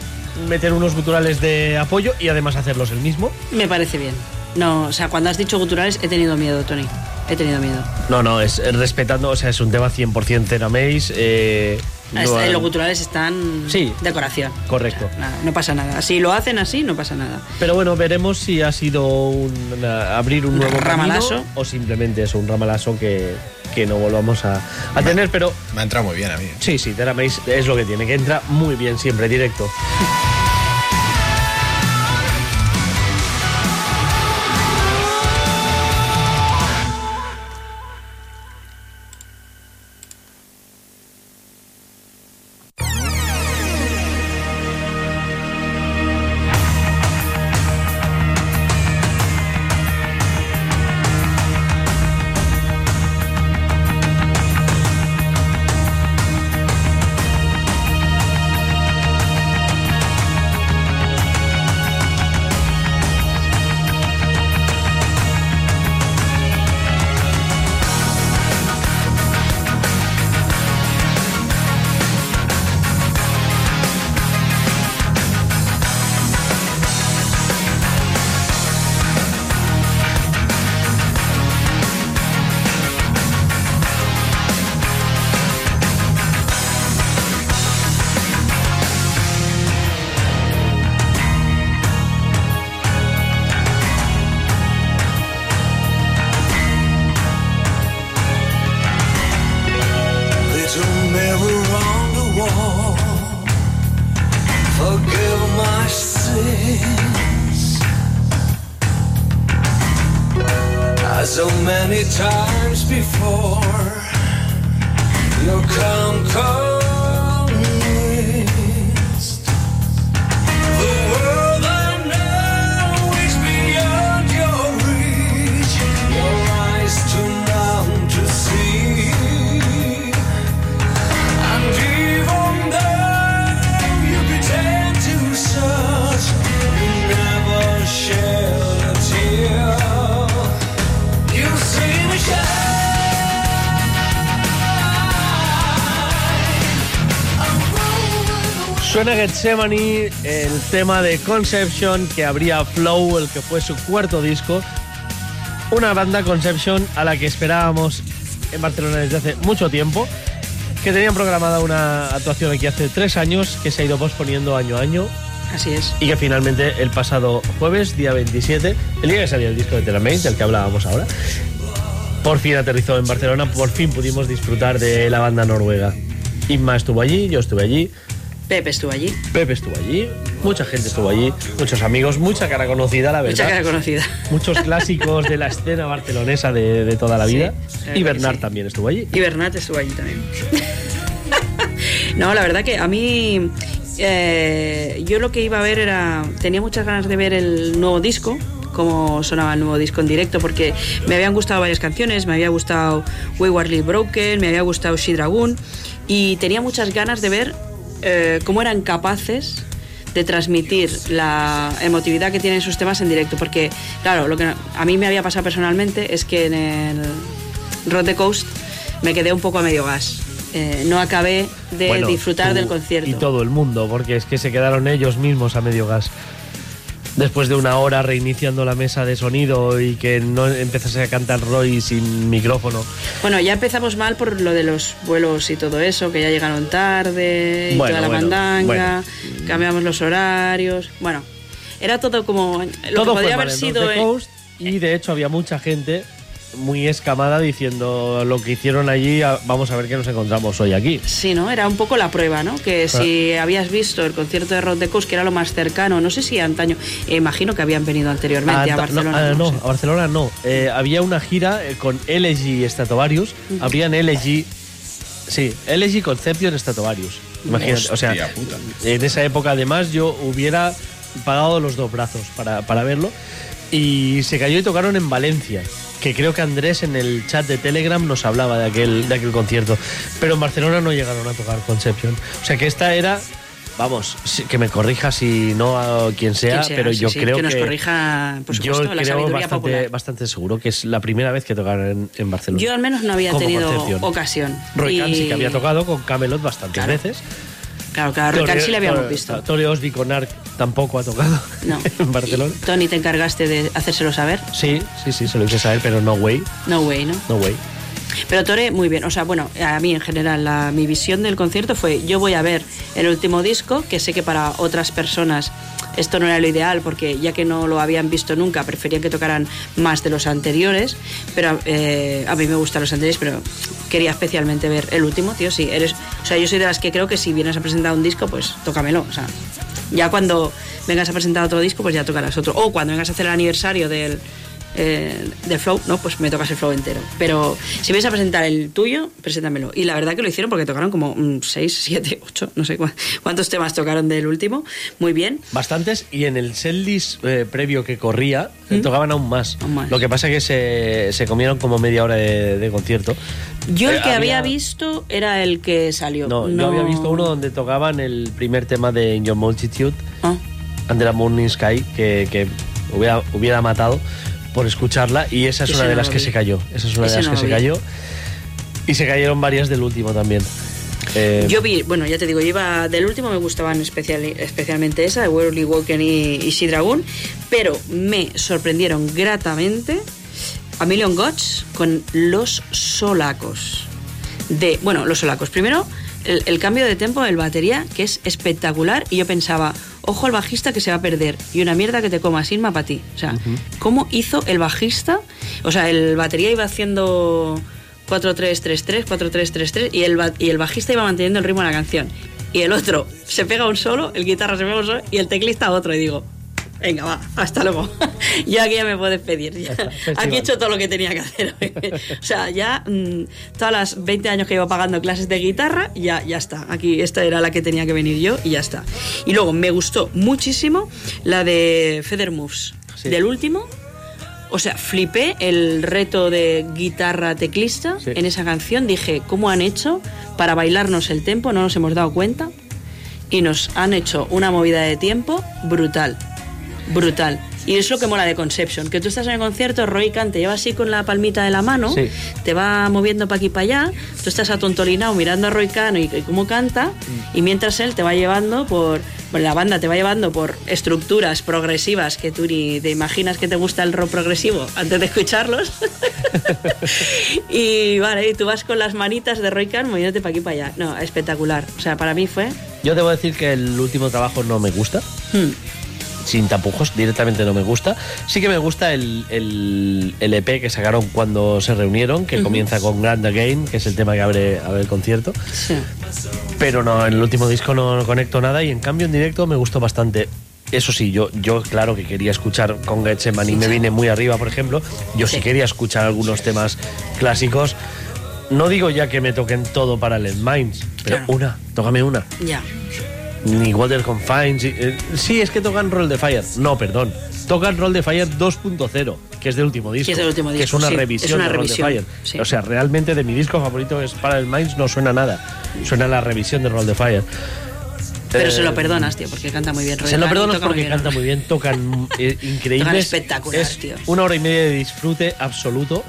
meter unos guturales de apoyo y además hacerlos él mismo. Me parece bien. No, o sea, cuando has dicho guturales he tenido miedo, Tony. He tenido miedo. No, no, es respetando, o sea, es un tema 100% Teramace. Eh, los guturales están sí, decoración. Correcto. no pasa nada. Si lo hacen así, no pasa nada. Pero bueno, veremos si ha sido un, abrir un nuevo ramalazo o simplemente es un ramalazo que, que no volvamos a, tener. Pero me ha entrado muy bien a mí. Sí, sí, Teramace es lo que tiene, que entra muy bien siempre, directo. so many times before. Your come, come. Gethsemane, el tema de Conception que abría Flow, el que fue su cuarto disco. Una banda Conception a la que esperábamos en Barcelona desde hace mucho tiempo, que tenían programada una actuación aquí hace tres años, que se ha ido posponiendo año a año. Así es. Y que finalmente el pasado jueves, día 27, el día que salía el disco de Telemate, del que hablábamos ahora, por fin aterrizó en Barcelona, por fin pudimos disfrutar de la banda noruega. Inma estuvo allí, yo estuve allí, Pepe estuvo allí. Pepe estuvo allí, mucha gente estuvo allí, muchos amigos, mucha cara conocida, la verdad. Mucha cara conocida. Muchos clásicos de la escena barcelonesa de, toda la vida. y Bernard también estuvo allí. Y Bernard estuvo allí también. *laughs* no, la verdad que a mí eh, yo lo que iba a ver era. Tenía muchas ganas de ver el nuevo disco, cómo sonaba el nuevo disco en directo, porque me habían gustado varias canciones, me había gustado Waywardly Broken, me había gustado She Dragoon, y tenía muchas ganas de ver eh, cómo eran capaces de transmitir la emotividad que tienen sus temas en directo. Porque, claro, lo que a mí me había pasado personalmente es que en el Road the Coast me quedé un poco a medio gas. Eh, no acabé de disfrutar del concierto. Y todo el mundo, porque es que se quedaron ellos mismos a medio gas después de una hora reiniciando la mesa de sonido y que no empezase a cantar Roy sin micrófono. Bueno, ya empezamos mal por lo de los vuelos y todo eso, que ya llegaron tarde y toda la mandanga, cambiamos los horarios. Bueno, era todo como lo que podría haber sido. y de hecho había mucha gente muy escamada diciendo lo que hicieron allí, vamos a ver qué nos encontramos hoy aquí. Sí, ¿no? Era un poco la prueba, ¿no? Que si habías visto el concierto de Rod de que era lo más cercano, no sé si antaño, eh, imagino que habían venido anteriormente a, Barcelona. No, a Barcelona no. Eh, había una gira eh, con LG Stratovarius, habrían LG... Sí, LG Conception Stratovarius. Imagínate, o sea, en esa época además yo hubiera pagado los dos brazos para, para verlo y se cayó y tocaron en Valencia que creo que Andrés en el chat de Telegram nos hablaba de aquel, de aquel concierto. Pero en Barcelona no llegaron a tocar Conception. O sea que esta era vamos, que me corrija si no a quien sea, pero yo creo que nos corrija, por supuesto, yo la creo sabiduría bastante, bastante seguro que es la primera vez que tocaron en, Barcelona. Yo al menos no había tenido ocasión. Roy y... sí que había tocado con Camelot bastantes veces. Claro, claro, Roy sí le habíamos visto. Tore Osby con Arc tampoco ha tocado *laughs* no. en Barcelona. Tony, ¿te encargaste de hacérselo saber? Sí, sí, sí, se lo hice saber, pero no way. No way, ¿no? No way. Pero Tore, muy bien. O sea, bueno, a mí en general, la, mi visión del concierto fue: yo voy a ver el último disco, que sé que para otras personas esto no era lo ideal, porque ya que no lo habían visto nunca, preferían que tocaran más de los anteriores. Pero eh, a mí me gustan los anteriores, pero quería especialmente ver el último, tío. Sí, eres. O sea, yo soy de las que creo que si vienes a presentar un disco, pues tócamelo. O sea, ya cuando vengas a presentar otro disco, pues ya tocarás otro. O cuando vengas a hacer el aniversario del eh, del flow, no, pues me tocas el flow entero. Pero si vais a presentar el tuyo, preséntamelo. Y la verdad que lo hicieron porque tocaron como 6, 7, 8, no sé cuántos temas tocaron del último. Muy bien. Bastantes, y en el setlist eh, previo que corría, ¿Mm? tocaban aún más. Lo que pasa es que se, comieron como media hora de, concierto. Yo el eh, que había... visto era el que salió. No, yo había visto uno donde tocaban el primer tema de In Your Multitude, ah. Under the Morning Sky, que, hubiera, hubiera matado por escucharla y esa es una de las que se cayó. Esa es una de las que se cayó. Y se cayeron varias del último también. Eh, yo vi, bueno, ya te digo, yo iba del último, me gustaban especial, especialmente esa, de Worldly Walken y, y Sea Dragon, pero me sorprendieron gratamente a Million Gods con los solacos. De, bueno, los solacos. Primero, el, el cambio de tempo del batería, que es espectacular, y yo pensaba, ojo al bajista que se va a perder y una mierda que te coma Silma para ti. O sea, ¿cómo hizo el bajista? O sea, el batería iba haciendo 4-3-3-3, 4-3-3-3 y el, y el bajista iba manteniendo el ritmo de la canción. Y el otro se pega un solo, el guitarra se pega un solo y el teclista otro. Y digo, Venga, va, hasta luego. *laughs* Yo aquí ya me puedo despedir. Aquí he hecho todo lo que tenía que hacer. *laughs* o sea, ya mm, todas las 20 años que iba pagando clases de guitarra, ya, ya está. Aquí esta era la que tenía que venir yo y ya está. Y luego me gustó muchísimo la de Feather Moves, del último. O sea, flipé el reto de guitarra teclista en esa canción. Dije, ¿cómo han hecho para bailarnos el tempo? No nos hemos dado cuenta. Y nos han hecho una movida de tiempo brutal brutal. Y es lo que mola de Conception, que tú estás en el concierto, Roy Khan te lleva así con la palmita de la mano, te va moviendo para aquí para allá, tú estás atontolinado mirando a Roy Khan y, cómo canta, y mientras él te va llevando por, bueno, la banda te va llevando por estructuras progresivas que tú ni te imaginas que te gusta el rock progresivo antes de escucharlos. *laughs* *laughs* y vale, y tú vas con las manitas de Roy Khan moviéndote para aquí para allá. No, espectacular. O sea, para mí fue... Yo debo decir que el último trabajo no me gusta. Hmm sin tapujos, directamente no me gusta. Sí que me gusta el, el, EP que sacaron cuando se reunieron, que comienza con Grand Again, que es el tema que abre, el concierto. Pero no, en el último disco no, conecto nada y en cambio en directo me gustó bastante. Eso sí, yo, yo claro que quería escuchar con Getseman y me vine muy arriba, por ejemplo. Yo sí, quería escuchar algunos temas clásicos. No digo ya que me toquen todo para el Minds, pero una, tócame una. Ya ni Water Confines. Eh, sí, es que tocan Roll the Fire. No, perdón. Tocan Roll the Fire 2.0, que es del último disco. Que es, último disco, que es una revisión de Roll the Fire. O sea, realmente de mi disco favorito es para el Minds no suena nada. Suena la revisión de Roll the Fire. Pero se lo eh, perdonas, tío, porque canta muy bien. se lo perdonas porque canta muy bien, tocan eh, *laughs* increíbles. Tocan espectacular, tío. Una hora y media de disfrute absoluto.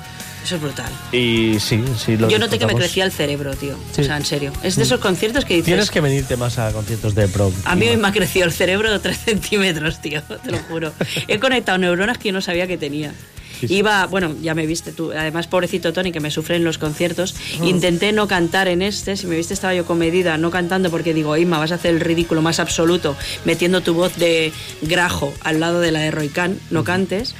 Eso es brutal. Y sí, sí, lo Yo noté que me crecía el cerebro, tío. O sea, en serio. Es de esos conciertos que dices. Tienes que venirte más a conciertos de pro. A mí hoy me ha crecido el cerebro de 3 *laughs* centímetros, tío. Te lo juro. He conectado neuronas que yo no sabía que tenía. Iba, bueno, ya me viste tú. Además, pobrecito Tony, que me sufre en los conciertos. Ah. Intenté no cantar en este. Si me viste, estaba yo comedida, no cantando, porque digo, Inma, vas a hacer el ridículo más absoluto metiendo tu voz de grajo al lado de la de Roy Khan. No cantes.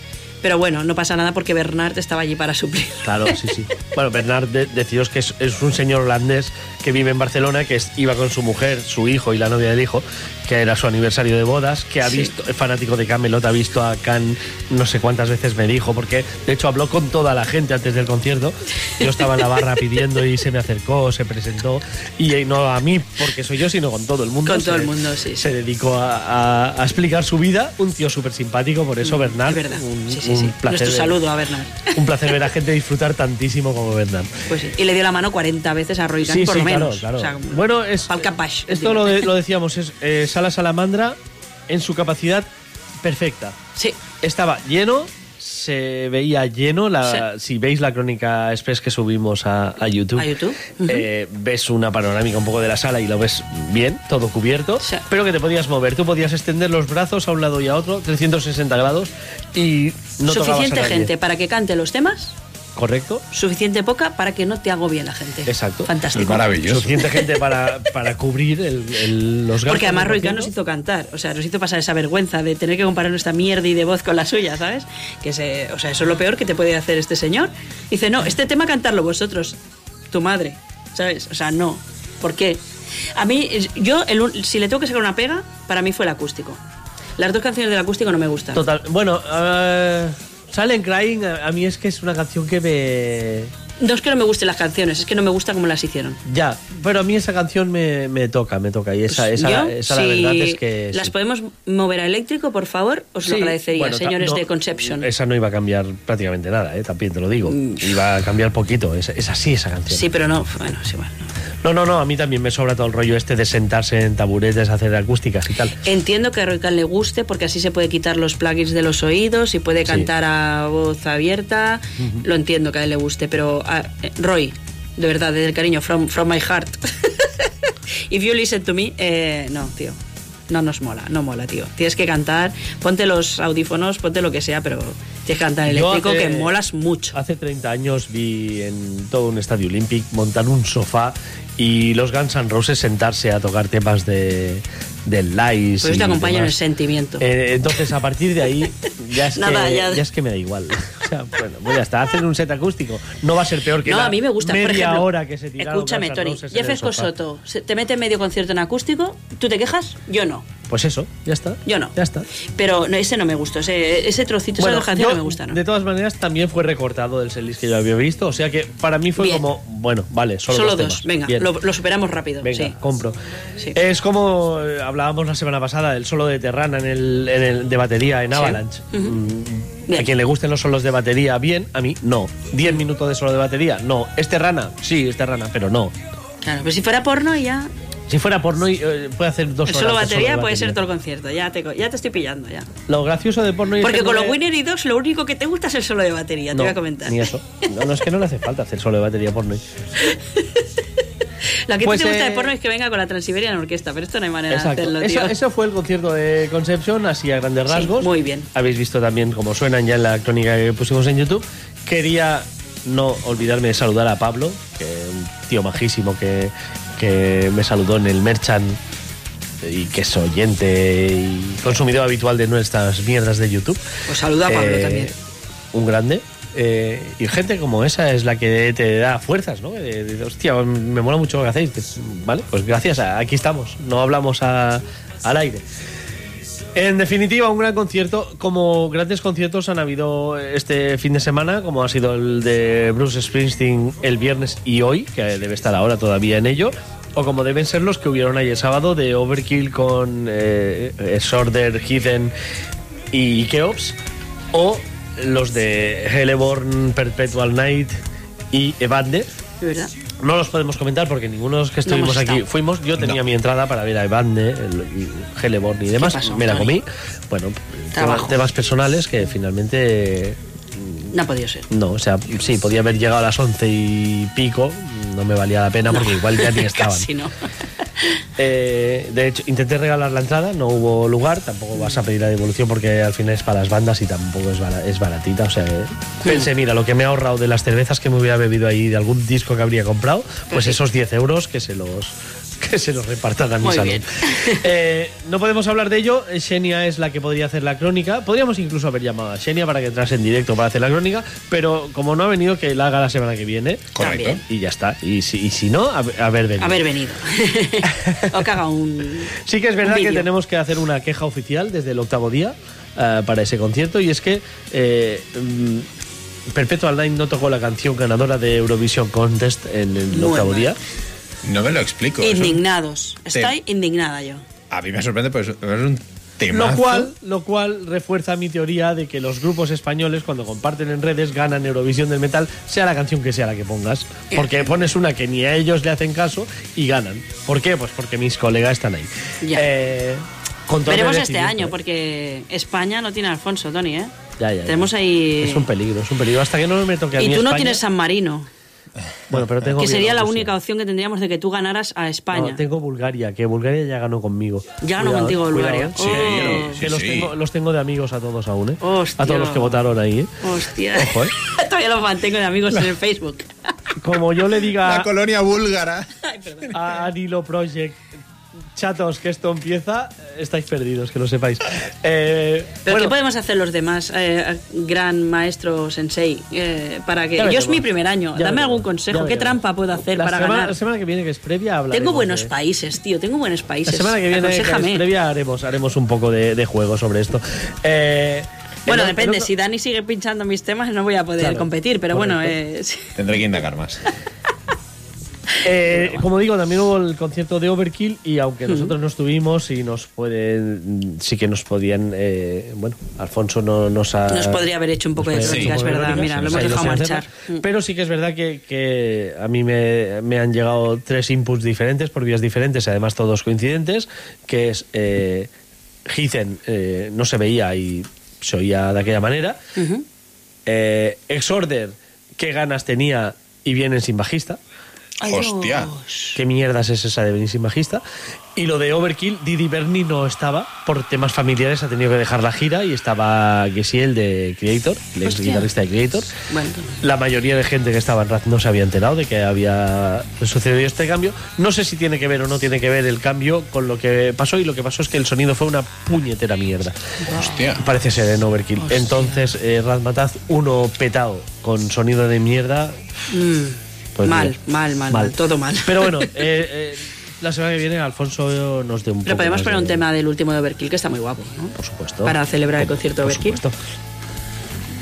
Pero bueno, no pasa nada porque Bernard estaba allí para suplir. Claro, sí, sí. Bueno, Bernard, deciros que es, un señor holandés que vive en Barcelona, que iba con su mujer, su hijo y la novia del hijo, que era su aniversario de bodas, que ha visto, es fanático de Camelot, ha visto a Can no sé cuántas veces me dijo, porque de hecho habló con toda la gente antes del concierto. Yo estaba en la barra *laughs* pidiendo y se me acercó, se presentó, y no a mí porque soy yo, sino con todo el mundo. Con todo el mundo, sí. Se dedicó a, explicar su vida, un tío súper simpático, por eso mm, Bernard, verdad. Un, sí, sí sí. Nuestro saludo a Bernard. Un placer ver a gente disfrutar tantísimo como Bernard. Pues sí. Y le dio la mano 40 veces a Roy por lo menos. Claro, claro. bueno, es, esto lo, *laughs* lo, decíamos, es eh, Sala Salamandra en su capacidad perfecta. Sí. Estaba lleno, se veía lleno. La, Si veis la crónica express que subimos a, YouTube, eh, ves una panorámica un poco de la sala y lo ves bien, todo cubierto, pero que te podías mover. Tú podías extender los brazos a un lado y a otro, 360 grados, y no Suficiente gente para que cante los temas ¿Correcto? Suficiente poca para que no te bien la gente. Exacto. Fantástico. maravilloso. Suficiente gente para, para cubrir el, los gastos. Porque además Roy nos hizo cantar. O sea, nos hizo pasar esa vergüenza de tener que comparar nuestra mierda y de voz con la suya, ¿sabes? Que se, o sea, eso es lo peor que te puede hacer este señor. Dice, no, este tema cantarlo vosotros, tu madre, ¿sabes? O sea, no. ¿Por qué? A mí, yo, si le tengo que sacar una pega, para mí fue el acústico. Las dos canciones del acústico no me gustan. Total. Bueno, uh, Silent Crying a, mí es que es una canción que me... No es que no me gusten las canciones, es que no me gusta cómo las hicieron. Ya, pero a mí esa canción me, toca, me toca. Y esa, esa, la verdad es que. ¿Las podemos mover a eléctrico, por favor? Os lo agradecería, señores de Conception. Esa no iba a cambiar prácticamente nada, ¿eh? también te lo digo. Mm. Iba a cambiar poquito, es, es así esa canción. Sí, pero no, bueno, sí, bueno. No, no, no, a mí también me sobra todo el rollo este de sentarse en taburetes, hacer acústicas y tal. Entiendo que a Roy le guste porque así se puede quitar los plugins de los oídos y puede cantar a voz abierta. Lo entiendo que a él le guste, pero eh, Roy, de verdad, desde el cariño, from, from my heart. *laughs* If you listen to me, eh, no, tío no nos mola, no mola, tío. Tienes que cantar, ponte los audífonos, ponte lo que sea, pero tienes que cantar eléctrico que molas mucho. Hace 30 años vi en todo un estadio olímpico montar un sofá y los Guns N' Roses sentarse a tocar temas de, del Lice. Pues te acompaña en el sentimiento. Eh, entonces, a partir de ahí, ya es, *laughs* que, ya... es que me da igual. *laughs* O sea, bueno, voy hasta hacer un set acústico. No va a ser peor que no, la a mí me gusta, media por ejemplo, hora que se tiraron Escúchame, Tony. Jeff Soto te mete medio concierto en acústico, ¿tú te quejas? Yo no. Pues eso, ya está. Yo no. Ya está. Pero no, ese no me gustó, ese, ese trocito, bueno, esa canción no me gusta, ¿no? De todas maneras, también fue recortado del setlist que yo había visto, o sea que para mí fue como, bueno, vale, solo, solo dos. Venga, lo, superamos rápido. Venga, compro. Es como eh, hablábamos la semana pasada del solo de Terrana en el, en el de batería en Avalanche. Mm, a quien le gusten los solos de batería, bien, a mí no. ¿Diez minutos de solo de batería? No. ¿Es Terrana? Sí, es Terrana, pero no. Claro, pero si fuera porno ya. Si fuera porno, eh, puede hacer dos el Solo batería puede ser todo el concierto. Ya te, ya te estoy pillando, ya. Lo gracioso de porno. Porque con los Winner y dos, lo único que te gusta es el solo de batería, te voy a comentar. Ni eso. No, no es que no le hace falta hacer solo de batería porno. *laughs* *laughs* Lo que pues, te gusta de eh, porno es que venga con la Transiberian Orquesta, pero esto no hay manera de hacerlo, tío. Eso, fue el concierto de Conception, así a grandes rasgos. muy bien. Habéis visto también cómo suenan ya en la crónica que pusimos en YouTube. Quería no olvidarme de saludar a Pablo, que es un tío majísimo que, que me saludó en el Merchant y que es oyente y consumidor habitual de nuestras mierdas de YouTube. Pues saluda a Pablo eh, también. Un grande. Eh, y gente como esa es la que te da fuerzas, ¿no? hostia, me mola mucho lo que hacéis. Vale, pues gracias, aquí estamos, no hablamos al aire. En definitiva, un gran concierto. Como grandes conciertos han habido este fin de semana, como ha sido el de Bruce Springsteen el viernes y hoy, que debe estar ahora todavía en ello, o como deben ser los que hubieron ayer sábado de Overkill con eh, Sorder, Heathen y Keops, o los de Hellborn, Perpetual Night y Evander. No los podemos comentar porque ninguno de los que estuvimos aquí fuimos. Yo tenía mi entrada para ver a Evander, Hellborn y demás. Me la comí. Bueno, temas personales que finalmente no ha podido ser. No, o sea, sí, podía haber llegado a las once y pico, no me valía la pena porque igual ya ni *laughs* estaban. Casi no. Eh, de hecho, intenté regalar la entrada, no hubo lugar, tampoco vas a pedir la devolución porque al final es para las bandas y tampoco es, es baratita. O sea, pensé, mira, lo que me he ahorrado de las cervezas que me hubiera bebido ahí, de algún disco que habría comprado, pues esos 10 euros que se los *laughs* que se los repartan a mi salón. *laughs* Eh, no podemos hablar de ello. Xenia es la que podría hacer la crónica. Podríamos incluso haber llamado a Xenia para que entrase en directo para hacer la crónica, pero como no ha venido, que la haga la semana que viene. Correcto. Y ya está. Y si, si no, haber venido. Haber *laughs* venido. o que haga un. Sí que es verdad que tenemos que hacer una queja oficial desde el octavo día eh, para ese concierto y es que. Eh, mm, Perpetual Night no tocó la canción ganadora de Eurovision Contest en el octavo día. No me lo explico. Indignados. Estoy indignada yo. A mí me sorprende, pues es un Lo cual, lo cual refuerza mi teoría de que los grupos españoles, cuando comparten en redes, ganan Eurovisión del Metal, sea la canción que sea la que pongas. Porque pones una que ni a ellos le hacen caso y ganan. ¿Por qué? Pues porque mis colegas están ahí. Eh, Veremos este año, porque España no tiene Alfonso, Tony, ¿eh? Ya, ya, Tenemos ahí. Es un peligro, es un peligro. Hasta que no me toque a Y mí tú no España- tienes San Marino. Bueno, pero tengo que sería la única opción que tendríamos de que tú ganaras a España. No, tengo Bulgaria, que Bulgaria ya ganó conmigo. Ya ganó contigo Bulgaria. ¿eh? Sí, que, que sí, los, sí. Tengo, los tengo de amigos a todos aún, ¿eh? Hostia. A todos los que votaron ahí, ¿eh? Hostia. Ojo, ¿eh? *laughs* Todavía los mantengo de amigos en el Facebook. Como yo le diga La colonia búlgara. *laughs* a Anilo Project, chatos, que esto empieza, estáis perdidos, que lo sepáis. Eh, Pero bueno, ¿qué podemos hacer los demás, eh, gran maestro sensei, eh, para que... Ya Yo es mi primer año, Ya dame veremos. algún Ya consejo, ¿qué veremos. trampa puedo hacer la para semana, ganar? La semana que viene, que es previa, hablaremos Tengo buenos de- países, tío, tengo buenos La países. semana que viene, que es previa, haremos, haremos un poco de, de juego sobre esto. Eh, Bueno, el- depende, el otro- si Dani sigue pinchando mis temas no voy a poder Claro, competir, pero bueno, correcto. eh, sí. Tendré que indagar más. *laughs* Eh, como digo, también hubo el concierto de Overkill y aunque nosotros no estuvimos y nos pueden, sí que nos podían, eh, bueno, Alfonso no nos ha... nos podría haber hecho un poco de crítica, es verdad, mira, lo hemos dejado marchar. hacerlo. Pero sí que es verdad que, que a mí me, me han llegado tres inputs diferentes por vías diferentes, además todos coincidentes, que es eh, Heathen eh, no se veía y se oía de aquella manera. Ujú. Eh, Exorder, qué ganas tenía y vienen sin bajista. Ay, Hostia. ¿Qué mierdas es esa de venir sin bajista? Y lo de Overkill, Didi Berni no estaba por temas familiares, ha tenido que dejar la gira y estaba Gesiel de Creator, el ex Hostia. guitarrista de Creator. Bueno, La mayoría de gente que estaba en Rat no se había enterado de que había sucedido este cambio. No sé si tiene que ver o no tiene que ver el cambio con lo que pasó y lo que pasó es que el sonido fue una puñetera mierda. Hostia. Parece ser en Overkill. Entonces, eh, Razmataz, uno petado con sonido de mierda. mm, Pues mal, mira, mal, mal, mal, todo mal. Pero bueno, *laughs* eh, eh, la semana que viene Alfonso nos dé un Pero poco podemos poner de- un tema del último de Overkill que está muy guapo, ¿no? Por supuesto. Para celebrar el concierto de Por Overkill. supuesto.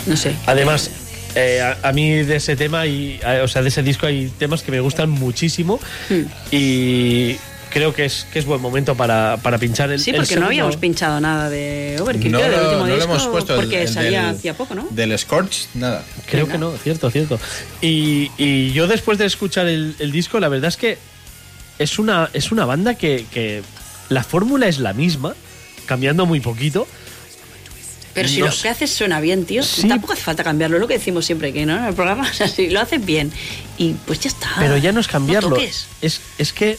No sé. Además, eh, a, a mí de ese tema, y, a- o sea, de ese disco hay temas que me gustan muchísimo Hmm. y creo que es, que es buen momento para, para pinchar el Sí, el porque no segundo- habíamos pinchado nada de Overkill, No creo, del lo- último no lo disco, hemos puesto, el- porque el salía del- hacía poco, ¿no? Del Scorch, nada. Creo que no, cierto, cierto. Y, y yo después de escuchar el, el disco, la verdad es que es una, es una banda que, que la fórmula es la misma, cambiando muy poquito. Pero si No lo sé. que haces suena bien, tío, Sí. tampoco hace falta cambiarlo, es lo que decimos siempre, que no, en el programa, o *laughs* sea, si lo haces bien y pues ya está. Pero ya no es cambiarlo. toques. es, es que.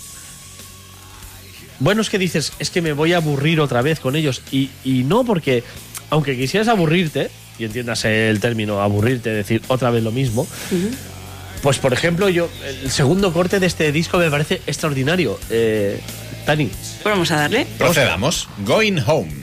Bueno, es que dices, es que me voy a aburrir otra vez con ellos. Y, y no, porque aunque quisieras aburrirte, y entiendas el término aburrirte, decir otra vez lo mismo, pues por ejemplo, yo, el segundo corte de este disco me parece extraordinario. Eh, Tani. Pues vamos a darle. Procedamos. Going Home.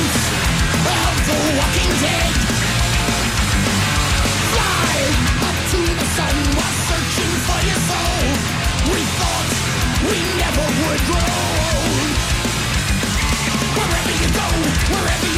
of The Walking Dead. Up to the sun while searching for your soul. We thought we never would grow. Wherever you go, wherever you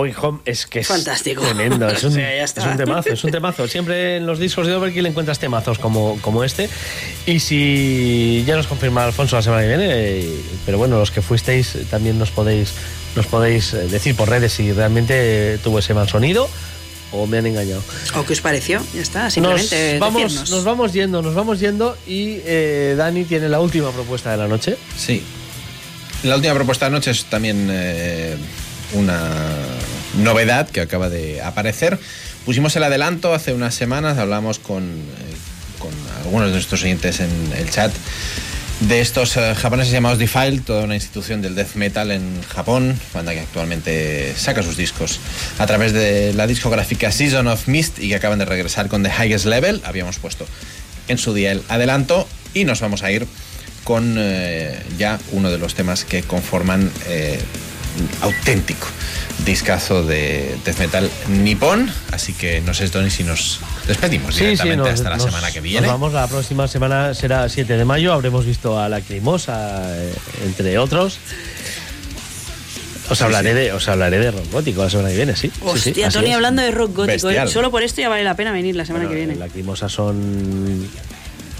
Going Home es que es Fantástico. tremendo. Es un, *laughs* O sea, ya está. es un temazo, es un temazo. Siempre en los discos de Overkill encuentras temazos como, como este. Y si ya nos confirma Alfonso la semana que viene, eh, pero bueno, los que fuisteis también nos podéis, nos podéis eh, decir por redes si realmente tuvo ese mal sonido o me han engañado. ¿O qué os pareció? Ya está, simplemente Nos vamos, decirnos. nos vamos yendo, nos vamos yendo y eh, Dani tiene la última propuesta de la noche. Sí. La última propuesta de noche es también eh, una novedad que acaba de aparecer. Pusimos el adelanto hace unas semanas, hablamos con, eh, algunos de nuestros oyentes en el chat de estos eh, japoneses llamados Defiled, toda una institución del death metal en Japón, banda que actualmente saca sus discos a través de la discográfica Season of Mist y que acaban de regresar con The Highest Level. Habíamos puesto en su día el adelanto y nos vamos a ir con eh, ya uno de los temas que conforman auténtico discazo de death metal nipón. Así que no sé, Tony, si nos despedimos directamente nos- hasta la nos- semana que viene. Nos vamos, la próxima semana será 7 de mayo, habremos visto a Lacrimosa, eh, entre otros. Os Sí, hablaré sí. de os hablaré de rock gótico la semana que viene, sí. Sí, sí, Hostia, Tony hablando de rock gótico. ¿eh? Bestial. Solo por esto ya vale la pena venir la semana Bueno, que viene. Lacrimosa son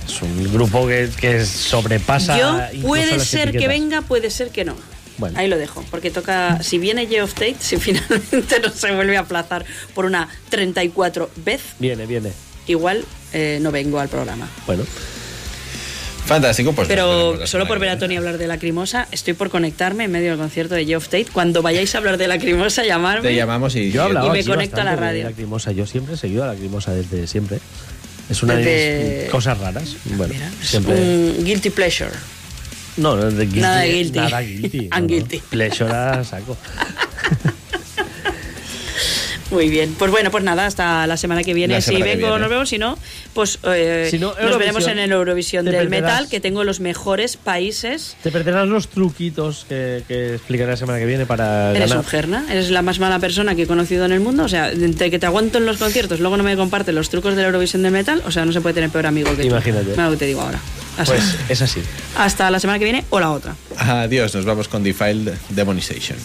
es un grupo que, que sobrepasa Yo puede las ser que venga, puede ser que no. Bueno. Ahí lo dejo, porque toca, si viene of Tate, si *laughs* finalmente no se vuelve a aplazar por una 34 vez, Viene, viene. igual eh, no vengo al programa. Bueno. Fantástico, pues. Pero la solo por ver a. Tony hablar de Lacrimosa, estoy por conectarme en medio del concierto de of Tate. Cuando vayáis a hablar de Lacrimosa, llamarme. Te llamamos y Yo he hablado Y me conecto a la de radio. Lacrimosa. Yo siempre he seguido a Lacrimosa desde siempre. Es una de mis cosas raras. Bueno, Es siempre. un guilty pleasure. No, no, de guilty. Nada de guilty. Nada guilty. *laughs* no, no. Pleasure a saco. *laughs* Muy bien. Pues bueno, pues nada, hasta la semana que viene. Si vengo viene. nos vemos, si no, pues eh, Si no, nos veremos en el Eurovisión del perderás. Metal, que tengo los mejores países. Te perderás los truquitos que, que explicaré la semana que viene para Eres ganar. un gerna, eres la más mala persona que he conocido en el mundo. O sea, entre que te aguanto en los conciertos, luego no me compartes los trucos de la Eurovisión del Metal, o sea, no se puede tener peor amigo que tú. Imagínate. Lo que te digo ahora. Así. Pues es así. Hasta la semana que viene o la otra. Adiós, nos vamos con Defiled Demonization.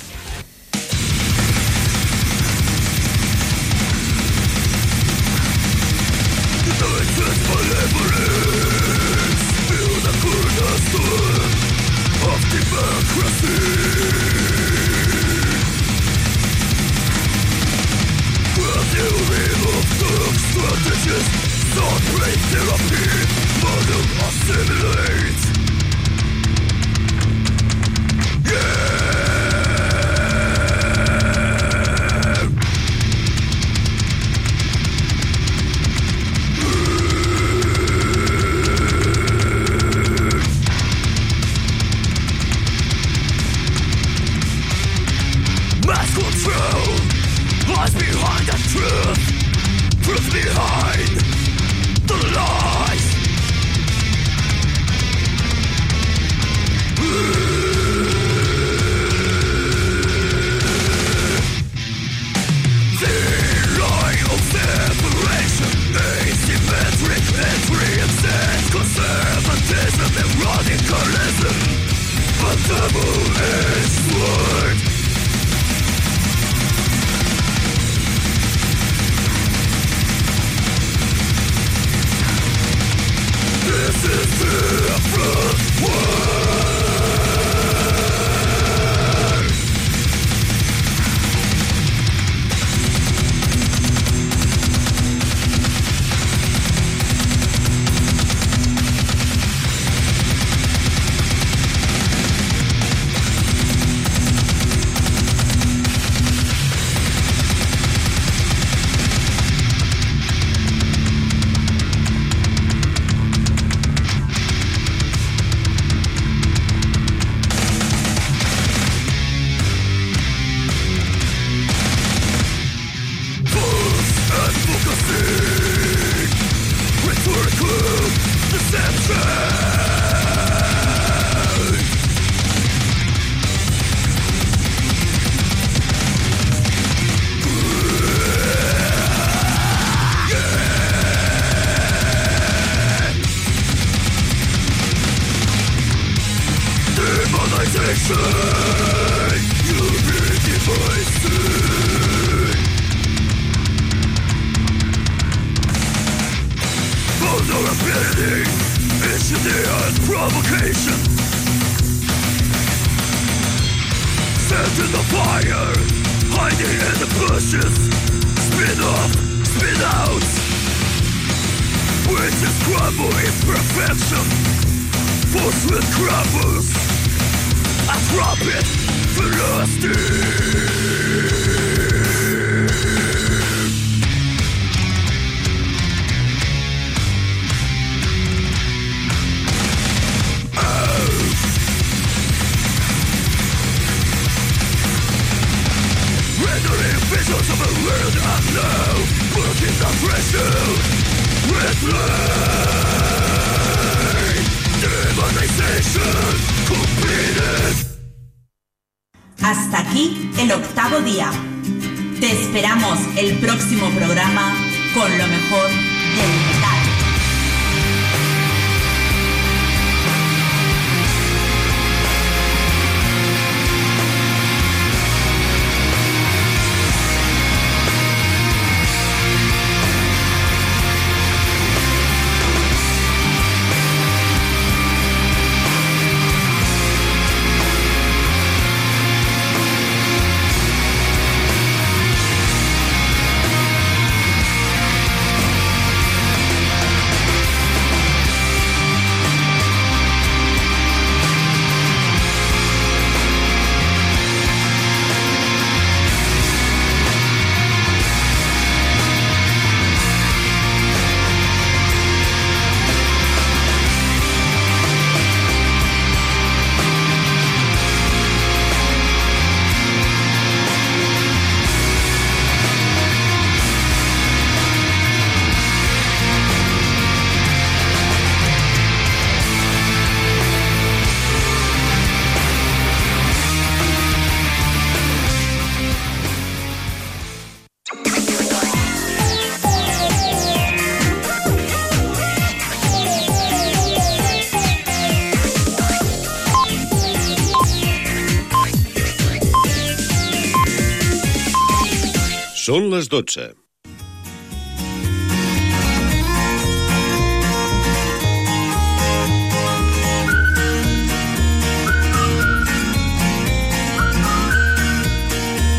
Són les 12.